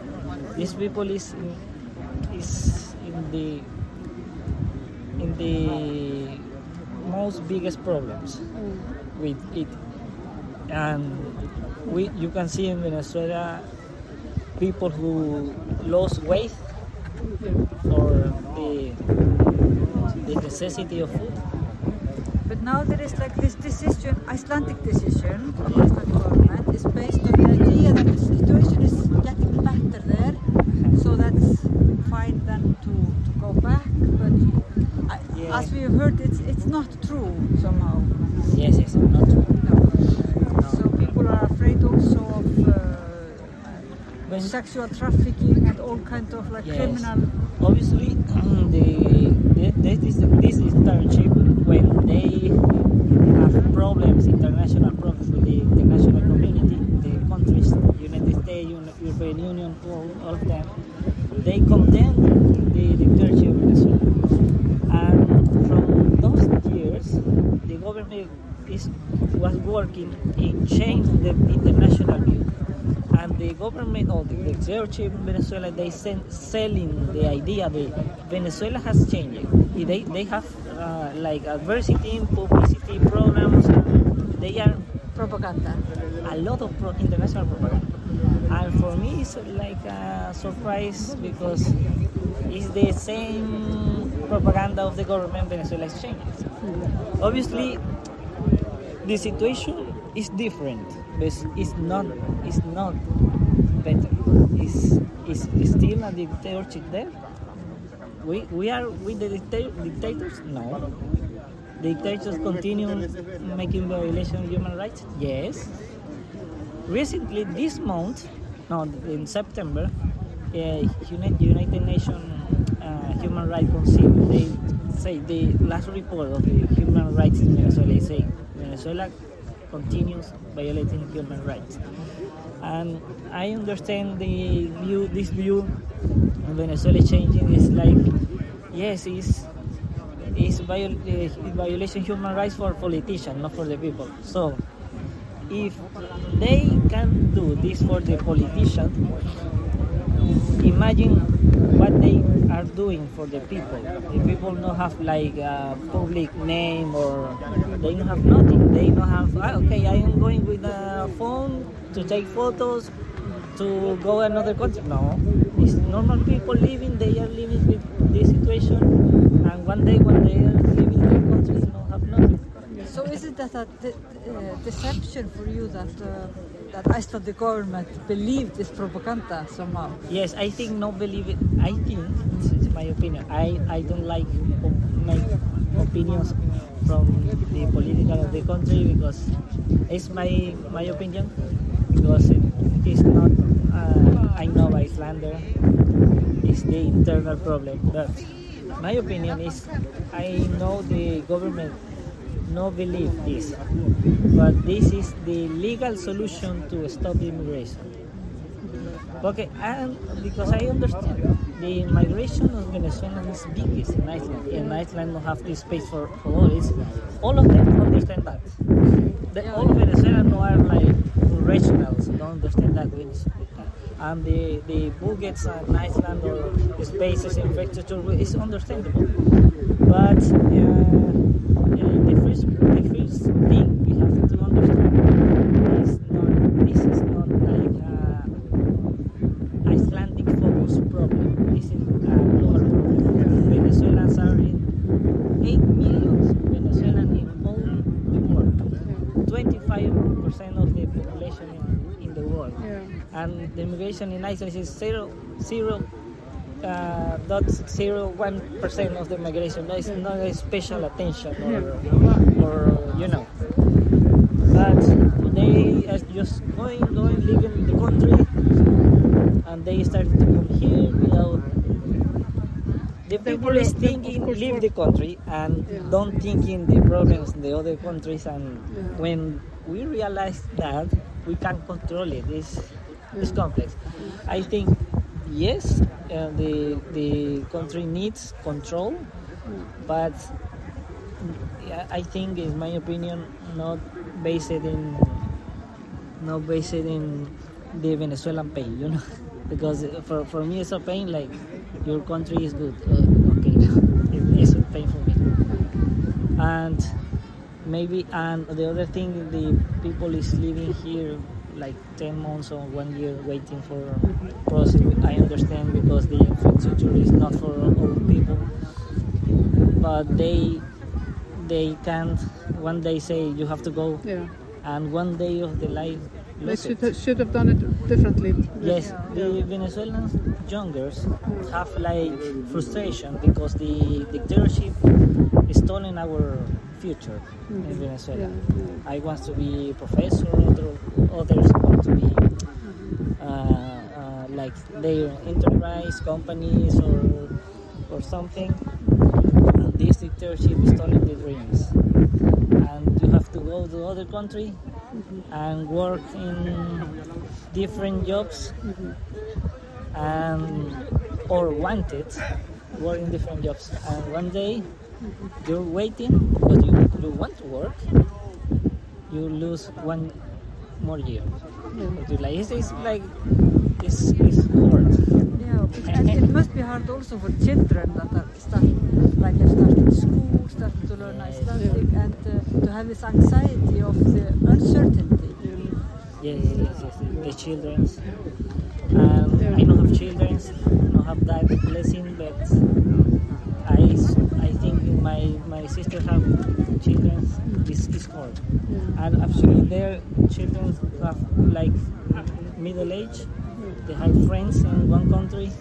These people is is in the in the most biggest problems with it, and we you can see in Venezuela people who lost weight for the the necessity of food. But now there is like this decision, Icelandic decision of the Icelandic government is based on the idea that the situation is getting better there. So that's fine then to, to go back. But I, Yeah. as we have heard, it's it's not true somehow. Yes, yes, not true. People are afraid also of uh, sexual trafficking and all kind of like Yes. criminal. Obviously, the, the this is this internship when they have problems, international problems with the international community, the countries, United States, European Union, all, all of them, they condemn the dictatorship of Venezuela. And from those years, the government is was working in change the international view and the government or the dictatorship in Venezuela they send, selling the idea that Venezuela has changed. They, they have uh, like adversity, publicity programs. They are Propaganda. a lot of pro- international propaganda. And for me, it's like a surprise because it's the same propaganda of the government Venezuela is changing. Obviously, the situation is different, but it's not. It's not better. It's, it's, it's still a dictatorship there. We, we are with the dicta- dictators? No. Dictators continue making violation of human rights? Yes. Recently, this month, no, in September, uh, United Nations uh, Human Rights Council, they say the last report of the human rights in Venezuela is saying Venezuela continues violating human rights. And I understand the view, this view of Venezuela changing is like, yes, it's is viol- violation human rights for politicians, not for the people. So, if they can do this for the politicians, imagine what they are doing for the people. The people don't have like a public name or they don't have nothing. They don't have, ah, okay, I am going with a phone to take photos to go another country. No, it's normal people living, they are living with this situation and one day when they are leaving their country, they don't have nothing. So is it that a de- uh, deception for you that uh, that Icelandic government believed this propaganda somehow? Yes, I think not believe it. I think this is my opinion. I, I don't like make opinions from the political of the country because it's my my opinion because it is not. Uh, I know Icelander is the internal problem, but my opinion is I know the government no believe this, but this is the legal solution to stop immigration. Okay, and because I understand the migration of Venezuelans is biggest in Iceland, and Iceland don't have this space for, for all. this. all of them understand that. The, all Venezuelans are like rationals, don't understand that. And the, the budgets in Iceland or the spaces, infrastructure is understandable. But uh, the, first, thing we have to understand is not, this is not like a Icelandic focus problem. This is a global problem. Venezuelans are in 8 million Venezuelans in all the world. 25% of the population in, in the world. Yeah. And the immigration in Iceland is zero, zero, uh, dot zero one percent of the migration. No, not a special attention or, or you know. But they are just going, going, leaving the country, and they started to come here without. The people is thinking leave the country and Yeah. don't thinking the problems in the other countries and Yeah. when we realize that we can control it it's, it's complex i think yes uh, the the country needs control but i think in my opinion not based in not based in the venezuelan pain you know? *laughs* Because for, for me it's a pain like your country is good. Uh, okay *laughs* it's a pain for me. And maybe and the other thing the people is living here like 10 months or one year waiting for process i understand because the infrastructure is not for all people but they they can't one day say you have to go Yeah. and one day of the life They should, it. should have done it differently. Yes, the Venezuelan youngers have like frustration because the dictatorship is stolen our future in Venezuela. Yeah, I want to be professor, other, others want to be uh, uh, like their enterprise companies or or something. And this dictatorship is stolen the dreams, and you have to go to other country and work in different jobs and or wanted work in different jobs. And one day you're waiting but you, you want to work. You lose one more year. You like it's, it's like it's, it's hard. Yeah, and it *laughs* must be hard also for children that are start, like have started school, started to learn Icelandic, and uh, to have this anxiety of the uncertainty. yes, yes, yes, the children's and I don't have children I don't have that blessing but I, my my sister have children this is hard. And actually their children have like middle age. They have friends in one country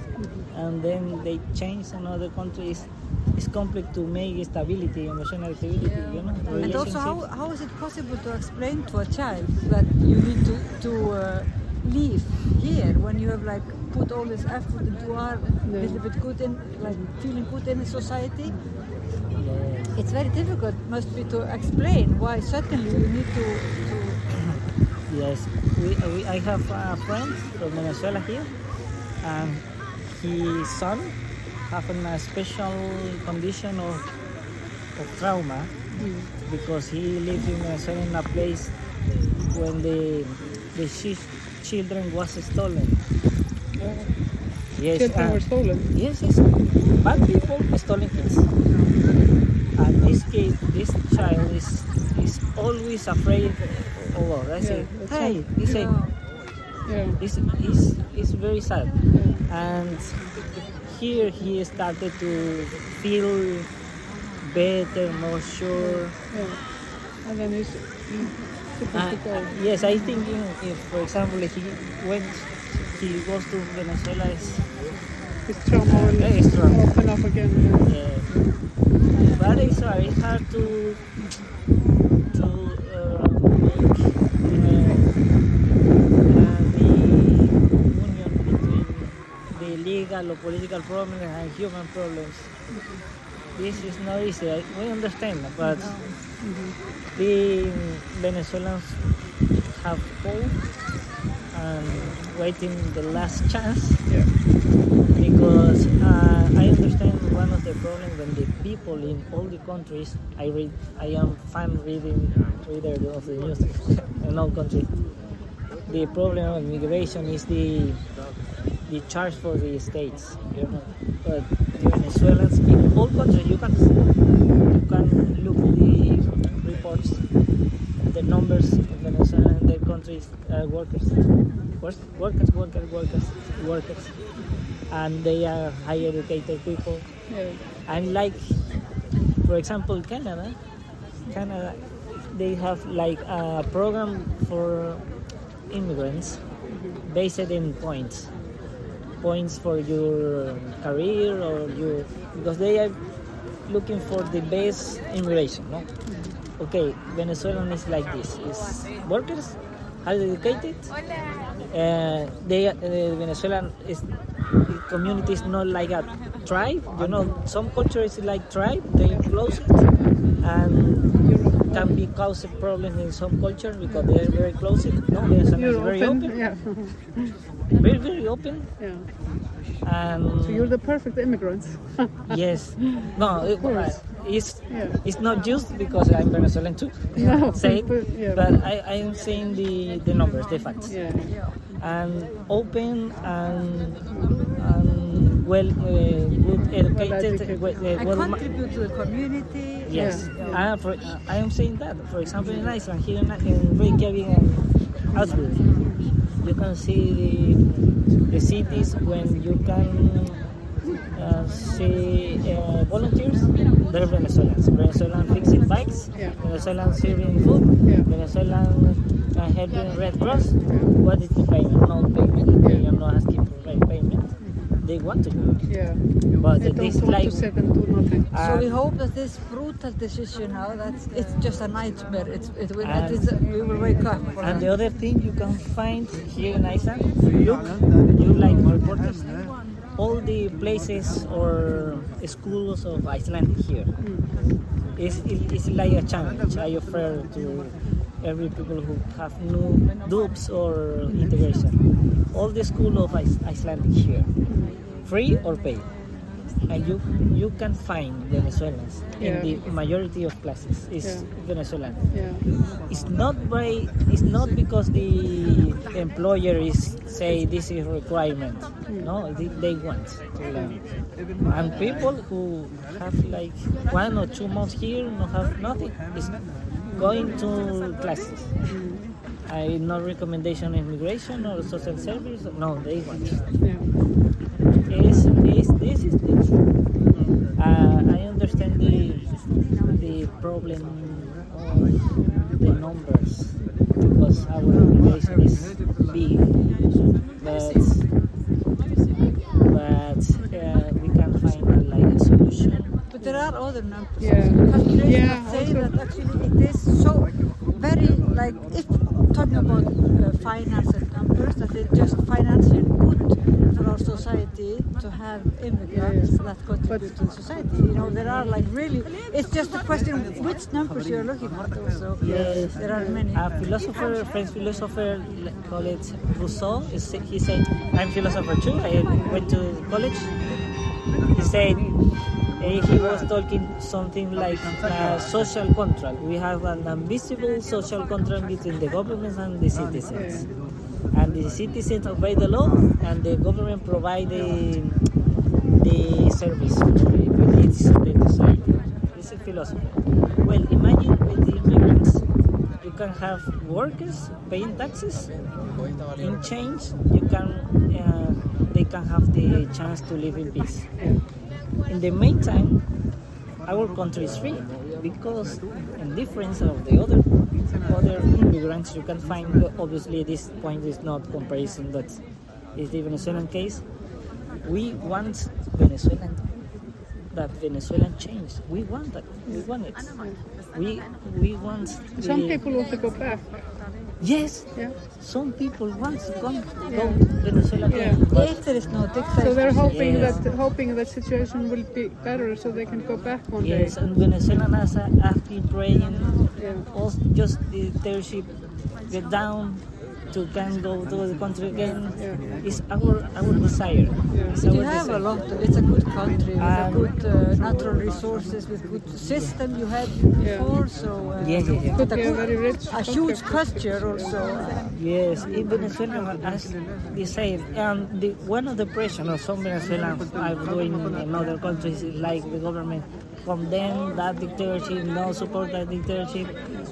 and then they change in other countries. It's complex to make stability emotional stability you know And also, how, how is it possible to explain to a child that you need to, to uh, live here when you have like put all this effort you are a little bit good in, like feeling good in society? It's very difficult, must be to explain why suddenly you need to, to Yes, we, uh, we, I have a friend from Venezuela here, and his son having a special condition of, of trauma because he lived in Venezuela in a place when the the chi- children was stolen. Yes, Children and- were stolen. Yes, yes. Bad people stolen kids. This kid, this child is is always afraid. Oh, I say, Yeah, hey, he say, Yeah. it's, it's, it's very sad. And here he started to feel better, more sure. yeah. And then he's he's Uh, yes, I think in, if, for example, if he went, he goes to Venezuela, it's, His trauma will open up again. Yeah. It's hard. It's hard to to uh, make uh, uh, the union between the legal or political problems and human problems. This is not easy. We understand, but the Venezuelans have hope and waiting the last chance Yeah. because uh, I understand one of the problems when the people in all the countries I read I am fan reading reader of the news *laughs* in all countries. The problem of immigration is the the charge for the states you know. But the Venezuelans in all countries you can you can look the reports the numbers of Venezuela and their countries uh, workers. Work- workers workers workers workers and they are high educated people. Yeah. and like for example canada. Canada they have like a program for immigrants based in points. Points for your career or your because they are looking for the best immigration no? Mm-hmm. Okay venezuelan is like this. Is workers highly educated. Uh, they, uh, Venezuelan is, community is not like a tribe. You know, some culture is like tribe. They close it and can be cause a problem in some cultures because they are very close. It. No, Venezuelan is You're very open. open, Yeah. very very open, yeah. And So you're the perfect immigrants. *laughs* yes, no, it, course. it's yeah. it's not just because I'm Venezuelan too. *laughs* No, say but- yeah. but I, I am saying the, the numbers, the facts. Yeah. And open and, and well, uh, good educated, educated. well, uh, I well ma- contribute to the community. Yes, Yeah. Uh, for, uh, I am saying that. For example, in Iceland, here in, in Reykjavik and Augsburg, you can see the, the cities when you can uh, see uh, volunteers. They're Venezuelans. Venezuelan fixing bikes, Yeah. Venezuelan serving food, Yeah. Venezuelan uh, helping Red Cross. What is the payment? No payment. They are not asking for pay- payment. They want to go. Yeah. But They don't this want like to sit and do nothing. So we hope that this brutal decision now, that's it's just a nightmare. It's, it will, And- it is, we will wake up. For And that. the other thing you can find here in Iceland, look, you like reporters, all the places or schools of Iceland here. Hmm. It's, it's like a challenge I offer to every people who have no dupes or integration. All the school of Icelandic here, free or paid. And you you can find Venezuelans Yeah. in the majority of classes. Is Yeah. Venezuelan Yeah. it's not by it's not because the employer is say this is requirement mm. no they, they want to learn and people who have like one or two months here no have nothing is going to classes mm. I no recommendation immigration or social service no they want Yeah. is, is this is the uh, I understand the the problem of the numbers because our population is big, but but uh, we can find uh, like a solution. But there are other numbers. Yeah. Calculations Yeah, that say also- that actually it is so very like if talking about uh, finance and numbers that it's just financially good for our society to have immigrants Yeah, that contribute to the society. You know, there are like really it's just a question of which numbers you're looking at also. Yes. There are many. A philosopher, French philosopher, call it Rousseau. He said, "I'm philosopher too. I went to college." He said eh, he was talking something like a social contract. We have an invisible social contract between the government and the citizens, and the citizens obey the law, and the government provide the the service for the needs of the. It's a philosophy. Well, imagine with the immigrants, you can have workers paying taxes. In change, you can uh, they can have the chance to live in peace. In the meantime, our country is free because, in difference of the other other immigrants, you can find. Obviously, this point is not comparison, but it's the Venezuelan case. We want Venezuelan that Venezuelan change. We want that. We want it. We we want. Some people want to go back. Yes, Yeah. some people want to come go to Venezuela. Yeah. But if there is no So they're hoping Yes. that hoping that situation will be better, so they can go back one yes, day. and Venezuelan has a active praying. Yeah. Also, just the dictatorship get down to can go to the country again. Yeah. It's our our desire. It's You our have a lot. It's a good country with a Um, good uh, natural resources, with good system you had before. So uh, Yes, yes, yes. A, good- very rich a huge country. culture also. Uh, Yes, in Venezuela, as they say, um, the, one of the pressure of some Venezuelans are doing in other countries like the government condemn that dictatorship, no support that dictatorship,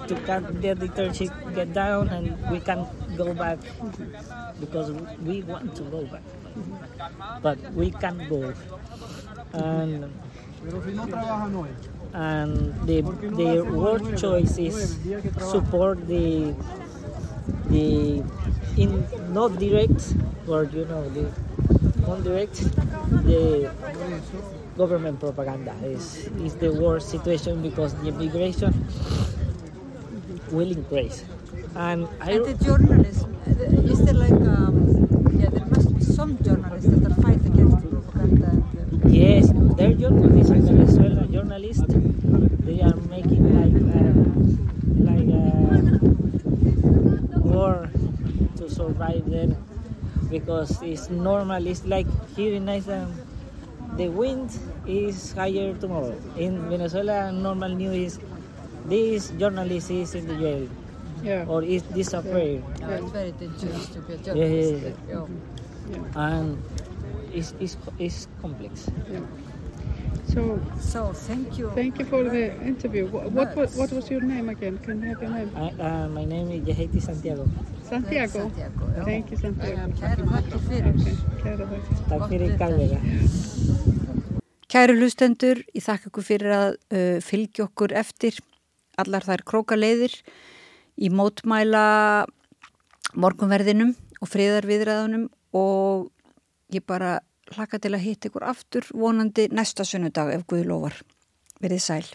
to cut the dictatorship, get down, and we can go back because we want to go back, but we can't go. And and the the word choice is support the the in not direct or you know the non-direct the government propaganda is is the worst situation because the immigration will grace. And I, And the journalists, is there like, um, yeah, there must be some journalists that are fight against propaganda. And, uh, yes, they're journalists in Venezuela, journalists. They are making like uh, like a war to survive there because it's normal. It's like here in Iceland, the wind is higher tomorrow. In Venezuela, normal news is this journalist is in the jail Yeah. or is disappeared. yeah, it's very dangerous to be a Yeah, yeah, journalist. yeah. Yeah. and it's, it's, it's complex. So So thank you. thank you for the interview. What, what, was, what was your name again? Can I have your name? I, uh, my name is Yeheti Santiago. Santiago. Santiago, já. Thank you, Santiago. Kæra þakki fyrir. Okay, kæra þakki. Takk fyrir kærlega. Kæru hlustendur, ég þakka ykkur fyrir að uh, fylgja okkur eftir allar þær krókaleiðir í mótmæla morgunverðinum og friðarviðræðunum og ég bara hlakka til að hitta ykkur aftur vonandi næsta sunnudag ef Guð lofar. Verið sæl.